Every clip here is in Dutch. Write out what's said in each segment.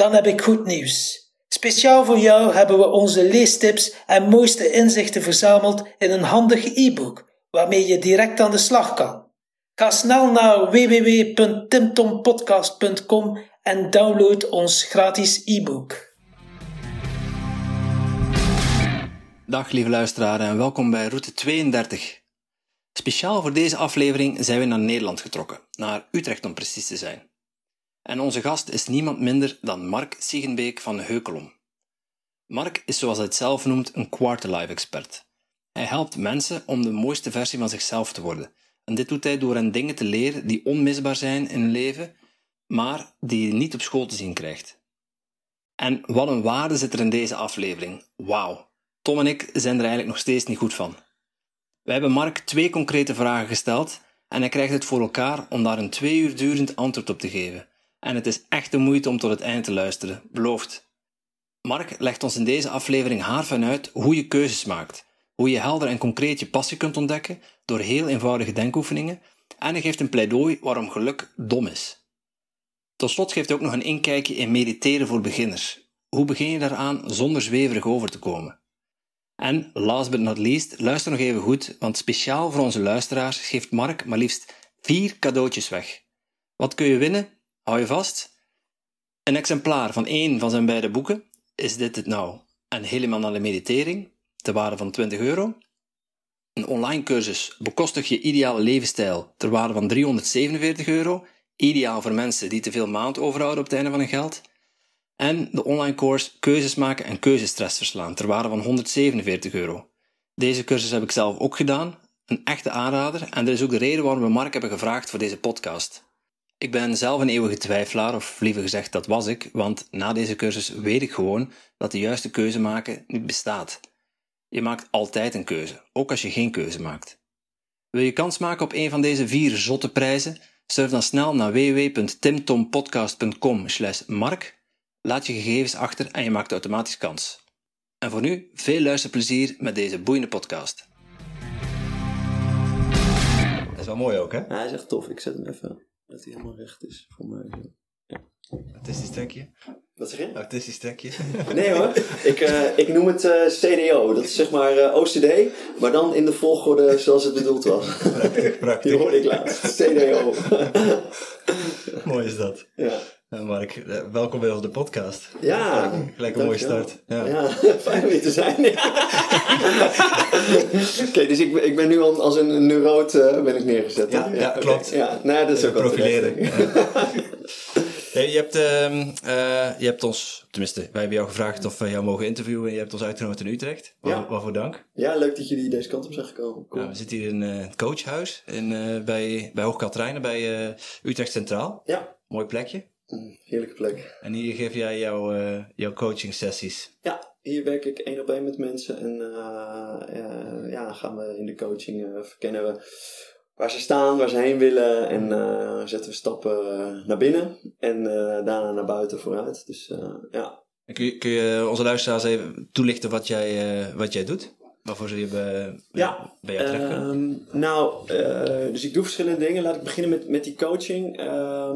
Dan heb ik goed nieuws. Speciaal voor jou hebben we onze leestips en mooiste inzichten verzameld in een handig e-book waarmee je direct aan de slag kan. Ga snel naar www.timtompodcast.com en download ons gratis e-book. Dag lieve luisteraars en welkom bij route 32. Speciaal voor deze aflevering zijn we naar Nederland getrokken, naar Utrecht om precies te zijn. En onze gast is niemand minder dan Mark Siegenbeek van Heukelom. Mark is zoals hij het zelf noemt een quarterlife expert. Hij helpt mensen om de mooiste versie van zichzelf te worden. En dit doet hij door hen dingen te leren die onmisbaar zijn in hun leven, maar die je niet op school te zien krijgt. En wat een waarde zit er in deze aflevering. Wauw. Tom en ik zijn er eigenlijk nog steeds niet goed van. We hebben Mark twee concrete vragen gesteld en hij krijgt het voor elkaar om daar een twee uur durend antwoord op te geven. En het is echt de moeite om tot het einde te luisteren, beloofd. Mark legt ons in deze aflevering haar uit hoe je keuzes maakt, hoe je helder en concreet je passie kunt ontdekken door heel eenvoudige denkoefeningen en hij geeft een pleidooi waarom geluk dom is. Tot slot geeft hij ook nog een inkijkje in mediteren voor beginners. Hoe begin je daaraan zonder zweverig over te komen? En last but not least, luister nog even goed, want speciaal voor onze luisteraars geeft Mark maar liefst vier cadeautjes weg. Wat kun je winnen? Hou je vast. Een exemplaar van één van zijn beide boeken. Is dit het nou? Een helemaal de meditering, ter waarde van 20 euro. Een online cursus bekostig je ideale levensstijl ter waarde van 347 euro. Ideaal voor mensen die te veel maand overhouden op het einde van hun geld. En de online course Keuzes maken en keuzestress verslaan ter waarde van 147 euro. Deze cursus heb ik zelf ook gedaan, een echte aanrader en dat is ook de reden waarom we Mark hebben gevraagd voor deze podcast. Ik ben zelf een eeuwige twijfelaar, of liever gezegd, dat was ik, want na deze cursus weet ik gewoon dat de juiste keuze maken niet bestaat. Je maakt altijd een keuze, ook als je geen keuze maakt. Wil je kans maken op een van deze vier zotte prijzen? Surf dan snel naar www.timtompodcast.com mark Laat je gegevens achter en je maakt automatisch kans. En voor nu, veel luisterplezier met deze boeiende podcast. Dat is wel mooi ook, hè? Ja, hij is echt tof. Ik zet hem even, dat hij helemaal recht is voor mij. Ja. Artistisch trekje. Wat zeg je? Artistisch trekje. Nee hoor, ik, uh, ik noem het uh, CDO. Dat is zeg maar uh, OCD, maar dan in de volgorde zoals het bedoeld was. Prachtig, prachtig. Die hoorde ik laatst. CDO. mooi is dat. Ja. Ja, Mark, eh, welkom weer op de podcast. Ja. Gelijk een mooie start. Ja. ja, fijn om hier te zijn. Oké, dus ik, ik ben nu al als een neuroot uh, ben ik neergezet. Ja, ja klopt. Ja, nou, dat is ook Profileren. Ja. je, hebt, uh, uh, je hebt ons, tenminste, wij hebben jou gevraagd of we jou mogen interviewen en je hebt ons uitgenodigd in Utrecht. Waar. Waarvoor dank. Ja, leuk dat jullie deze kant op zijn gekomen. Cool. we zitten hier in het coachhuis in, bij, bij Hoogkaterijnen, bij Utrecht Centraal. Ja. Mooi plekje. Mm, heerlijke plek. En hier geef jij jouw, uh, jouw coaching sessies? Ja, hier werk ik één op één met mensen. En uh, uh, ja, gaan we in de coaching verkennen we waar ze staan, waar ze heen willen. En zetten we stappen naar binnen en daarna naar buiten vooruit. Dus ja. Kun je, kun je onze luisteraars even toelichten wat jij, wat jij doet? Waarvoor ze je bij, ja, bij jou trekken? Uh, nou, uh, dus ik doe verschillende dingen. Laat ik beginnen met, met die coaching. Uh,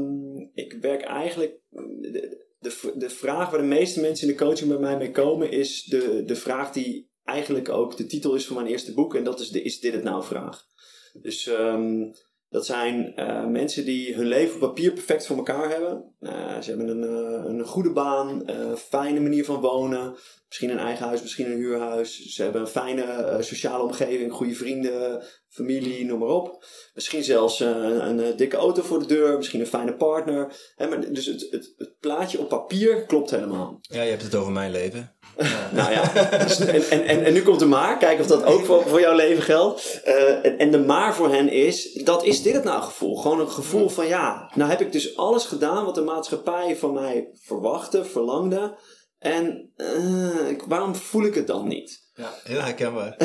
ik werk eigenlijk. De, de, de vraag waar de meeste mensen in de coaching bij mij mee komen, is de, de vraag die eigenlijk ook de titel is van mijn eerste boek. En dat is de Is dit het nou vraag. Dus um, dat zijn uh, mensen die hun leven op papier perfect voor elkaar hebben. Uh, ze hebben een, uh, een goede baan, een fijne manier van wonen. Misschien een eigen huis, misschien een huurhuis. Ze hebben een fijne sociale omgeving, goede vrienden, familie, noem maar op. Misschien zelfs uh, een, een, dikke auto voor de deur, misschien een fijne partner. Hè, maar dus het, het, het, plaatje op papier klopt helemaal. Ja, je hebt het over mijn leven. nou ja, dus, en, en, en, nu komt de maar. Kijk of dat ook voor, voor jouw leven geldt. Uh, en, en de maar voor hen is, dat is dit het nou gevoel. Gewoon een gevoel van ja, nou heb ik dus alles gedaan wat de maatschappij van mij verwachtte, verlangde. En uh, waarom voel ik het dan niet? Ja, heel herkenbaar.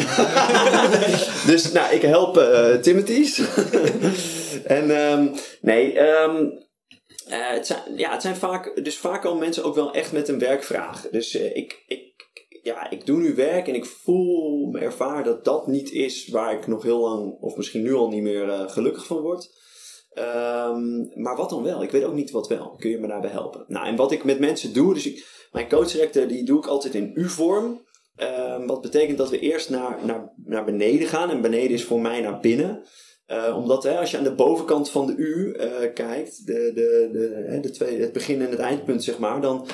dus nou, ik help uh, Timothy's. en um, nee, um, uh, het, zijn, ja, het zijn vaak, dus vaak komen mensen ook wel echt met een werkvraag. Dus ik, ik, ja, ik doe nu werk en ik voel, me ervaar dat dat niet is waar ik nog heel lang, of misschien nu al niet meer gelukkig van word. Um, maar wat dan wel? Ik weet ook niet wat wel. Kun je me daarbij helpen? Nou, en wat ik met mensen doe, dus ik, mijn coachrector die doe ik altijd in U-vorm. Um, wat betekent dat we eerst naar, naar, naar beneden gaan. En beneden is voor mij naar binnen. Uh, omdat hè, als je aan de bovenkant van de U uh, kijkt, de, de, de, de twee, het begin en het eindpunt zeg maar, dan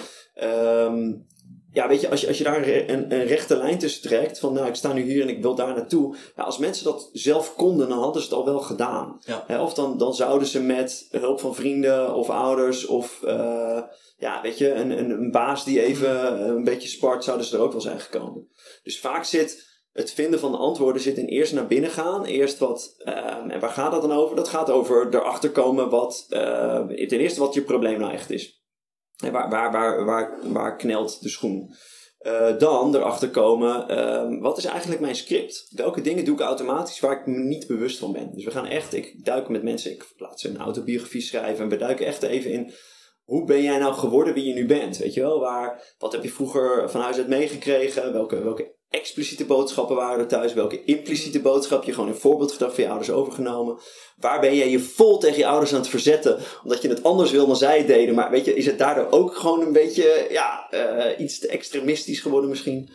um, ja, weet je, als je, als je daar een, een, rechte lijn tussen trekt, van nou, ik sta nu hier en ik wil daar naartoe. Ja, als mensen dat zelf konden, dan hadden ze het al wel gedaan. Ja. of dan, dan zouden ze met hulp van vrienden of ouders of, uh, ja, weet je, een, een, een, baas die even een beetje spart, zouden ze er ook wel zijn gekomen. Dus vaak zit het vinden van de antwoorden zit in eerst naar binnen gaan. Eerst wat, um, en waar gaat dat dan over? Dat gaat over erachter komen wat, uh, ten eerste wat je probleem nou echt is. Waar, waar, waar, waar, knelt de schoen? Uh, dan erachter komen, uh, wat is eigenlijk mijn script? Welke dingen doe ik automatisch waar ik me niet bewust van ben? Dus we gaan echt, ik duik met mensen, ik laat ze een autobiografie schrijven en we duiken echt even in, hoe ben jij nou geworden wie je nu bent? Weet je wel, waar, wat heb je vroeger van huis uit meegekregen? Welke, welke expliciete boodschappen waren thuis? Welke impliciete boodschap je gewoon in voorbeeldgedrag van je ouders overgenomen? Waar ben jij je vol tegen je ouders aan het verzetten? Omdat je het anders wil dan zij deden. Maar weet je, is het daardoor ook gewoon een beetje ja, uh, iets te extremistisch geworden misschien?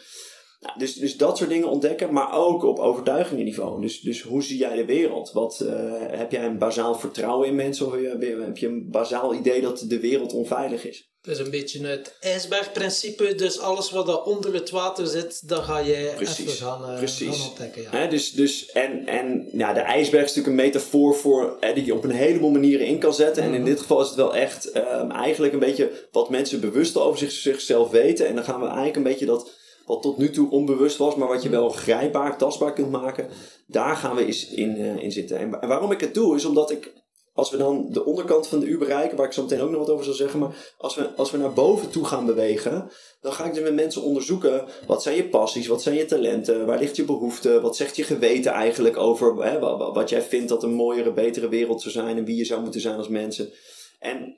Nou, dus, dus dat soort dingen ontdekken, maar ook op overtuigingenniveau. Dus, dus hoe zie jij de wereld? Wat, uh, heb jij een bazaal vertrouwen in mensen of heb je een bazaal idee dat de wereld onveilig is? Dat is een beetje het ijsbergprincipe. Dus alles wat daar onder het water zit, dan ga je precies, even gaan, uh, precies. gaan ontdekken. Ja. He, dus, dus, en en ja, de ijsberg is natuurlijk een metafoor voor, die je op een heleboel manieren in kan zetten. En in mhm. dit geval is het wel echt um, eigenlijk een beetje wat mensen bewust over zich, zichzelf weten. En dan gaan we eigenlijk een beetje dat wat tot nu toe onbewust was, maar wat je wel grijpbaar, tastbaar kunt maken. Daar gaan we eens in, uh, in zitten. En waarom ik het doe, is omdat ik als we dan de onderkant van de U bereiken, waar ik zo meteen ook nog wat over zal zeggen, maar als we, als we naar boven toe gaan bewegen, dan ga ik dus met mensen onderzoeken, wat zijn je passies, wat zijn je talenten, waar ligt je behoefte, wat zegt je geweten eigenlijk over hè, wat jij vindt dat een mooiere, betere wereld zou zijn en wie je zou moeten zijn als mensen. En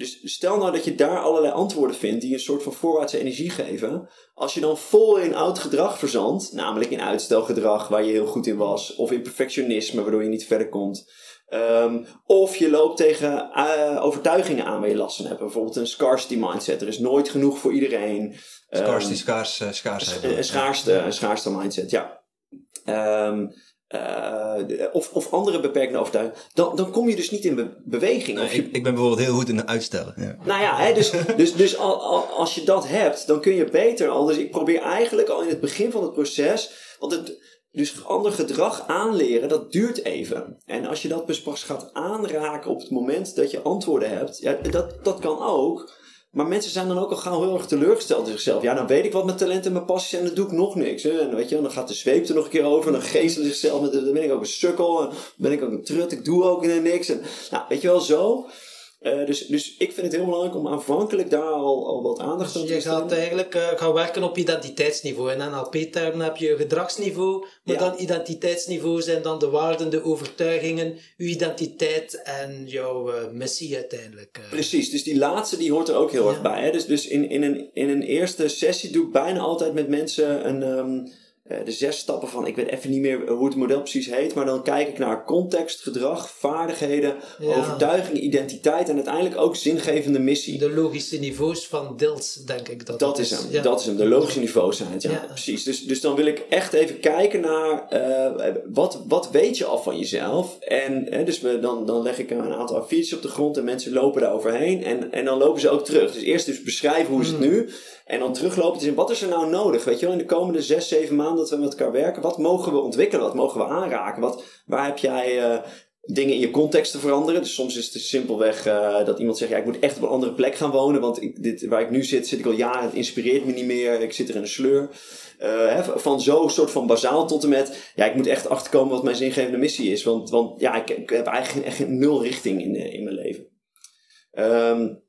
dus stel nou dat je daar allerlei antwoorden vindt die een soort van voorwaartse energie geven. Als je dan vol in oud gedrag verzandt, namelijk in uitstelgedrag waar je heel goed in was, of in perfectionisme waardoor je niet verder komt. Um, of je loopt tegen uh, overtuigingen aan waar je last van hebt. Bijvoorbeeld een scarcity mindset. Er is nooit genoeg voor iedereen. Scarcity, um, schaars, uh, schaarsheid. Een, schaarste, een schaarste mindset, ja. Um, uh, of, of andere beperkende overtuigingen, dan, dan kom je dus niet in be beweging. Nee, je... ik, ik, ben bijvoorbeeld heel goed in uitstellen. Ja. Nou ja, hè, dus, dus, dus al, al, als je dat hebt, dan kun je beter al. Dus ik probeer eigenlijk al in het begin van het proces, want het, dus ander gedrag aanleren, dat duurt even. En als je dat dus pas gaat aanraken op het moment dat je antwoorden hebt, ja, dat, dat kan ook. Maar mensen zijn dan ook al gauw heel erg teleurgesteld in zichzelf. Ja, dan weet ik wat mijn talenten en mijn passies en dan doe ik nog niks. Hè. En weet je, dan gaat de zweep er nog een keer over. En dan geestelen zichzelf. Dan ben ik ook een sukkel. En dan ben ik ook een trut. Ik doe ook niks. Nou, weet je wel, zo. Uh, dus, dus ik vind het heel belangrijk om aanvankelijk daar al, al wat aandacht aan dus te besteden. Je gaat eigenlijk uh, gaan werken op identiteitsniveau. In NLP-termen heb je gedragsniveau, maar ja. dan identiteitsniveau zijn dan de waarden, de overtuigingen, uw identiteit en jouw uh, missie uiteindelijk. Precies, dus die laatste die hoort er ook heel ja. erg bij. Hè? Dus, dus in, in, een, in een eerste sessie doe ik bijna altijd met mensen een... Um, uh, de zes stappen van, ik weet even niet meer hoe het model precies heet, maar dan kijk ik naar context, gedrag, vaardigheden, ja. overtuiging, identiteit en uiteindelijk ook zingevende missie. De logische niveaus van Dils, denk ik dat dat is. Hem, ja. Dat is hem, de logische niveaus zijn het, ja, ja. precies. Dus, dus dan wil ik echt even kijken naar uh, wat, wat weet je al van jezelf. En uh, dus we, dan, dan leg ik een aantal a op de grond en mensen lopen daar overheen en, en dan lopen ze ook terug. Dus eerst dus beschrijven hoe is het hmm. nu en dan teruglopen. Dus wat is er nou nodig? Weet je wel, in de komende zes, zeven maanden dat we met elkaar werken. Wat mogen we ontwikkelen? Wat mogen we aanraken? Wat, waar heb jij uh, dingen in je context te veranderen? Dus soms is het simpelweg uh, dat iemand zegt: ja, ik moet echt op een andere plek gaan wonen. Want dit, waar ik nu zit, zit ik al jaren. Het inspireert me niet meer. Ik zit er in een sleur. Uh, van zo'n soort van bazaal tot en met, ja, ik moet echt achterkomen wat mijn zingevende missie is. Want, want ja, ik, ik heb eigenlijk echt nul richting in, in mijn leven. Um,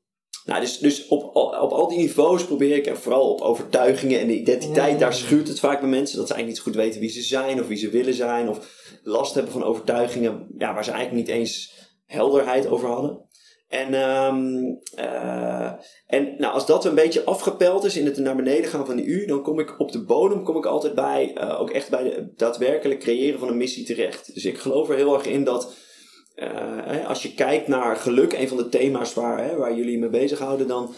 nou, dus, dus op, op al die niveaus probeer ik, en vooral op overtuigingen en de identiteit, daar schuurt het vaak bij mensen. Dat ze eigenlijk niet goed weten wie ze zijn of wie ze willen zijn. Of last hebben van overtuigingen ja, waar ze eigenlijk niet eens helderheid over hadden. En, um, uh, en nou, als dat een beetje afgepeld is in het naar beneden gaan van die U, dan kom ik op de bodem kom ik altijd bij, uh, ook echt bij het daadwerkelijk creëren van een missie terecht. Dus ik geloof er heel erg in dat uh, als je kijkt naar geluk, een van de thema's waar, hè, waar jullie mee bezighouden, dan,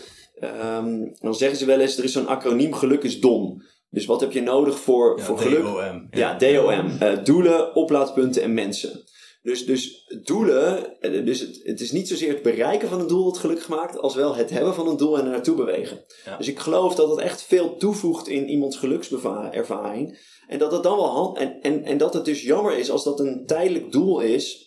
um, dan zeggen ze wel eens: er is zo'n acroniem geluk is DOM. Dus wat heb je nodig voor, ja, voor geluk? DOM. Ja, DOM. Uh, doelen, oplaadpunten en mensen. Dus, dus doelen, dus het, het, is niet zozeer het bereiken van een doel wat gelukkig maakt, als wel het hebben van een doel en er naartoe bewegen. Ja. Dus ik geloof dat het echt veel toevoegt in iemands gelukservaring. En dat het dan wel hand, en, en, en dat het dus jammer is als dat een tijdelijk doel is,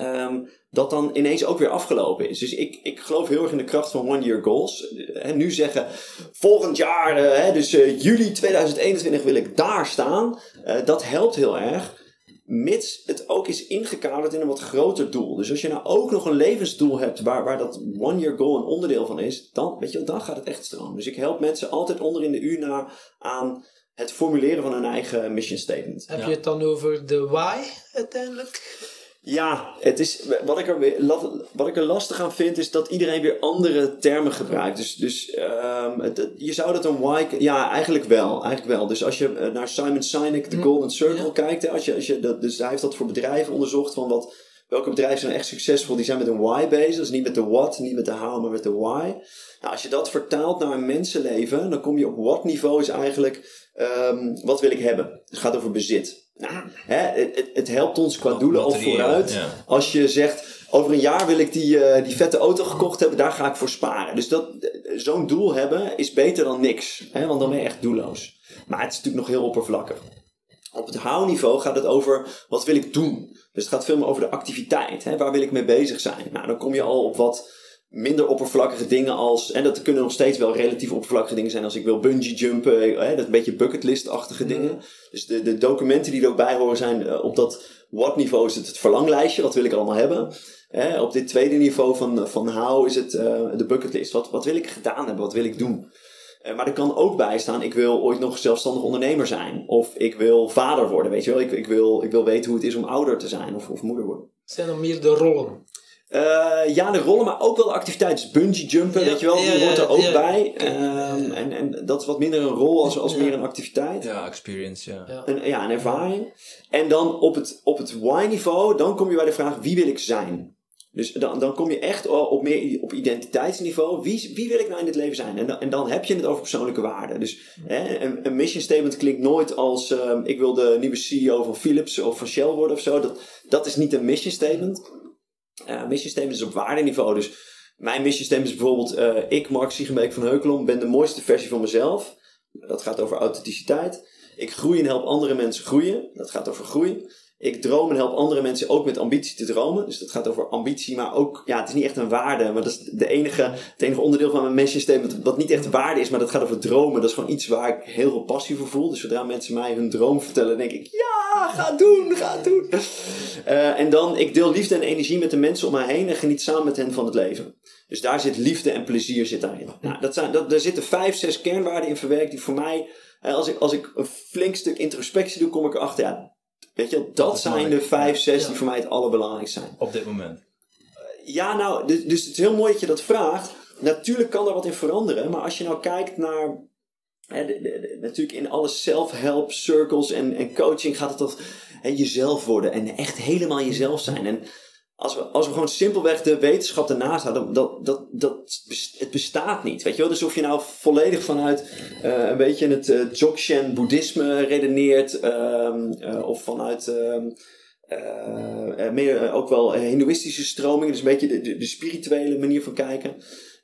Um, dat dan ineens ook weer afgelopen is. Dus ik, ik geloof heel erg in de kracht van one-year goals. En nu zeggen, volgend jaar, uh, dus uh, juli 2021 wil ik daar staan. Uh, dat helpt heel erg. Mits het ook is ingekaderd in een wat groter doel. Dus als je nou ook nog een levensdoel hebt waar, waar dat one-year goal een onderdeel van is, dan, weet je, dan gaat het echt stromen. Dus ik help mensen altijd onder in de U naar aan het formuleren van hun eigen mission statement. Heb je het dan over de why uiteindelijk? Ja, het is, wat, ik er weer, wat ik er lastig aan vind is dat iedereen weer andere termen gebruikt. Dus, dus um, het, je zou dat een why... Ja, eigenlijk wel. Eigenlijk wel. Dus als je naar Simon Sinek, de Golden Circle ja. kijkt. Als je, als je dat, dus hij heeft dat voor bedrijven onderzocht. Van wat, welke bedrijven zijn echt succesvol? Die zijn met een why bezig. Dus niet met de what, niet met de how, maar met de why. Nou, als je dat vertaalt naar een mensenleven. Dan kom je op what niveau is eigenlijk... Um, wat wil ik hebben? Het gaat over bezit. Nou, hè, het, het, helpt ons qua doelen al vooruit. Ja. Als je zegt, over een jaar wil ik die, uh, die vette auto gekocht hebben, daar ga ik voor sparen. Dus dat, zo'n doel hebben is beter dan niks. Hè, want dan ben je echt doelloos. Maar het is natuurlijk nog heel oppervlakkig. Op het hou-niveau gaat het over, wat wil ik doen? Dus het gaat veel meer over de activiteit. Hè, waar wil ik mee bezig zijn? Nou, dan kom je al op wat minder oppervlakkige dingen als, en dat kunnen nog steeds wel relatief oppervlakkige dingen zijn als ik wil bungee jumpen, hè, dat een beetje bucketlist-achtige dingen. Dus de, de documenten die er ook bij horen zijn, op dat what niveau is het het verlanglijstje, wat wil ik allemaal hebben. Hè, op dit tweede niveau van, van how is het uh, de bucketlist, wat, wat wil ik gedaan hebben, wat wil ik doen. Uh, maar er kan ook bij staan, ik wil ooit nog zelfstandig ondernemer zijn. Of ik wil vader worden, weet je wel. Ik, ik, wil, ik wil weten hoe het is om ouder te zijn of, of moeder worden. Zijn er meer de rollen? Uh, ja, de rollen, maar ook wel de activiteit. Dus bungee jumpen, Ja, weet je wel, die ja, ja, hoort er ook ja. bij. Um, en, en dat is wat minder een rol als, als Ja. meer een activiteit. Ja, experience, ja. Ja. Een, ja, een ervaring. En dan op het, op het why-niveau, dan kom je bij de vraag, wie wil ik zijn? Dus dan, dan kom je echt op meer op identiteitsniveau. Wie, wie wil ik nou in dit leven zijn? En dan, en dan heb je het over persoonlijke waarden. Dus hè, een, een mission statement klinkt nooit als ehm, ik wil de nieuwe CEO van Philips of van Shell worden of zo. Dat, dat is niet een mission statement. Uh, is op waardeniveau. Dus mijn mission is bijvoorbeeld: eh, ik, Mark Siegenbeek van Heukelom, ben de mooiste versie van mezelf. Dat gaat over authenticiteit. Ik groei en help andere mensen groeien. Dat gaat over groei. Ik droom en help andere mensen ook met ambitie te dromen. Dus dat gaat over ambitie, maar ook, ja, het is niet echt een waarde. Maar dat is de enige, het enige onderdeel van mijn statement wat niet echt waarde is. Maar dat gaat over dromen. Dat is gewoon iets waar ik heel veel passie voor voel. Dus zodra mensen mij hun droom vertellen, denk ik, ja, ga doen, ga doen. Uh, en dan, ik deel liefde en energie met de mensen om mij heen en geniet samen met hen van het leven. Dus daar zit liefde en plezier zit daarin. Nou, dat zijn, dat, daar zitten vijf, zes kernwaarden in verwerkt die voor mij, eh, als ik, als ik een flink stuk introspectie doe, kom ik erachter, weet je, dat, zijn de vijf, zes die voor mij het allerbelangrijkste zijn. Op dit moment. Ja, nou, dus, dus het is heel mooi dat je dat vraagt. Natuurlijk kan er wat in veranderen, maar als je nou kijkt naar. Hè, de- de- de- natuurlijk in alle self-help circles en, en coaching gaat het hè, jezelf worden en echt helemaal jezelf zijn. En als we, als we gewoon simpelweg de wetenschap ernaast houden, dat, dat, dat, het bestaat niet. Weet je wel? Dus of je nou volledig vanuit eh, een beetje het eh, Dzogchen boeddhisme redeneert, ehm, eh, of vanuit ehm, eh, eh, meer ook wel hindoeïstische stromingen, dus een beetje de, de, de spirituele manier van kijken.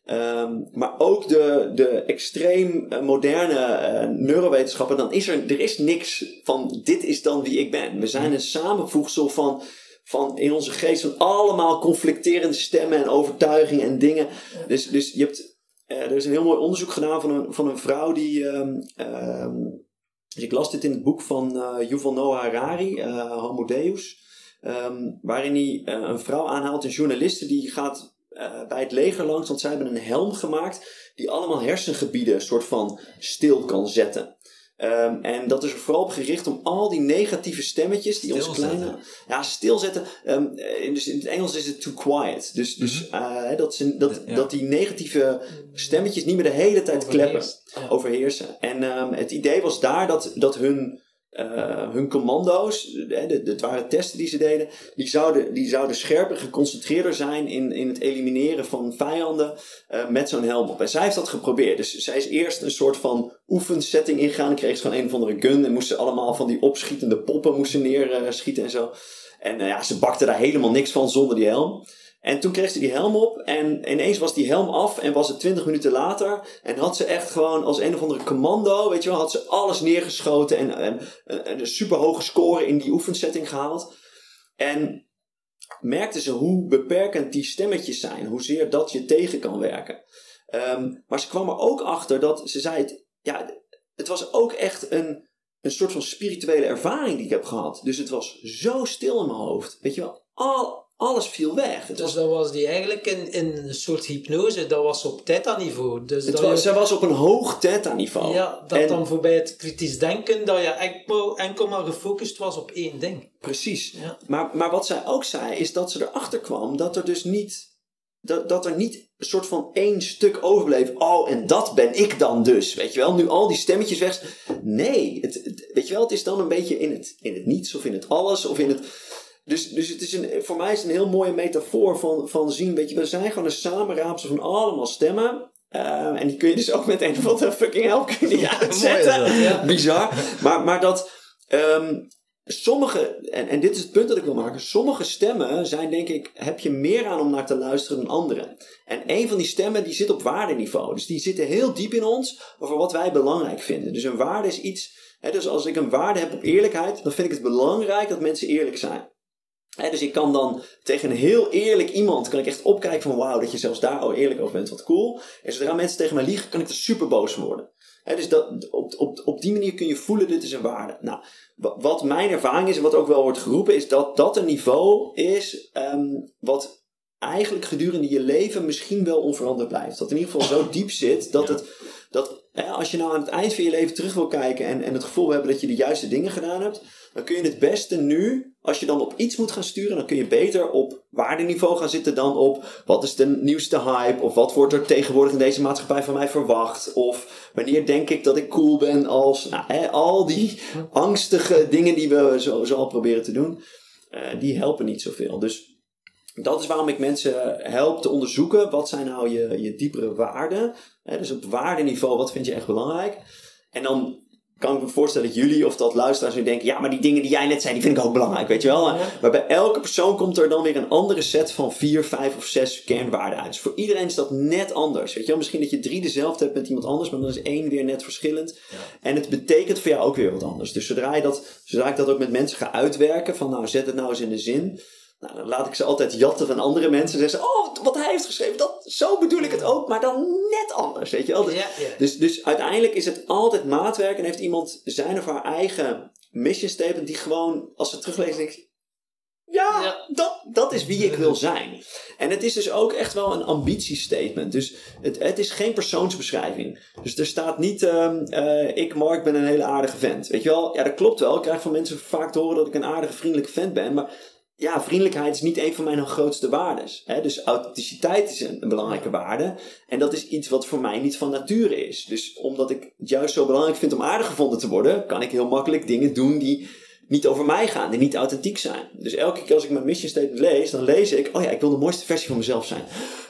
Ehm, maar ook de, de extreem moderne uh, neurowetenschappen, dan is er, er is niks van dit is dan wie ik ben. We zijn een samenvoegsel van, van in onze geest van allemaal conflicterende stemmen en overtuigingen en dingen. Dus, dus je hebt, uh, er is een heel mooi onderzoek gedaan van een, van een vrouw die. Um, um, dus ik las dit in het boek van Yuval Noah Harari, Homo Deus. Um, waarin hij een vrouw aanhaalt, een journaliste die gaat uh, bij het leger langs, want zij hebben een helm gemaakt die allemaal hersengebieden soort van stil kan zetten. Um, en dat is er vooral op gericht om al die negatieve stemmetjes die ons kleine. Ja, stilzetten. Um, in, dus in het Engels is het too quiet. Dus, dus uh, dat, ze, dat, ja. dat die negatieve stemmetjes niet meer de hele tijd kleppen, ja. overheersen. En um, het idee was daar dat, dat hun uh, hun commando's, het waren testen die ze deden, die zouden, die zouden scherper, geconcentreerder zijn in, in het elimineren van vijanden uh, met zo'n helm. En zij heeft dat geprobeerd. Dus zij is eerst een soort van oefensetting ingegaan. Kreeg ze van een of andere gun en moesten allemaal van die opschietende poppen moesten neerschieten en zo. En uh, ja, ze bakte daar helemaal niks van zonder die helm. En toen kreeg ze die helm op en ineens was die helm af en was het 20 minuten later. En had ze echt gewoon als een of andere commando, weet je wel, had ze alles neergeschoten en, en, en een super hoge score in die oefensetting gehaald. En merkte ze hoe beperkend die stemmetjes zijn, hoezeer dat je tegen kan werken. Um, maar ze kwam er ook achter dat ze zei: het, ja, het was ook echt een, een soort van spirituele ervaring die ik heb gehad. Dus het was zo stil in mijn hoofd. Weet je wel, al, alles viel weg. Het dus was... dat was die eigenlijk in, in een soort hypnose, dat was op theta-niveau. Dus was, je... Was op een hoog theta-niveau. Ja, dat dan voorbij het kritisch denken, dat je enkel, enkel maar gefocust was op één ding. Precies. Ja. Maar, maar wat zij ook zei, is dat ze erachter kwam dat er dus niet... Dat, dat er niet een soort van één stuk overbleef. Oh, en dat ben ik dan dus. Weet je wel, nu al die stemmetjes weg. Nee, het, het, weet je wel, het is dan een beetje in het, in het niets of in het alles of in het dus, dus het is een, voor mij is het een heel mooie metafoor van, van zien, weet je, we zijn gewoon een samenraapsel van allemaal stemmen. Uh, en die kun je dus ook met een of andere fucking help ja, uitzetten. Ja. Bizar. Maar, maar dat um, sommige, en, en dit is het punt dat ik wil maken, sommige stemmen zijn denk ik, heb je meer aan om naar te luisteren dan andere. En een van die stemmen die zit op waardeniveau. Dus die zitten heel diep in ons over wat wij belangrijk vinden. Dus een waarde is iets, hè, dus als ik een waarde heb op eerlijkheid, dan vind ik het belangrijk dat mensen eerlijk zijn dus ik kan dan tegen een heel eerlijk iemand, kan ik echt opkijken van wauw, dat je zelfs daar al eerlijk over bent, wat cool. En zodra mensen tegen mij liegen, kan ik er super boos van worden. dus dat, op, op, op die manier kun je voelen, dit is een waarde. Nou, wat mijn ervaring is en wat ook wel wordt geroepen, is dat dat een niveau is um, wat eigenlijk gedurende je leven misschien wel onveranderd blijft. Dat in ieder geval zo diep zit dat het, dat als je nou aan het eind van je leven terug wil kijken en, en het gevoel hebben dat je de juiste dingen gedaan hebt, dan kun je het beste nu, als je dan op iets moet gaan sturen, dan kun je beter op waardeniveau gaan zitten dan op wat is de nieuwste hype of wat wordt er tegenwoordig in deze maatschappij van mij verwacht of wanneer denk ik dat ik cool ben als nou, hè, al die angstige dingen die we zo, zo al proberen te doen, uh, die helpen niet zoveel. Dus dat is waarom ik mensen help te onderzoeken. Wat zijn nou je, je diepere waarden? dus op waardeniveau, wat vind je echt belangrijk? En dan kan ik me voorstellen dat jullie of dat luisteraars nu denken... ja, maar die dingen die jij net zei, die vind ik ook belangrijk, weet je wel? Maar bij elke persoon komt er dan weer een andere set van vier, vijf of zes kernwaarden uit. Dus voor iedereen is dat net anders, weet je wel? Misschien dat je drie dezelfde hebt met iemand anders... maar dan is één weer net verschillend. En het betekent voor jou ook weer wat anders. Dus zodra, je dat, zodra ik dat ook met mensen ga uitwerken... van nou, zet het nou eens in de zin... Nou, dan laat ik ze altijd jatten van andere mensen. En zeggen oh, wat hij heeft geschreven, dat, zo bedoel ik het ook, maar dan net anders. Weet je wel? Dus, dus, dus uiteindelijk is het altijd maatwerk en heeft iemand zijn of haar eigen mission statement die gewoon, als ze teruglezen, denkt, ja, ja, Dat, dat is wie ik wil zijn. En het is dus ook echt wel een ambitiestatement. Dus het, het is geen persoonsbeschrijving. Dus er staat niet, uh, ik Mark ben een hele aardige vent. Weet je wel, ja dat klopt wel. Ik krijg van mensen vaak te horen dat ik een aardige, vriendelijke vent ben. Maar ja, vriendelijkheid is niet een van mijn grootste waarden. Dus authenticiteit is een, belangrijke waarde. En dat is iets wat voor mij niet van nature is. Dus omdat ik het juist zo belangrijk vind om aardig gevonden te worden, kan ik heel makkelijk dingen doen die niet over mij gaan, die niet authentiek zijn. Dus elke keer als ik mijn mission statement lees, dan lees ik, oh ja, ik wil de mooiste versie van mezelf zijn.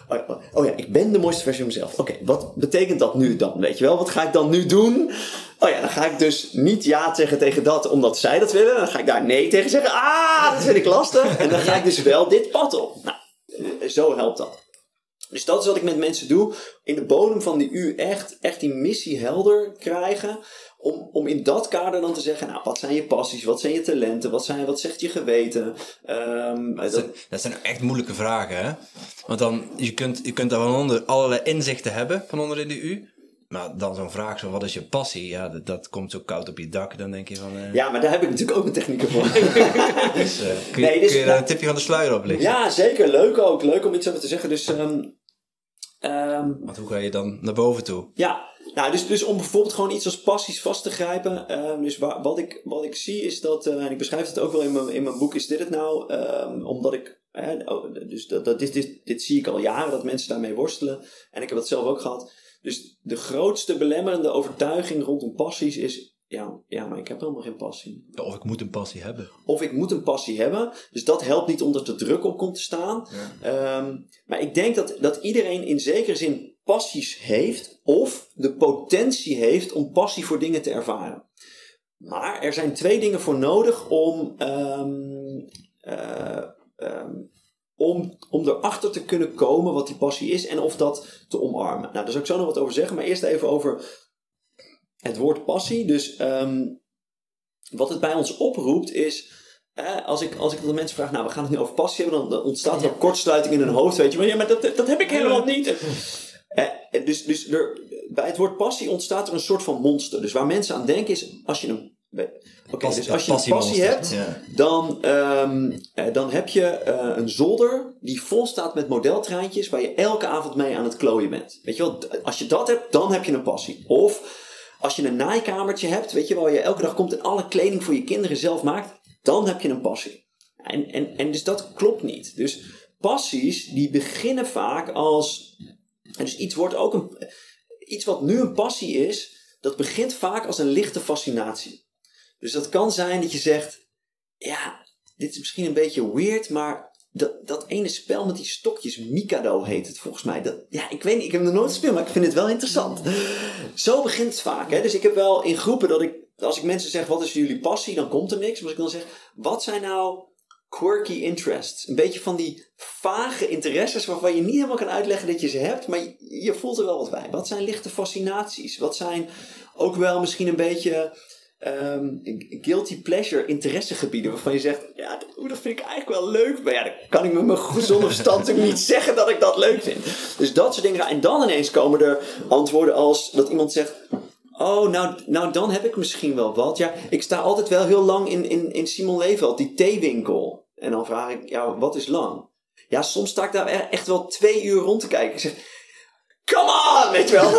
Oh ja, oh ja ik ben de mooiste versie van mezelf. Oké, wat betekent dat nu dan? Weet je wel, wat ga ik dan nu doen? Oh ja, dan ga ik dus niet ja zeggen tegen dat omdat zij dat willen. Dan ga ik daar nee tegen zeggen. Ah, dat vind ik lastig. En dan ga ik dus wel dit pad op. Nou, zo helpt dat. Dus dat is wat ik met mensen doe. In de bodem van die U echt, echt die missie helder krijgen. Om, om in dat kader dan te zeggen, nou, wat zijn je passies? Wat zijn je talenten? Wat, zijn, wat zegt je geweten? Um, dat, zijn, dat zijn echt moeilijke vragen, hè? Want dan, je kunt, je kunt daar van onder allerlei inzichten hebben, van onder in de U. Maar dan zo'n vraag zo, wat is je passie? Ja, dat, dat, komt zo koud op je dak. Dan denk je van... Uh... Ja, maar daar heb ik natuurlijk ook een techniek voor. dus, uh, kun je, nee, dus, kun je nou, een tipje van de sluier op liggen? Ja, zeker. Leuk ook. Leuk om iets over te zeggen. Dus... Um, um, Want hoe ga je dan naar boven toe? Ja, nou, dus, dus om bijvoorbeeld gewoon iets als passies vast te grijpen. Um, dus wat, ik, wat ik zie is dat, uh, en ik beschrijf het ook wel in mijn, in mijn boek, is dit het nou? Um, omdat ik, oh, dus dat, dat, dit, dit, dit zie ik al jaren, dat mensen daarmee worstelen. En ik heb dat zelf ook gehad. Dus de grootste belemmerende overtuiging rondom passies is. Ja, ja, maar ik heb helemaal geen passie. Of ik moet een passie hebben. Of ik moet een passie hebben. Dus dat helpt niet omdat de druk op komt te staan. Ehm, maar ik denk dat, dat iedereen in zekere zin passies heeft. Of de potentie heeft om passie voor dingen te ervaren. Maar er zijn twee dingen voor nodig om um, om, om erachter te kunnen komen wat die passie is en of dat te omarmen. Nou, daar zal ik zo nog wat over zeggen, maar eerst even over het woord passie. Dus um, wat het bij ons oproept is. als, ik, als ik de mensen vraag, nou we gaan het nu over passie hebben, dan, ontstaat er een kortsluiting in hun hoofd. Weet je, maar ja, maar dat, dat heb ik helemaal niet. Eh, dus dus er, bij het woord passie ontstaat er een soort van monster. Dus waar mensen aan denken is, als je een Oké, dus als je een passie hebt, dan, um, dan heb je uh, een zolder die vol staat met modeltreintjes waar je elke avond mee aan het klooien bent. Weet je wel, als je dat hebt, dan heb je een passie. Of als je een naaikamertje hebt, weet je wel, waar je elke dag komt en alle kleding voor je kinderen zelf maakt, dan heb je een passie. En, en, en dus dat klopt niet. Dus passies, die beginnen vaak als. Dus iets wordt ook een. Iets wat nu een passie is, dat begint vaak als een lichte fascinatie. Dus dat kan zijn dat je zegt: Ja, dit is misschien een beetje weird, maar dat, dat ene spel met die stokjes, Mikado heet het volgens mij. Dat, ja, ik weet niet, ik heb nog nooit gespeeld, maar ik vind het wel interessant. Zo begint het vaak. Hè? Dus ik heb wel in groepen dat ik, als ik mensen zeg: Wat is jullie passie? dan komt er niks. Maar als ik dan zeg: Wat zijn nou quirky interests? Een beetje van die vage interesses waarvan je niet helemaal kan uitleggen dat je ze hebt, maar je, voelt er wel wat bij. Wat zijn lichte fascinaties? Wat zijn ook wel misschien een beetje um, guilty pleasure interessegebieden waarvan je zegt, ja, dat vind ik eigenlijk wel leuk. Maar ja, dan kan ik met mijn gezonde verstand niet zeggen dat ik dat leuk vind. Dus dat soort dingen. En dan ineens komen er antwoorden als dat iemand zegt, oh, nou, nou dan heb ik misschien wel wat. Ja, ik sta altijd wel heel lang in, in, in Simon Leveld, die theewinkel. En dan vraag ik, ja, wat is lang? Ja, soms sta ik daar echt wel twee uur rond te kijken. Ik zeg, Come on, weet je wel.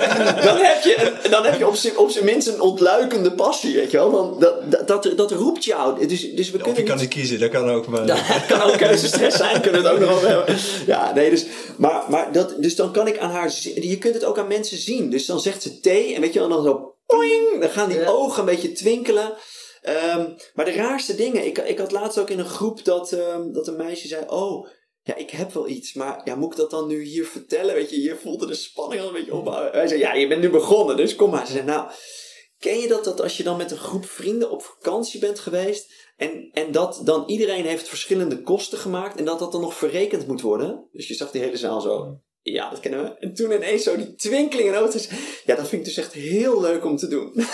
dan heb je, dan heb je op zijn, op zijn minst een ontluikende passie, weet je wel. Dan, dat, dat, dat, roept jou. Dus, dus we kunnen je kan niet kiezen, dat kan ook. Maar... dat kan ook keuzestress zijn, kunnen het ook nog wel hebben. Ja, nee, dus, maar, maar dat, dus dan kan ik aan haar... Je kunt het ook aan mensen zien. Dus dan zegt ze thee en weet je wel, dan zo... Poing, dan gaan die ogen een beetje twinkelen. Um, maar de raarste dingen... Ik, ik had laatst ook in een groep dat, um, dat een meisje zei... Oh, ja, ik heb wel iets, maar ja, moet ik dat dan nu hier vertellen? Weet je, hier voelde de spanning al een beetje op. Hij zei, ja, je bent nu begonnen, dus kom maar. Ze zei, nou, ken je dat, dat als je dan met een groep vrienden op vakantie bent geweest en, en dat dan iedereen heeft verschillende kosten gemaakt en dat dat dan nog verrekend moet worden? Dus je zag die hele zaal zo ja, dat kennen we. En toen ineens zo die twinkeling in auto's. Ja, dat vind ik dus echt heel leuk om te doen.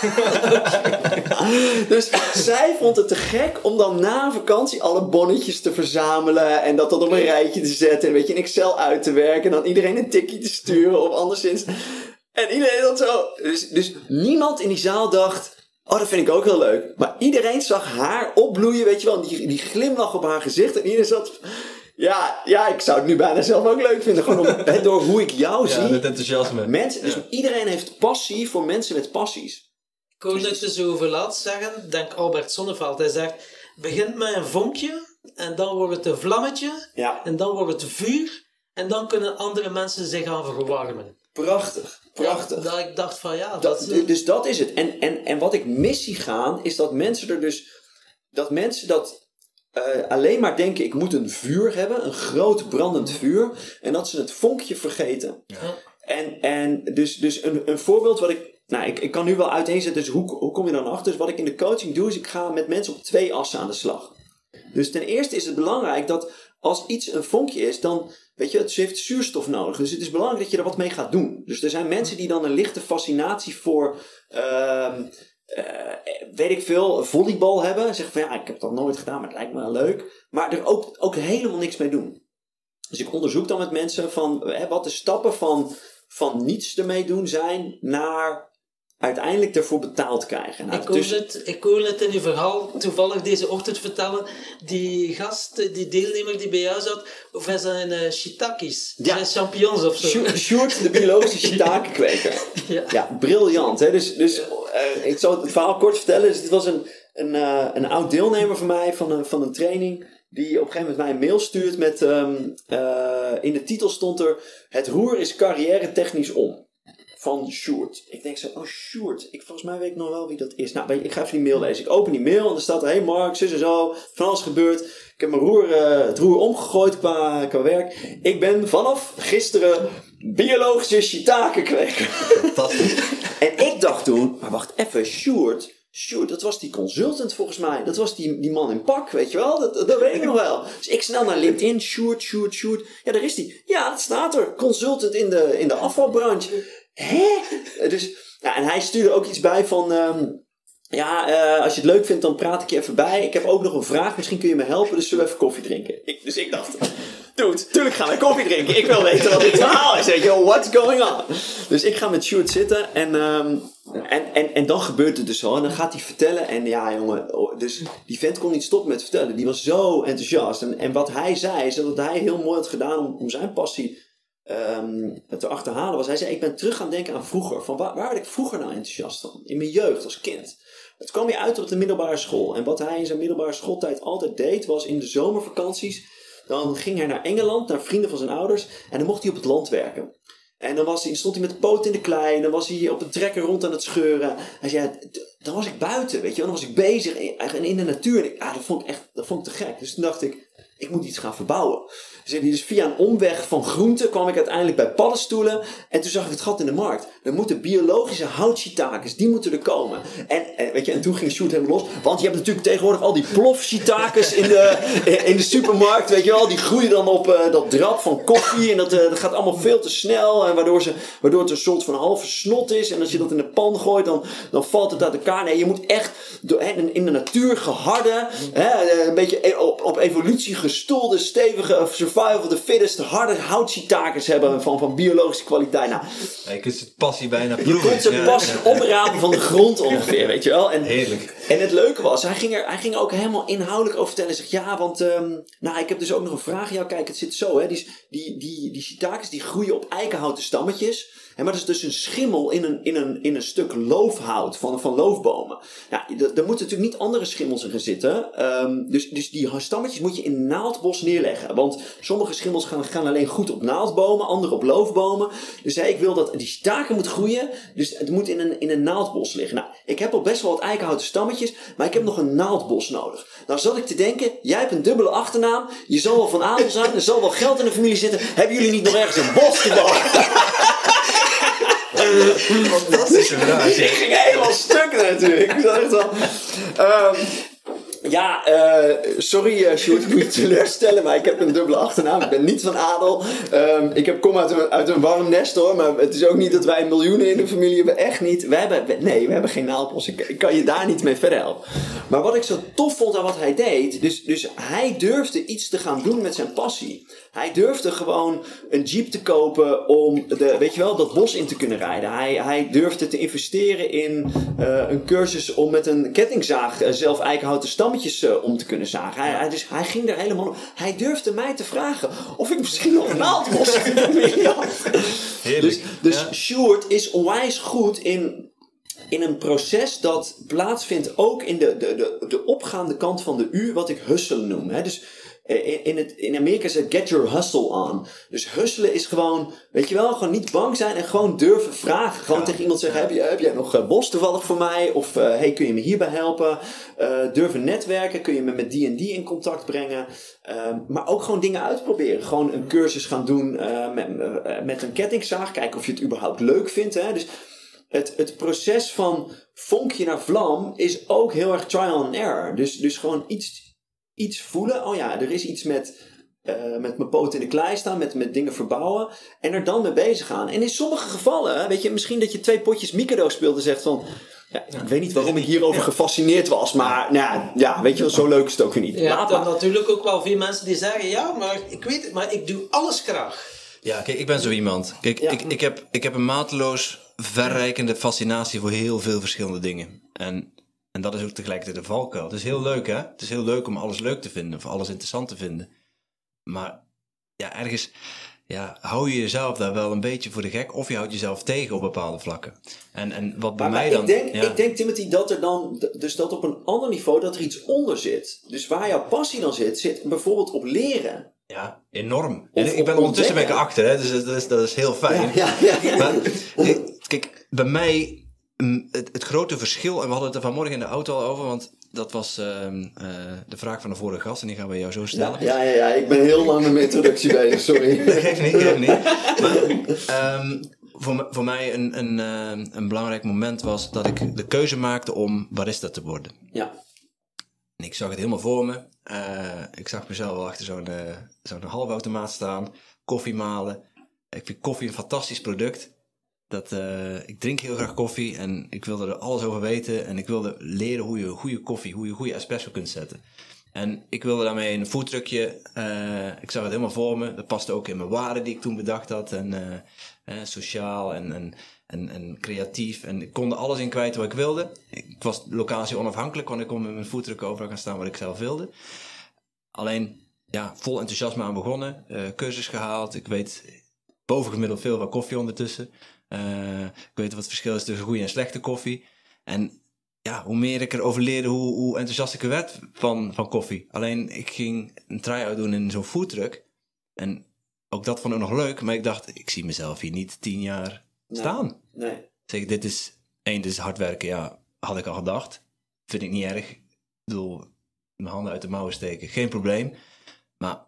dus zij vond het te gek om dan na vakantie alle bonnetjes te verzamelen. En dat dan op een rijtje te zetten. En weet je, in Excel uit te werken. En dan iedereen een tikje te sturen of anderszins. En iedereen dat zo. Dus, dus niemand in die zaal dacht... Oh, dat vind ik ook heel leuk. Maar iedereen zag haar opbloeien, weet je wel. Die, die glimlach op haar gezicht. En iedereen zat... Ja, ja, ik zou het nu bijna zelf ook leuk vinden. Gewoon om, door hoe ik jou zie. Ja, met enthousiasme. Mensen, dus iedereen heeft passie voor mensen met passies. Ik hoorde het dus over laat zeggen, denk Albert Sonneveld. Hij zegt, begint met een vonkje en dan wordt het een vlammetje ja. en dan wordt het vuur en dan kunnen andere mensen zich gaan verwarmen. Prachtig, prachtig. dat ik dacht van ja. Dat, dus dat is het. En, en, en wat ik mis zie gaan, is dat mensen er dus, dat mensen dat uh, alleen maar denken: ik moet een vuur hebben, een groot brandend vuur, en dat ze het vonkje vergeten. Ja. En, en dus, dus een, een voorbeeld wat ik. Nou, ik, ik kan nu wel uiteenzetten, dus hoe, hoe kom je dan achter? Dus wat ik in de coaching doe, is ik ga met mensen op twee assen aan de slag. Dus ten eerste is het belangrijk dat als iets een vonkje is, dan weet je, het heeft zuurstof nodig. Dus het is belangrijk dat je er wat mee gaat doen. Dus er zijn mensen die dan een lichte fascinatie voor, ehm, eh, weet ik veel, volleybal hebben. Zeggen van ja, ik heb dat nooit gedaan, maar het lijkt me wel leuk. Maar er ook, ook helemaal niks mee doen. Dus ik onderzoek dan met mensen van hè, wat de stappen van, van niets ermee doen zijn naar uiteindelijk ervoor betaald krijgen. Nou, ik, hoorde het, ik het in uw verhaal toevallig deze ochtend vertellen. Die gast, die deelnemer die bij jou zat, over zijn uh, shiitakes. Ja. Zijn champignons of zo. Sjoerd, de biologische shiitake kweker. ja. ja, briljant. Hè? Dus, dus uh, ik zal het verhaal kort vertellen. Dus dit was een, een, uh, een oud deelnemer van mij van een, van een training die op een gegeven moment mij een mail stuurt met um, uh, in de titel stond er het roer is carrière technisch om van Sjoerd. Ik denk zo, oh Sjoerd, ik, volgens mij weet ik nog wel wie dat is. Nou, ik ga even die mail lezen. Ik open die mail en er staat hey Mark, zus en zo, van alles gebeurd. Ik heb mijn roer, uh, het roer omgegooid qua, qua werk. Ik ben vanaf gisteren biologische shiitake kweker. Fantastisch. en ik dacht toen, maar wacht even, Sjoerd, Sjoerd, dat was die consultant volgens mij. Dat was die, die man in pak, weet je wel? Dat, dat weet ik nog wel. Dus ik snel naar LinkedIn. Sjoerd, Sjoerd, Sjoerd. Ja, daar is die. Ja, dat staat er. Consultant in de, in de afvalbranche hè? Dus, ja, en hij stuurde ook iets bij van... Ehm, ja, uh, als je het leuk vindt, dan praat ik je even bij. Ik heb ook nog een vraag. Misschien kun je me helpen. Dus zullen we even koffie drinken? Ik, dus ik dacht, dude, tuurlijk gaan we koffie drinken. Ik wil weten wat dit verhaal is. Weet je, what's going on? Dus ik ga met Sjoerd zitten. En, um, en, en, en dan gebeurt het dus zo. En dan gaat hij vertellen. En ja, jongen. Oh, dus die vent kon niet stoppen met vertellen. Die was zo enthousiast. En, en wat hij zei, is dat hij heel mooi had gedaan om, om zijn passie um, te achterhalen was. Hij zei, ik ben terug gaan denken aan vroeger. Van waar, waar werd ik vroeger nou enthousiast van? In mijn jeugd als kind. Het kwam weer uit op de middelbare school. En wat hij in zijn middelbare schooltijd altijd deed, was in de zomervakanties. Dan ging hij naar Engeland, naar vrienden van zijn ouders. En dan mocht hij op het land werken. En dan was hij, stond hij met de poot in de klei. En dan was hij op een trekker rond aan het scheuren. Hij zei, dan was ik buiten, weet je Dan was ik bezig en in de natuur. En ik, ah, dat, vond ik echt dat vond ik te gek. Dus toen dacht ik, ik moet iets gaan verbouwen. Dus via een omweg van groenten kwam ik uiteindelijk bij paddenstoelen. En toen zag ik het gat in de markt. Er moeten biologische houtshiitakes, die moeten er komen. En, weet je, en toen ging Shoot helemaal los. Want je hebt natuurlijk tegenwoordig al die plofshiitakes in de, in de supermarkt. Weet je wel, die groeien dan op uh, dat drap van koffie. En dat, uh, dat gaat allemaal veel te snel. En waardoor, ze, waardoor het een soort van halve snot is. En als je dat in de pan gooit, dan, dan valt het uit elkaar. Nee, je moet echt in de natuur geharde, hè, een beetje e-, op, op evolutie gestoelde, stevige survival of the fittest, harde houtshiitakes hebben van, van biologische kwaliteit. Nou, je kunt ze passie bijna proeven. Je kunt ze passie oprapen van de grond ongeveer, weet je wel. En, Heerlijk. En het leuke was, hij ging er hij ging ook helemaal inhoudelijk over vertellen. Hij zegt, ja, want um, nou, ik heb dus ook nog een vraag aan jou. Kijk, het zit zo, hè. Die, die, die, die shiitakes die groeien op eikenhouten stammetjes. En maar dat is dus een schimmel in een, in een, in een stuk loofhout van, van loofbomen. Ja, er moeten natuurlijk niet andere schimmels in gaan zitten. Um, dus, dus die stammetjes moet je in naaldbos neerleggen. Want sommige schimmels gaan, gaan alleen goed op naaldbomen, andere op loofbomen. Dus ik wil dat die staken moet groeien. Dus het moet in een, in een naaldbos liggen. Nou, ik heb al best wel wat eikenhouten stammetjes, maar ik heb nog een naaldbos nodig. Nou zat ik te denken, jij hebt een dubbele achternaam. Je zal wel van adel zijn, er zal wel geld in de familie zitten. Hebben jullie niet nog ergens een bos te bouwen? Fantastische vraag. Ik ging helemaal stuk natuurlijk. Ik zag echt wel. Um, ja, uh, sorry uh, Sjoerd, ik moet je teleurstellen, maar ik heb een dubbele achternaam. Ik ben niet van adel. Um, ik heb, kom uit een, warm nest hoor, maar het is ook niet dat wij miljoenen in de familie hebben. Echt niet. Wij hebben, nee, we hebben geen naaldbos. Ik, ik, kan je daar niet mee verder helpen. Maar wat ik zo tof vond aan wat hij deed, dus, dus hij durfde iets te gaan doen met zijn passie. Hij durfde gewoon een jeep te kopen om de, weet je wel, dat bos in te kunnen rijden. Hij, hij durfde te investeren in uh, een cursus om met een kettingzaag uh, zelf eikenhouten stammetjes uh, om te kunnen zagen. Hij, hij, dus hij ging er helemaal Hij durfde mij te vragen of ik misschien nog een naaldbos. Dus, dus ja. Sjoerd is onwijs goed in in een proces dat plaatsvindt ook in de, de, de, de opgaande kant van de U, wat ik husselen noem. Hè. Dus in, in, het, in Amerika zegt get your hustle on. Dus hustelen is gewoon, weet je wel, gewoon niet bang zijn en gewoon durven vragen. Gewoon ja. tegen iemand zeggen, heb, je, heb jij nog uh, bos toevallig voor mij? Of uh, hey, kun je me hierbij helpen? Uh, durven netwerken, kun je me met die en die in contact brengen? maar ook gewoon dingen uitproberen. Gewoon een cursus gaan doen met, met een kettingzaag. Kijken of je het überhaupt leuk vindt. Hè? Dus het, het proces van vonkje naar vlam is ook heel erg trial and error. Dus, dus gewoon iets, iets voelen. Oh ja, er is iets met eh, met mijn poten in de klei staan, met, met dingen verbouwen. En er dan mee bezig gaan. En in sommige gevallen, weet je, misschien dat je twee potjes Mikado speelt en zegt van. Ja, ik weet niet waarom ik hierover gefascineerd was, maar nou, ja, ja, weet je wel, zo leuk is het ook weer niet. Ja, Laat dan maar. natuurlijk ook wel veel mensen die zeggen, ja, maar ik weet het, maar ik doe alles graag. Ja, kijk, ik ben zo iemand. Kijk, Ja. ik, ik, heb, ik heb een mateloos verrijkende fascinatie voor heel veel verschillende dingen. En, en dat is ook tegelijkertijd de valkuil. Het is heel leuk, hè? Het is heel leuk om alles leuk te vinden, of alles interessant te vinden. Maar ja, ergens ja, hou je jezelf daar wel een beetje voor de gek, of je houdt jezelf tegen op bepaalde vlakken. En, en wat bij Maar, mij dan. ik, denk, ja. ik denk, Timothy, dat er dan, dus dat op een ander niveau, dat er iets onder zit. Dus waar jouw passie dan zit, zit bijvoorbeeld op leren. Ja, enorm. Of ik ben ondertussen ben ik erachter, hè, dus dat is, dat is heel fijn. Ja, ja. Maar kijk, bij mij, het, het grote verschil, en we hadden het er vanmorgen in de auto al over, want dat was ehm, eh, de vraag van de vorige gast, en die gaan we jou zo stellen. Ja, ja, ja, ik ben heel lang met mijn introductie bezig, sorry. Geeft niet, geeft niet. Maar ehm, voor, voor mij een, een, ehm, een belangrijk moment was dat ik de keuze maakte om barista te worden. Ja, En ik zag het helemaal voor me. Eh, ik zag mezelf wel achter zo'n eh, zo'n halfautomaat staan. Koffie malen. Ik vind koffie een fantastisch product. Dat, eh, ik drink heel graag koffie en ik wilde er alles over weten. En ik wilde leren hoe je goede koffie, hoe je goede espresso kunt zetten. En ik wilde daarmee een foodtruckje. eh ik zag het helemaal voor me. Dat paste ook in mijn waarden die ik toen bedacht had. En eh, sociaal en, en, en, en creatief. En ik kon er alles in kwijt wat ik wilde. Ik was locatie onafhankelijk, want ik kon met mijn voetdruk overal gaan staan wat ik zelf wilde. Alleen, ja, vol enthousiasme aan begonnen. cursus gehaald. Ik weet bovengemiddeld veel van koffie ondertussen. Eh, ik weet wat het verschil is tussen goede en slechte koffie. En ja, hoe meer ik erover leerde, hoe, hoe enthousiast ik er werd van, van koffie. Alleen, ik ging een try-out doen in zo'n foodtruck. En ook dat vond ik nog leuk. Maar ik dacht, ik zie mezelf hier niet tien jaar Nee. staan. nee. Zeg, dit is, één, dit is hard werken. Ja, had ik al gedacht. Vind ik niet erg. Ik bedoel, mijn handen uit de mouwen steken, geen probleem. Maar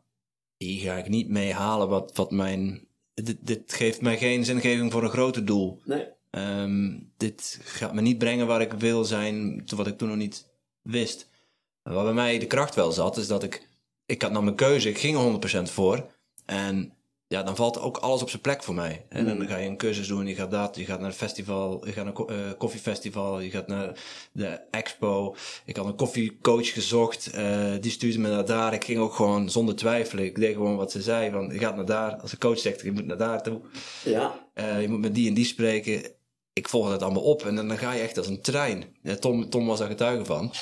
hier ga ik niet mee halen wat, wat mijn... Dit, dit geeft mij geen zingeving voor een groter doel. Nee. Ehm, dit gaat me niet brengen waar ik wil zijn, wat ik toen nog niet wist. Wat bij mij de kracht wel zat, is dat ik... Ik had nou mijn keuze, ik ging er 100% voor. En ja, dan valt ook alles op zijn plek voor mij. En dan ga je een cursus doen, je gaat dat, je gaat naar een festival, je gaat naar een eh, koffiefestival, je gaat naar de expo. Ik had een koffiecoach gezocht, eh, die stuurde me naar daar. Ik ging ook gewoon zonder twijfelen, ik deed gewoon wat ze zei, van je gaat naar daar. Als de coach zegt, je moet naar daar toe. Ja, Eh, je moet met die en die spreken. Ik volg dat allemaal op en dan, dan ga je echt als een trein. Tom, Tom was daar getuige van.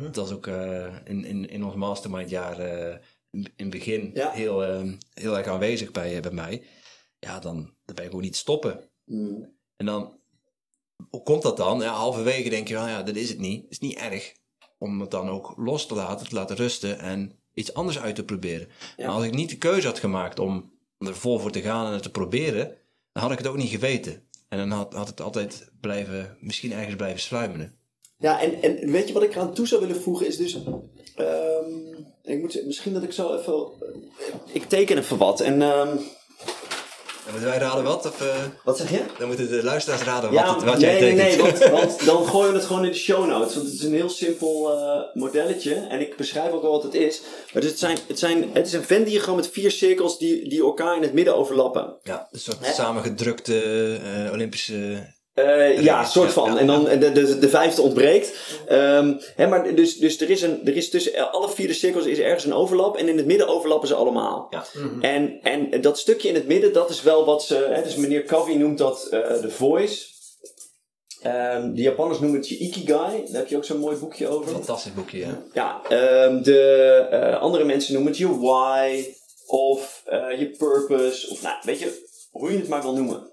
Dat was ook in, in, in ons mastermind jaar in het begin Ja. heel, eh, heel erg aanwezig bij, eh, bij mij. Ja, dan, dan ben je gewoon niet stoppen. Mm. En dan, hoe komt dat dan? Ja, halverwege denk je, van, ja, dat is het niet. Het is niet erg om het dan ook los te laten, te laten rusten en iets anders uit te proberen. Ja. Maar als ik niet de keuze had gemaakt om er vol voor te gaan en het te proberen, dan had ik het ook niet geweten. En dan had, had het altijd blijven, misschien ergens blijven sluimeren. Ja, en, en weet je wat ik eraan toe zou willen voegen is dus... ehm, ik moet, misschien dat ik zo even... Ik teken even wat en... ehm, Dan moeten wij raden wat? Of, eh, wat zeg je? dan moeten de luisteraars raden Ja, wat, het- wat nee, jij nee, tekent. nee, want, want dan gooien we het gewoon in de show notes. Want het is een heel simpel eh, modelletje. En ik beschrijf ook wel wat het is. Maar dus het, zijn, het, zijn, het is een Venn-diagram met vier cirkels die, die elkaar in het midden overlappen. Ja, een soort Hè? samengedrukte eh, Olympische... Eh, ja, soort van. ja, en dan de, de, de vijfde ontbreekt. Ehm, hè, maar dus, dus er is, een, er is tussen alle vier de cirkels is ergens een overlap. En in het midden overlappen ze allemaal. Ja. En, en dat stukje in het midden, dat is wel wat ze... Hè, dus meneer Covey noemt dat eh, de voice. Ehm, de Japanners noemen het je ikigai. Daar heb je ook zo'n mooi boekje over. Fantastisch boekje, ja. Ja, ehm, de eh, andere mensen noemen het je why. Of eh, je purpose. Of nou, weet je, hoe je het maar wil noemen.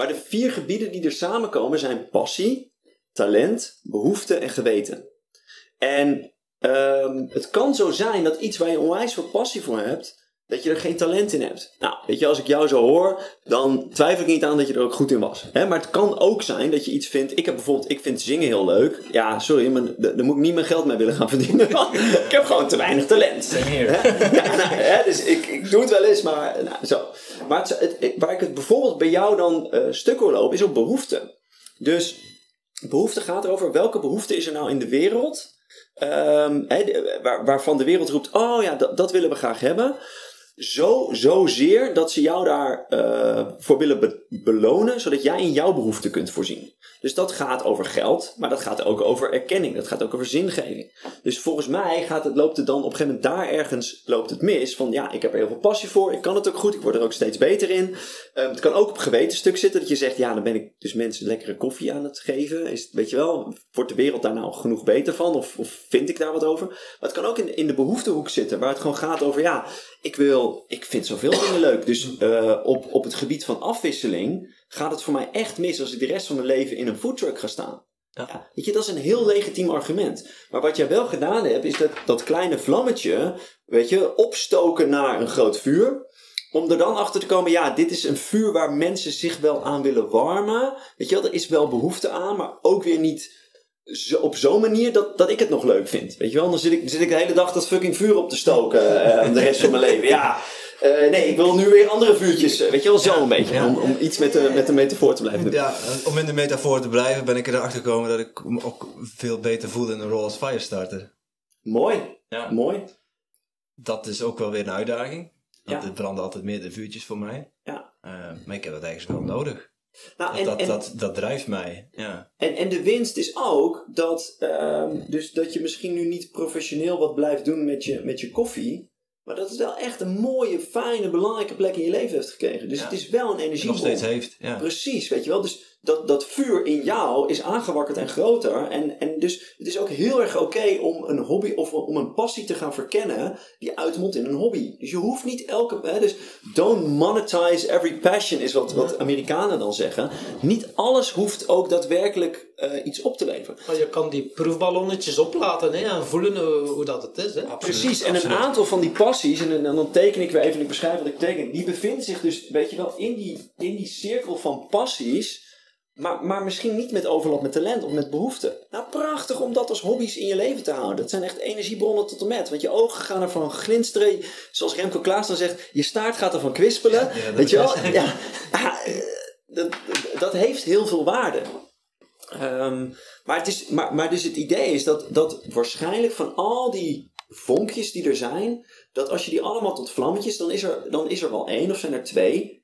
Maar de vier gebieden die er samenkomen zijn passie, talent, behoefte en geweten. En ehm, het kan zo zijn dat iets waar je onwijs veel passie voor hebt, dat je er geen talent in hebt. Nou, weet je, als ik jou zo hoor, dan twijfel ik niet aan dat je er ook goed in was. Hè? Maar het kan ook zijn dat je iets vindt. Ik heb bijvoorbeeld, ik vind zingen heel leuk. Ja, sorry, maar daar moet ik niet mijn geld mee willen gaan verdienen. ik heb gewoon te weinig talent. Ja, nou, hè, dus ik, ik doe het wel eens, maar nou, zo. Maar het, het- het- waar ik het bijvoorbeeld bij jou dan eh stuk hoor lopen, is op behoefte. Dus behoefte gaat erover welke behoefte is er nou in de wereld, ehm, hè, de- waar, waarvan de wereld roept: oh ja, dat, dat willen we graag hebben. Zo, zo zeer dat ze jou daarvoor eh voor willen be- belonen, zodat jij in jouw behoeften kunt voorzien. Dus dat gaat over geld, maar dat gaat ook over erkenning, dat gaat ook over zingeving. Dus volgens mij gaat het, loopt het dan op een gegeven moment daar ergens loopt het mis. Van ja, ik heb er heel veel passie voor, ik kan het ook goed, ik word er ook steeds beter in. Ehm, het kan ook op gewetenstuk zitten dat je zegt, ja, dan ben ik dus mensen lekkere koffie aan het geven. Is, weet je wel, wordt de wereld daar nou genoeg beter van? Of, of vind ik daar wat over? Maar het kan ook in, in de behoeftehoek zitten, waar het gewoon gaat over, ja, ik wil, ik vind zoveel dingen leuk. Dus eh, op, op het gebied van afwisseling gaat het voor mij echt mis als ik de rest van mijn leven in een foodtruck ga staan. Ja. Ja, weet je, dat is een heel legitiem argument. Maar wat jij wel gedaan hebt, is dat, dat kleine vlammetje, weet je, opstoken naar een groot vuur. Om er dan achter te komen, ja, dit is een vuur waar mensen zich wel aan willen warmen. Weet je wel, er is wel behoefte aan, maar ook weer niet zo, op zo'n manier dat, dat ik het nog leuk vind. Weet je wel, dan zit ik, zit ik de hele dag dat fucking vuur op te stoken eh, de rest van mijn leven. Ja, eh, nee, ik wil nu weer andere vuurtjes, eh, weet je wel, zo een beetje. ja. Om, om iets met de, met de metafoor te blijven doen. Ja, om in de metafoor te blijven ben ik erachter gekomen dat ik me ook veel beter voelde in een rol als firestarter. Mooi, Ja. mooi. Dat is ook wel weer een uitdaging. Want Ja. er branden altijd meerdere vuurtjes voor mij. Ja. Maar ik heb dat eigenlijk wel nodig. Nou, Dat, en, dat, en, dat, dat drijft mij. Ja. En, en de winst is ook dat, ehm, dus dat je misschien nu niet professioneel wat blijft doen met je, met je koffie. Maar dat het wel echt een mooie, fijne, belangrijke plek in je leven heeft gekregen. Dus Ja. het is wel een En nog energiebron. steeds heeft. Ja. Precies, weet je wel. Dus dat, dat vuur in jou is aangewakkerd en groter. En, en dus het is ook heel erg oké om een hobby of om een passie te gaan verkennen die uitmondt in een hobby. Dus je hoeft niet elke. Hè, dus don't monetize every passion is wat, wat Amerikanen dan zeggen. Niet alles hoeft ook daadwerkelijk eh, iets op te leveren. Maar je kan die proefballonnetjes oplaten hè, en voelen hoe, hoe dat het is. Hè. Precies, en een aantal van die passies, en, en dan teken ik weer even, ik beschrijf wat ik teken, die bevinden zich dus, weet je wel, in die, in die cirkel van passies, maar, maar misschien niet met overlap met talent of met behoefte. Nou, prachtig om dat als hobby's in je leven te houden. Dat zijn echt energiebronnen tot en met, want je ogen gaan ervan glinsteren, zoals Remco Klaas dan zegt, je staart gaat ervan kwispelen, Ja, weet je wel? Ja, ah, eh, dat, dat heeft heel veel waarde. Ehm, maar, het is, maar, maar dus het idee is dat, dat waarschijnlijk van al die vonkjes die er zijn, dat als je die allemaal tot vlammetjes, dan is er, dan is er wel één of zijn er twee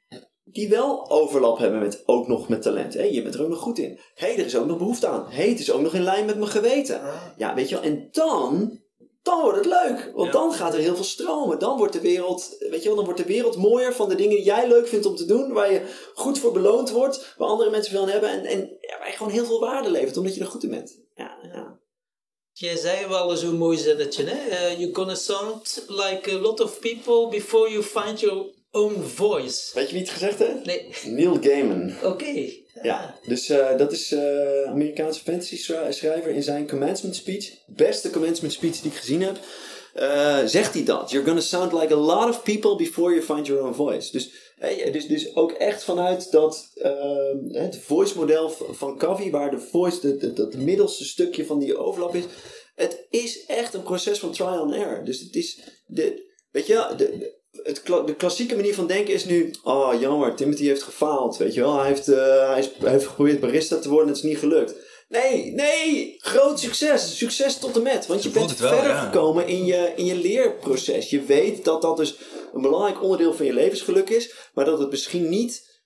die wel overlap hebben met ook nog met talent. Hé, je bent er ook nog goed in. Hé, er is ook nog behoefte aan. Hé, het is ook nog in lijn met mijn geweten. Ja, weet je wel. En dan, dan wordt het leuk. Want Ja. dan gaat er heel veel stromen. Dan wordt de wereld, weet je wel, dan wordt de wereld mooier van de dingen die jij leuk vindt om te doen. Waar je goed voor beloond wordt. Waar andere mensen veel aan hebben. En, en ja, waar je gewoon heel veel waarde levert. Omdat je er goed in bent. Ja, ja. Jij zei wel zo'n mooi zinnetje, hè? Eh, you're gonna sound like a lot of people before you find your own voice. Weet je wie het gezegd heeft? Nee, Neil Gaiman. oké. Ja, dus eh, dat is eh Amerikaanse fantasy schri- schrijver in zijn commencement speech. Beste commencement speech die ik gezien heb. eh, zegt hij dat. You're gonna sound like a lot of people before you find your own voice. Dus, hè, dus, dus ook echt vanuit dat het voice model van Covey, waar de voice, de, de, dat middelste stukje van die overlap is. Het is echt een proces van trial and error. Dus het is, de, weet je de, het, kla- de klassieke manier van denken is nu, oh jammer, Timothy heeft gefaald, weet je wel. Hij heeft, eh, hij, is, hij heeft geprobeerd barista te worden en het is niet gelukt. Nee, nee, groot succes. Succes tot en met. Want je bent wel, verder ja. gekomen in je, in je leerproces. Je weet dat dat dus een belangrijk onderdeel van je levensgeluk is. Maar dat het misschien niet,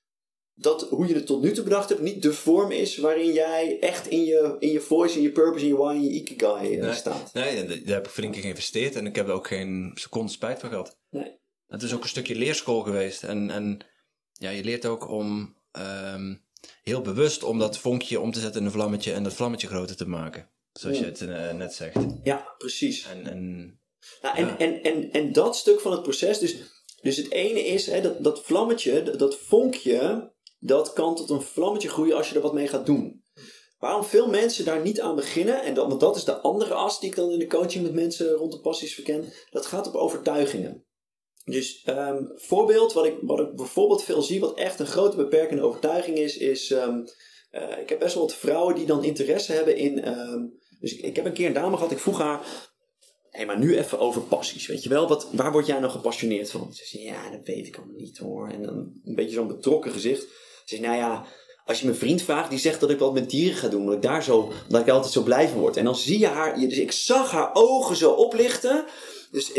dat hoe je het tot nu toe bedacht hebt, niet de vorm is waarin jij echt in je, in je voice, in je purpose, in je why, in je ikigai eh, Nee, staat. nee, daar heb ik flink in geïnvesteerd en ik heb er ook geen seconde spijt van gehad. Nee. Het is ook een stukje leerschool geweest. En, en ja, je leert ook om ehm, heel bewust om dat vonkje om te zetten in een vlammetje en dat vlammetje groter te maken. Zoals je het eh, net zegt. Ja, precies. En, en Nou, en, Ja. en, en, en dat stuk van het proces, dus, dus het ene is, hè, dat, dat vlammetje, dat, dat vonkje, dat kan tot een vlammetje groeien als je er wat mee gaat doen. Waarom veel mensen daar niet aan beginnen, en dat, want dat is de andere as die ik dan in de coaching met mensen rond de passies verken, dat gaat op overtuigingen. Dus ehm, voorbeeld, wat ik, wat ik bijvoorbeeld veel zie, wat echt een grote beperkende overtuiging is, is ehm, eh, ik heb best wel wat vrouwen die dan interesse hebben in. ehm, dus ik, heb een keer een dame gehad, ik vroeg haar. Hé, maar nu even over passies, weet je wel? Wat, waar word jij nou gepassioneerd van? Ze zei, ja, dat weet ik allemaal niet hoor. En dan een beetje zo'n betrokken gezicht. Ze zei, nou ja, als je mijn vriend vraagt, die zegt dat ik wat met dieren ga doen. Dat ik daar zo, dat ik altijd zo blij van word. En dan zie je haar, dus ik zag haar ogen zo oplichten. Dus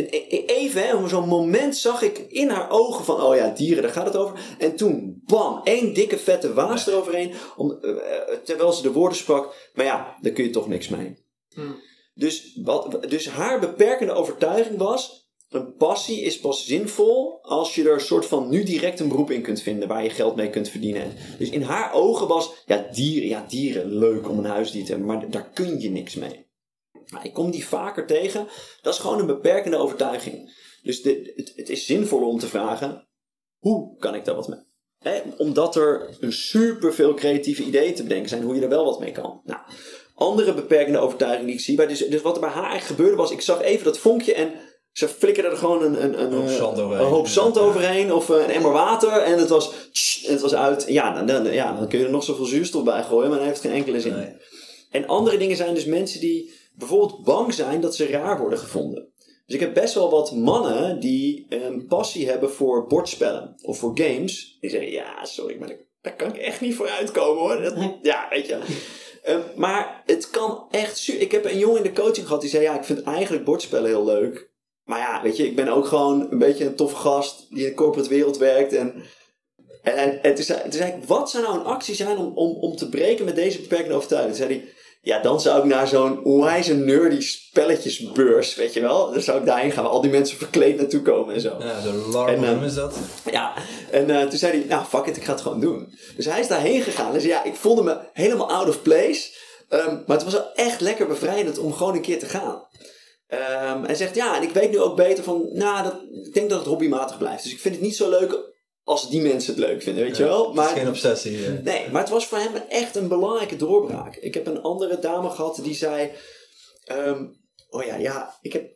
even, hè, zo'n moment zag ik in haar ogen van, oh ja, dieren, daar gaat het over. En toen, bam, één dikke vette waas eroverheen, om, eh, eh, terwijl ze de woorden sprak. Maar ja, daar kun je toch niks mee. Dus, wat, dus haar beperkende overtuiging was, een passie is pas zinvol als je er een soort van nu direct een beroep in kunt vinden waar je geld mee kunt verdienen. Dus in haar ogen was, ja, dieren, ja, dieren, leuk om een huisdier te hebben, maar daar kun je niks mee. Maar ik kom die vaker tegen. Dat is gewoon een beperkende overtuiging. Dus de, het, het is zinvoller om te vragen: hoe kan ik daar wat mee? Omdat er super veel creatieve ideeën te bedenken zijn hoe je er wel wat mee kan. Nou, andere beperkende overtuiging die ik zie. Dus, dus wat er bij haar eigenlijk gebeurde was: ik zag even dat vonkje en ze flikkerde er gewoon een, een, een, hoop zand overheen. een hoop zand overheen of eh, een emmer water en het was, het was uit. Ja dan, dan, ja, dan kun je er nog zoveel zuurstof bij gooien, maar dan heeft geen enkele zin. Nee. En andere dingen zijn dus mensen die bijvoorbeeld bang zijn dat ze raar worden gevonden. Dus ik heb best wel wat mannen die een passie hebben voor bordspellen of voor games. Die zeggen, ja, sorry, maar daar- kan ik echt niet voor uitkomen hoor. Dat, ja, weet je. Ehm, maar het kan echt... Ik heb een jongen in de coaching gehad die zei, ja, ik vind eigenlijk bordspellen heel leuk. Maar ja, weet je, ik ben ook gewoon een beetje een toffe gast die in de corporate wereld werkt. En, en, en, en toen, zei, toen zei ik, wat zou nou een actie zijn om, om, om te breken met deze beperkende overtuiging? Toen zei hij, ja, dan zou ik naar zo'n onwijs nerdy spelletjesbeurs, weet je wel. Dan zou ik daarheen gaan waar al die mensen verkleed naartoe komen en zo. Ja, zo larm, En, eh, is dat? Ja, en eh, toen zei hij, nou fuck it, ik ga het gewoon doen. Dus hij is daarheen gegaan. En zei, ja, ik voelde me helemaal out of place. Ehm, maar het was wel echt lekker bevrijdend om gewoon een keer te gaan. Ehm, hij zegt, ja, en ik weet nu ook beter van, nou, dat, ik denk dat het hobbymatig blijft. Dus ik vind het niet zo leuk als die mensen het leuk vinden, weet je wel. Het Maar is geen obsessie. eh. Nee, maar het was voor hem echt een belangrijke doorbraak. Ik heb een andere dame gehad die zei: ehm, Oh ja, ja, ik heb,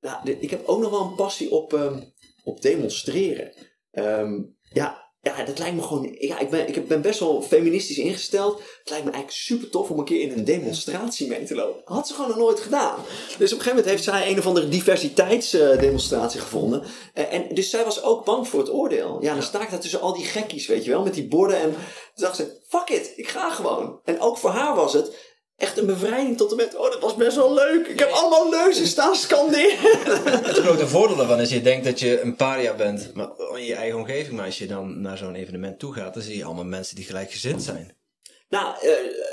nou, ik heb ook nog wel een passie op, ehm, op demonstreren. Ehm, ja, ja, dat lijkt me gewoon. Ja, ik ben, ik ben best wel feministisch ingesteld. Het lijkt me eigenlijk super tof om een keer in een demonstratie mee te lopen. Had ze gewoon nog nooit gedaan. Dus op een gegeven moment heeft zij een of andere diversiteitsdemonstratie gevonden. Eh, en dus zij was ook bang voor het oordeel. Ja, dan sta ik daar tussen al die gekkies, weet je wel, met die borden. En toen dacht ze: fuck it, ik ga gewoon. En ook voor haar was het. Echt een bevrijding tot en met, oh dat was best wel leuk. Ik heb allemaal leuzen staan scanderen. Het de voordeel daarvan is je denkt dat je een paria bent maar in je eigen omgeving. Maar als je dan naar zo'n evenement toe gaat, dan zie je allemaal mensen die gelijkgezind zijn. Nou, eh,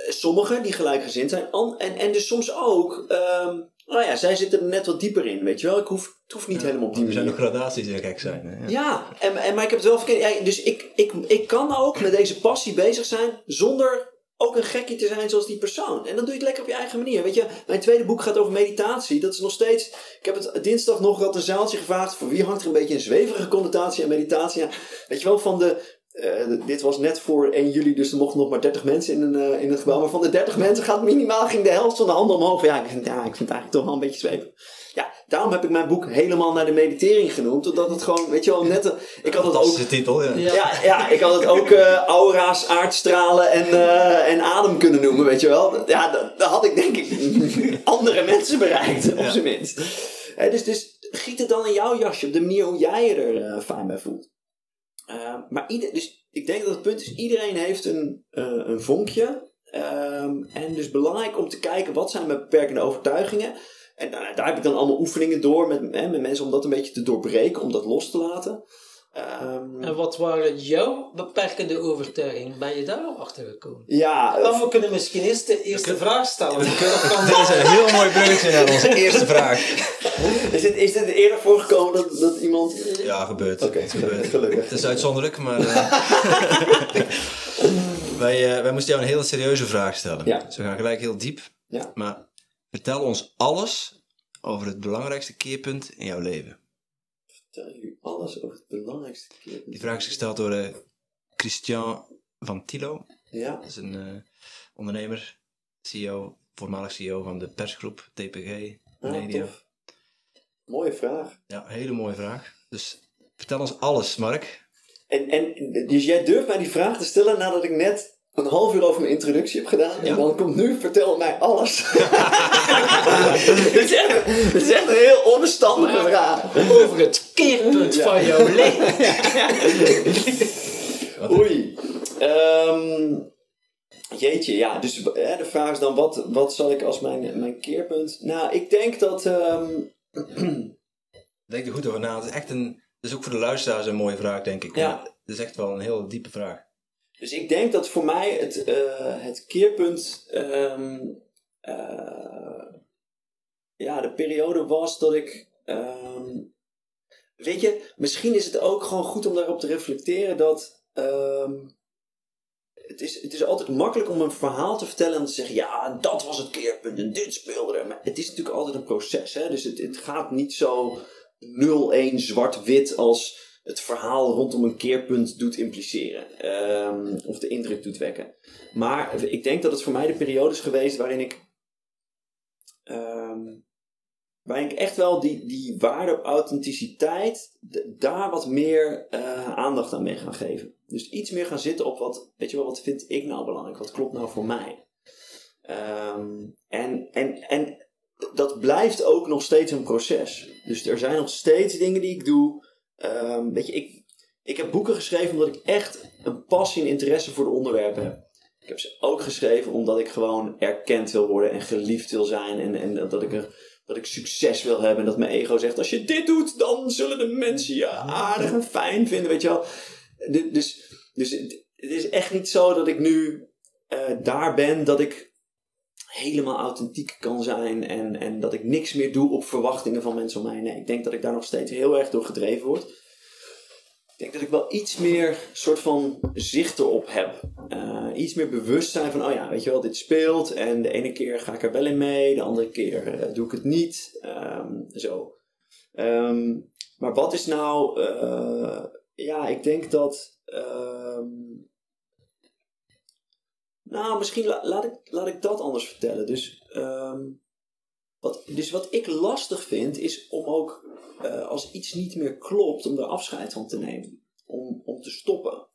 sommigen die gelijkgezind zijn. En, en dus soms ook, ehm, nou ja, zij zitten er net wat dieper in, weet je wel. Ik hoef, het hoeft niet helemaal op die Er zijn manier. ook gradaties die gek zijn. hè. Ja. Ja, en, en, maar ik heb het wel verkeerd. Ja, dus ik, ik, ik kan ook met deze passie bezig zijn zonder ook een gekkie te zijn zoals die persoon. En dan doe je het lekker op je eigen manier. Weet je, mijn tweede boek gaat over meditatie. Dat is nog steeds. Ik heb het dinsdag nog had een zaaltje gevraagd. Voor wie hangt er een beetje een zweverige connotatie aan meditatie? Ja, weet je wel, van de. eh, dit was net voor 1 juli, dus er mochten nog maar 30 mensen in, een, eh, in het gebouw. Maar van de 30 mensen gaat minimaal ging de helft van de handen omhoog. Ja, ik ja, ik vind het eigenlijk toch wel een beetje zweven. Daarom heb ik mijn boek helemaal naar de meditering genoemd. Omdat het gewoon, weet je wel, net. een- ik had het ook. Fantastische titel, ja. Ja. Ja, ik had het ook eh, aura's, aardstralen en, eh, en adem kunnen noemen, weet je wel. Ja, dat, dat had ik denk ik andere mensen bereikt, op Ja. zijn minst. Hè, dus, dus giet het dan in jouw jasje, op de manier hoe jij je er eh, fijn bij voelt. Eh, maar ieder, dus ik denk dat het punt is, iedereen heeft een, eh, een vonkje. Ehm, en dus belangrijk om te kijken, wat zijn mijn beperkende overtuigingen? En daar, daar heb ik dan allemaal oefeningen door met, hè, met mensen om dat een beetje te doorbreken, om dat los te laten. Ehm, En wat waren jouw beperkende overtuigingen? Ben je daar al achter gekomen? ja, Dan we kunnen misschien eerst de eerste vraag stellen. Dit is een heel mooi bruggetje naar onze eerste vraag. Is dit, is dit eerder voorgekomen dat, dat iemand... Ja, gebeurt. Oké, het gebeurt. gelukkig. Het is uitzonderlijk, maar... eh, wij, eh, wij moesten jou een hele serieuze vraag stellen. Ja. Dus we gaan gelijk heel diep. Ja. Maar vertel ons alles over het belangrijkste keerpunt in jouw leven. Vertel jullie alles over het belangrijkste keer. Die vraag is gesteld door eh, Christian van Tilo. Ja, Dat is een eh, ondernemer, CEO, voormalig CEO van de persgroep TPG ah, Media. tof. Mooie vraag. Ja, hele mooie vraag. Dus vertel ons alles, Mark. En, en, dus jij durft mij die vraag te stellen nadat ik net een half uur over mijn introductie heb gedaan. En Ja. dan komt nu, vertel mij alles. Dit is, echt, dit is echt een heel onbestandige vraag. Over het keerpunt Ja. van jouw leven. Oei. Ehm, jeetje, ja. Dus hè, de vraag is dan, wat, wat zal ik als mijn, mijn keerpunt... Nou, ik denk dat... ehm, Denk er goed over na. Het is echt een, dus ook voor de luisteraars een mooie vraag, denk ik. Ja. Het is echt wel een heel diepe vraag. Dus ik denk dat voor mij het, eh, het keerpunt. ehm, eh, ja, de periode was dat ik. ehm, weet je, misschien is het ook gewoon goed om daarop te reflecteren dat. ehm, het, is, het is altijd makkelijk om een verhaal te vertellen en te zeggen: ja, dat was het keerpunt en dit speelde er. Maar het is natuurlijk altijd een proces. Hè? Dus het, het gaat niet zo 0-1 zwart-wit als het verhaal rondom een keerpunt doet impliceren. Ehm, of de indruk doet wekken. Maar ik denk dat het voor mij de periode is geweest waarin ik. ehm, waarin ik echt wel die, die waarde op authenticiteit. daar wat meer eh, aandacht aan ben gaan geven. Dus iets meer gaan zitten op wat. Weet je wel, wat vind ik nou belangrijk? Wat klopt nou voor mij? Ehm, en, en, en dat blijft ook nog steeds een proces. Dus er zijn nog steeds dingen die ik doe. Ehm, weet je, ik, ik heb boeken geschreven omdat ik echt een passie en interesse voor de onderwerpen heb. Ik heb ze ook geschreven omdat ik gewoon erkend wil worden en geliefd wil zijn. En, en dat, ik er, dat ik succes wil hebben. En dat mijn ego zegt: als je dit doet, dan zullen de mensen je aardig en fijn vinden. Weet je wel. Du- Dus, dus het, het is echt niet zo dat ik nu eh, daar ben dat ik helemaal authentiek kan zijn en, en dat ik niks meer doe op verwachtingen van mensen om mij. Nee, ik denk dat ik daar nog steeds heel erg door gedreven word. Ik denk dat ik wel iets meer soort van zicht erop heb. Eh, iets meer bewustzijn van, oh ja, weet je wel, dit speelt. En de ene keer ga ik er wel in mee, de andere keer eh, doe ik het niet. Ehm, zo. Ehm, maar wat is nou, eh, ja, ik denk dat. ehm, nou, misschien la- laat, ik, laat ik dat anders vertellen. Dus, ehm, wat, dus wat ik lastig vind, is om ook eh, als iets niet meer klopt, om er afscheid van te nemen. Om, om te stoppen.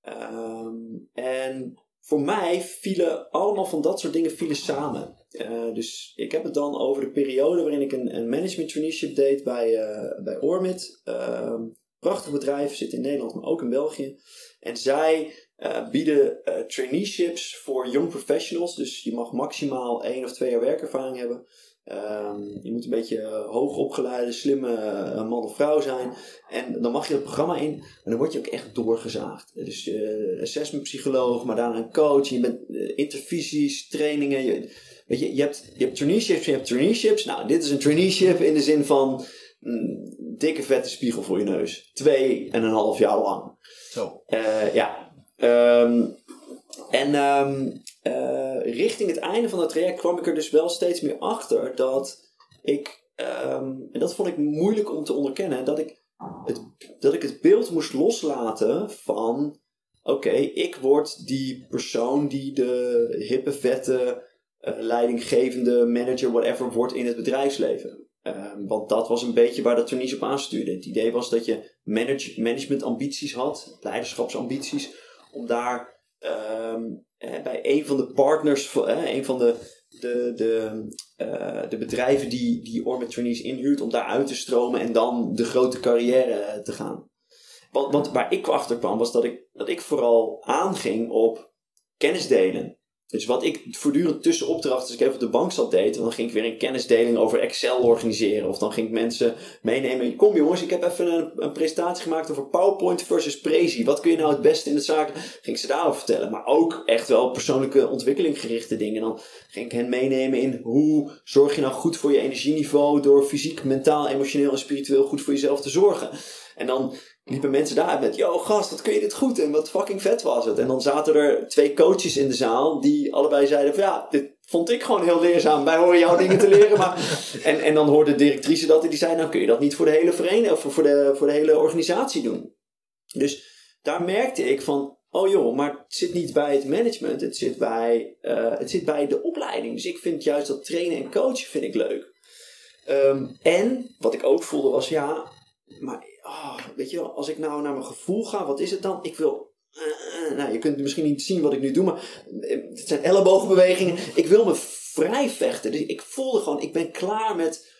Ehm, en voor mij vielen allemaal van dat soort dingen vielen samen. Eh, dus ik heb het dan over de periode waarin ik een, een management traineeship deed bij, eh, bij Ormit. Ehm, prachtig bedrijf, zit in Nederland, maar ook in België. En zij eh, bieden eh, traineeships voor young professionals. Dus je mag maximaal één of twee jaar werkervaring hebben. Ehm, je moet een beetje eh, hoog opgeleide, slimme man of vrouw zijn. En dan mag je het programma in. En dan word je ook echt doorgezaagd. Dus assessment psycholoog, maar daarna een coach. Je bent intervisies, trainingen. Je, weet je, je hebt, je hebt traineeships, je hebt traineeships. Nou, dit is een traineeship in de zin van mm, dikke vette spiegel voor je neus. Twee en een half jaar lang. Zo. Ja. Ehm, en ehm, eh, richting het einde van dat traject kwam ik er dus wel steeds meer achter dat ik, ehm, en dat vond ik moeilijk om te onderkennen, dat ik het, dat ik het beeld moest loslaten van, oké, ik word die persoon die de hippe, vette, eh, leidinggevende manager, whatever, wordt in het bedrijfsleven. Want dat was een beetje waar dat trainees op aanstuurde. Het idee was dat je manage, managementambities had, leiderschapsambities, om daar ehm, eh, bij een van de partners, eh, een van de, de, de, eh, de bedrijven die, die Orbit Trainees inhuurt, om daar uit te stromen en dan de grote carrière te gaan. Want, want waar ik achter kwam, was dat ik, dat ik vooral aanging op kennis delen. Dus wat ik voortdurend tussen opdrachten, als ik even op de bank zat deed, dan ging ik weer een kennisdeling over Excel organiseren. Of dan ging ik mensen meenemen. Kom jongens, ik heb even een, een presentatie gemaakt over PowerPoint versus Prezi. Wat kun je nou het beste in de zaak? Ging ik ze daarover vertellen. Maar ook echt wel persoonlijke ontwikkeling gerichte dingen. Dan ging ik hen meenemen in hoe zorg je nou goed voor je energieniveau door fysiek, mentaal, emotioneel en spiritueel goed voor jezelf te zorgen. En dan liepen mensen daar met, yo gast, wat kun je dit goed en wat fucking vet was het. En dan zaten er twee coaches in de zaal die allebei zeiden van ja, dit vond ik gewoon heel leerzaam. Wij horen jouw dingen te leren. Maar... En, en dan hoorde de directrice dat en die zei, nou kun je dat niet voor de hele vereniging of voor de, voor de hele organisatie doen. Dus daar merkte ik van, oh joh, maar het zit niet bij het management, het zit bij, eh, het zit bij de opleiding. Dus ik vind juist dat trainen en coachen vind ik leuk. Ehm, en wat ik ook voelde was, ja, maar oh, weet je wel, als ik nou naar mijn gevoel ga, wat is het dan? Ik wil. eh, nou, je kunt misschien niet zien wat ik nu doe, maar eh, het zijn ellebogenbewegingen. Ik wil me vrij vechten. Dus ik voelde gewoon, ik ben klaar met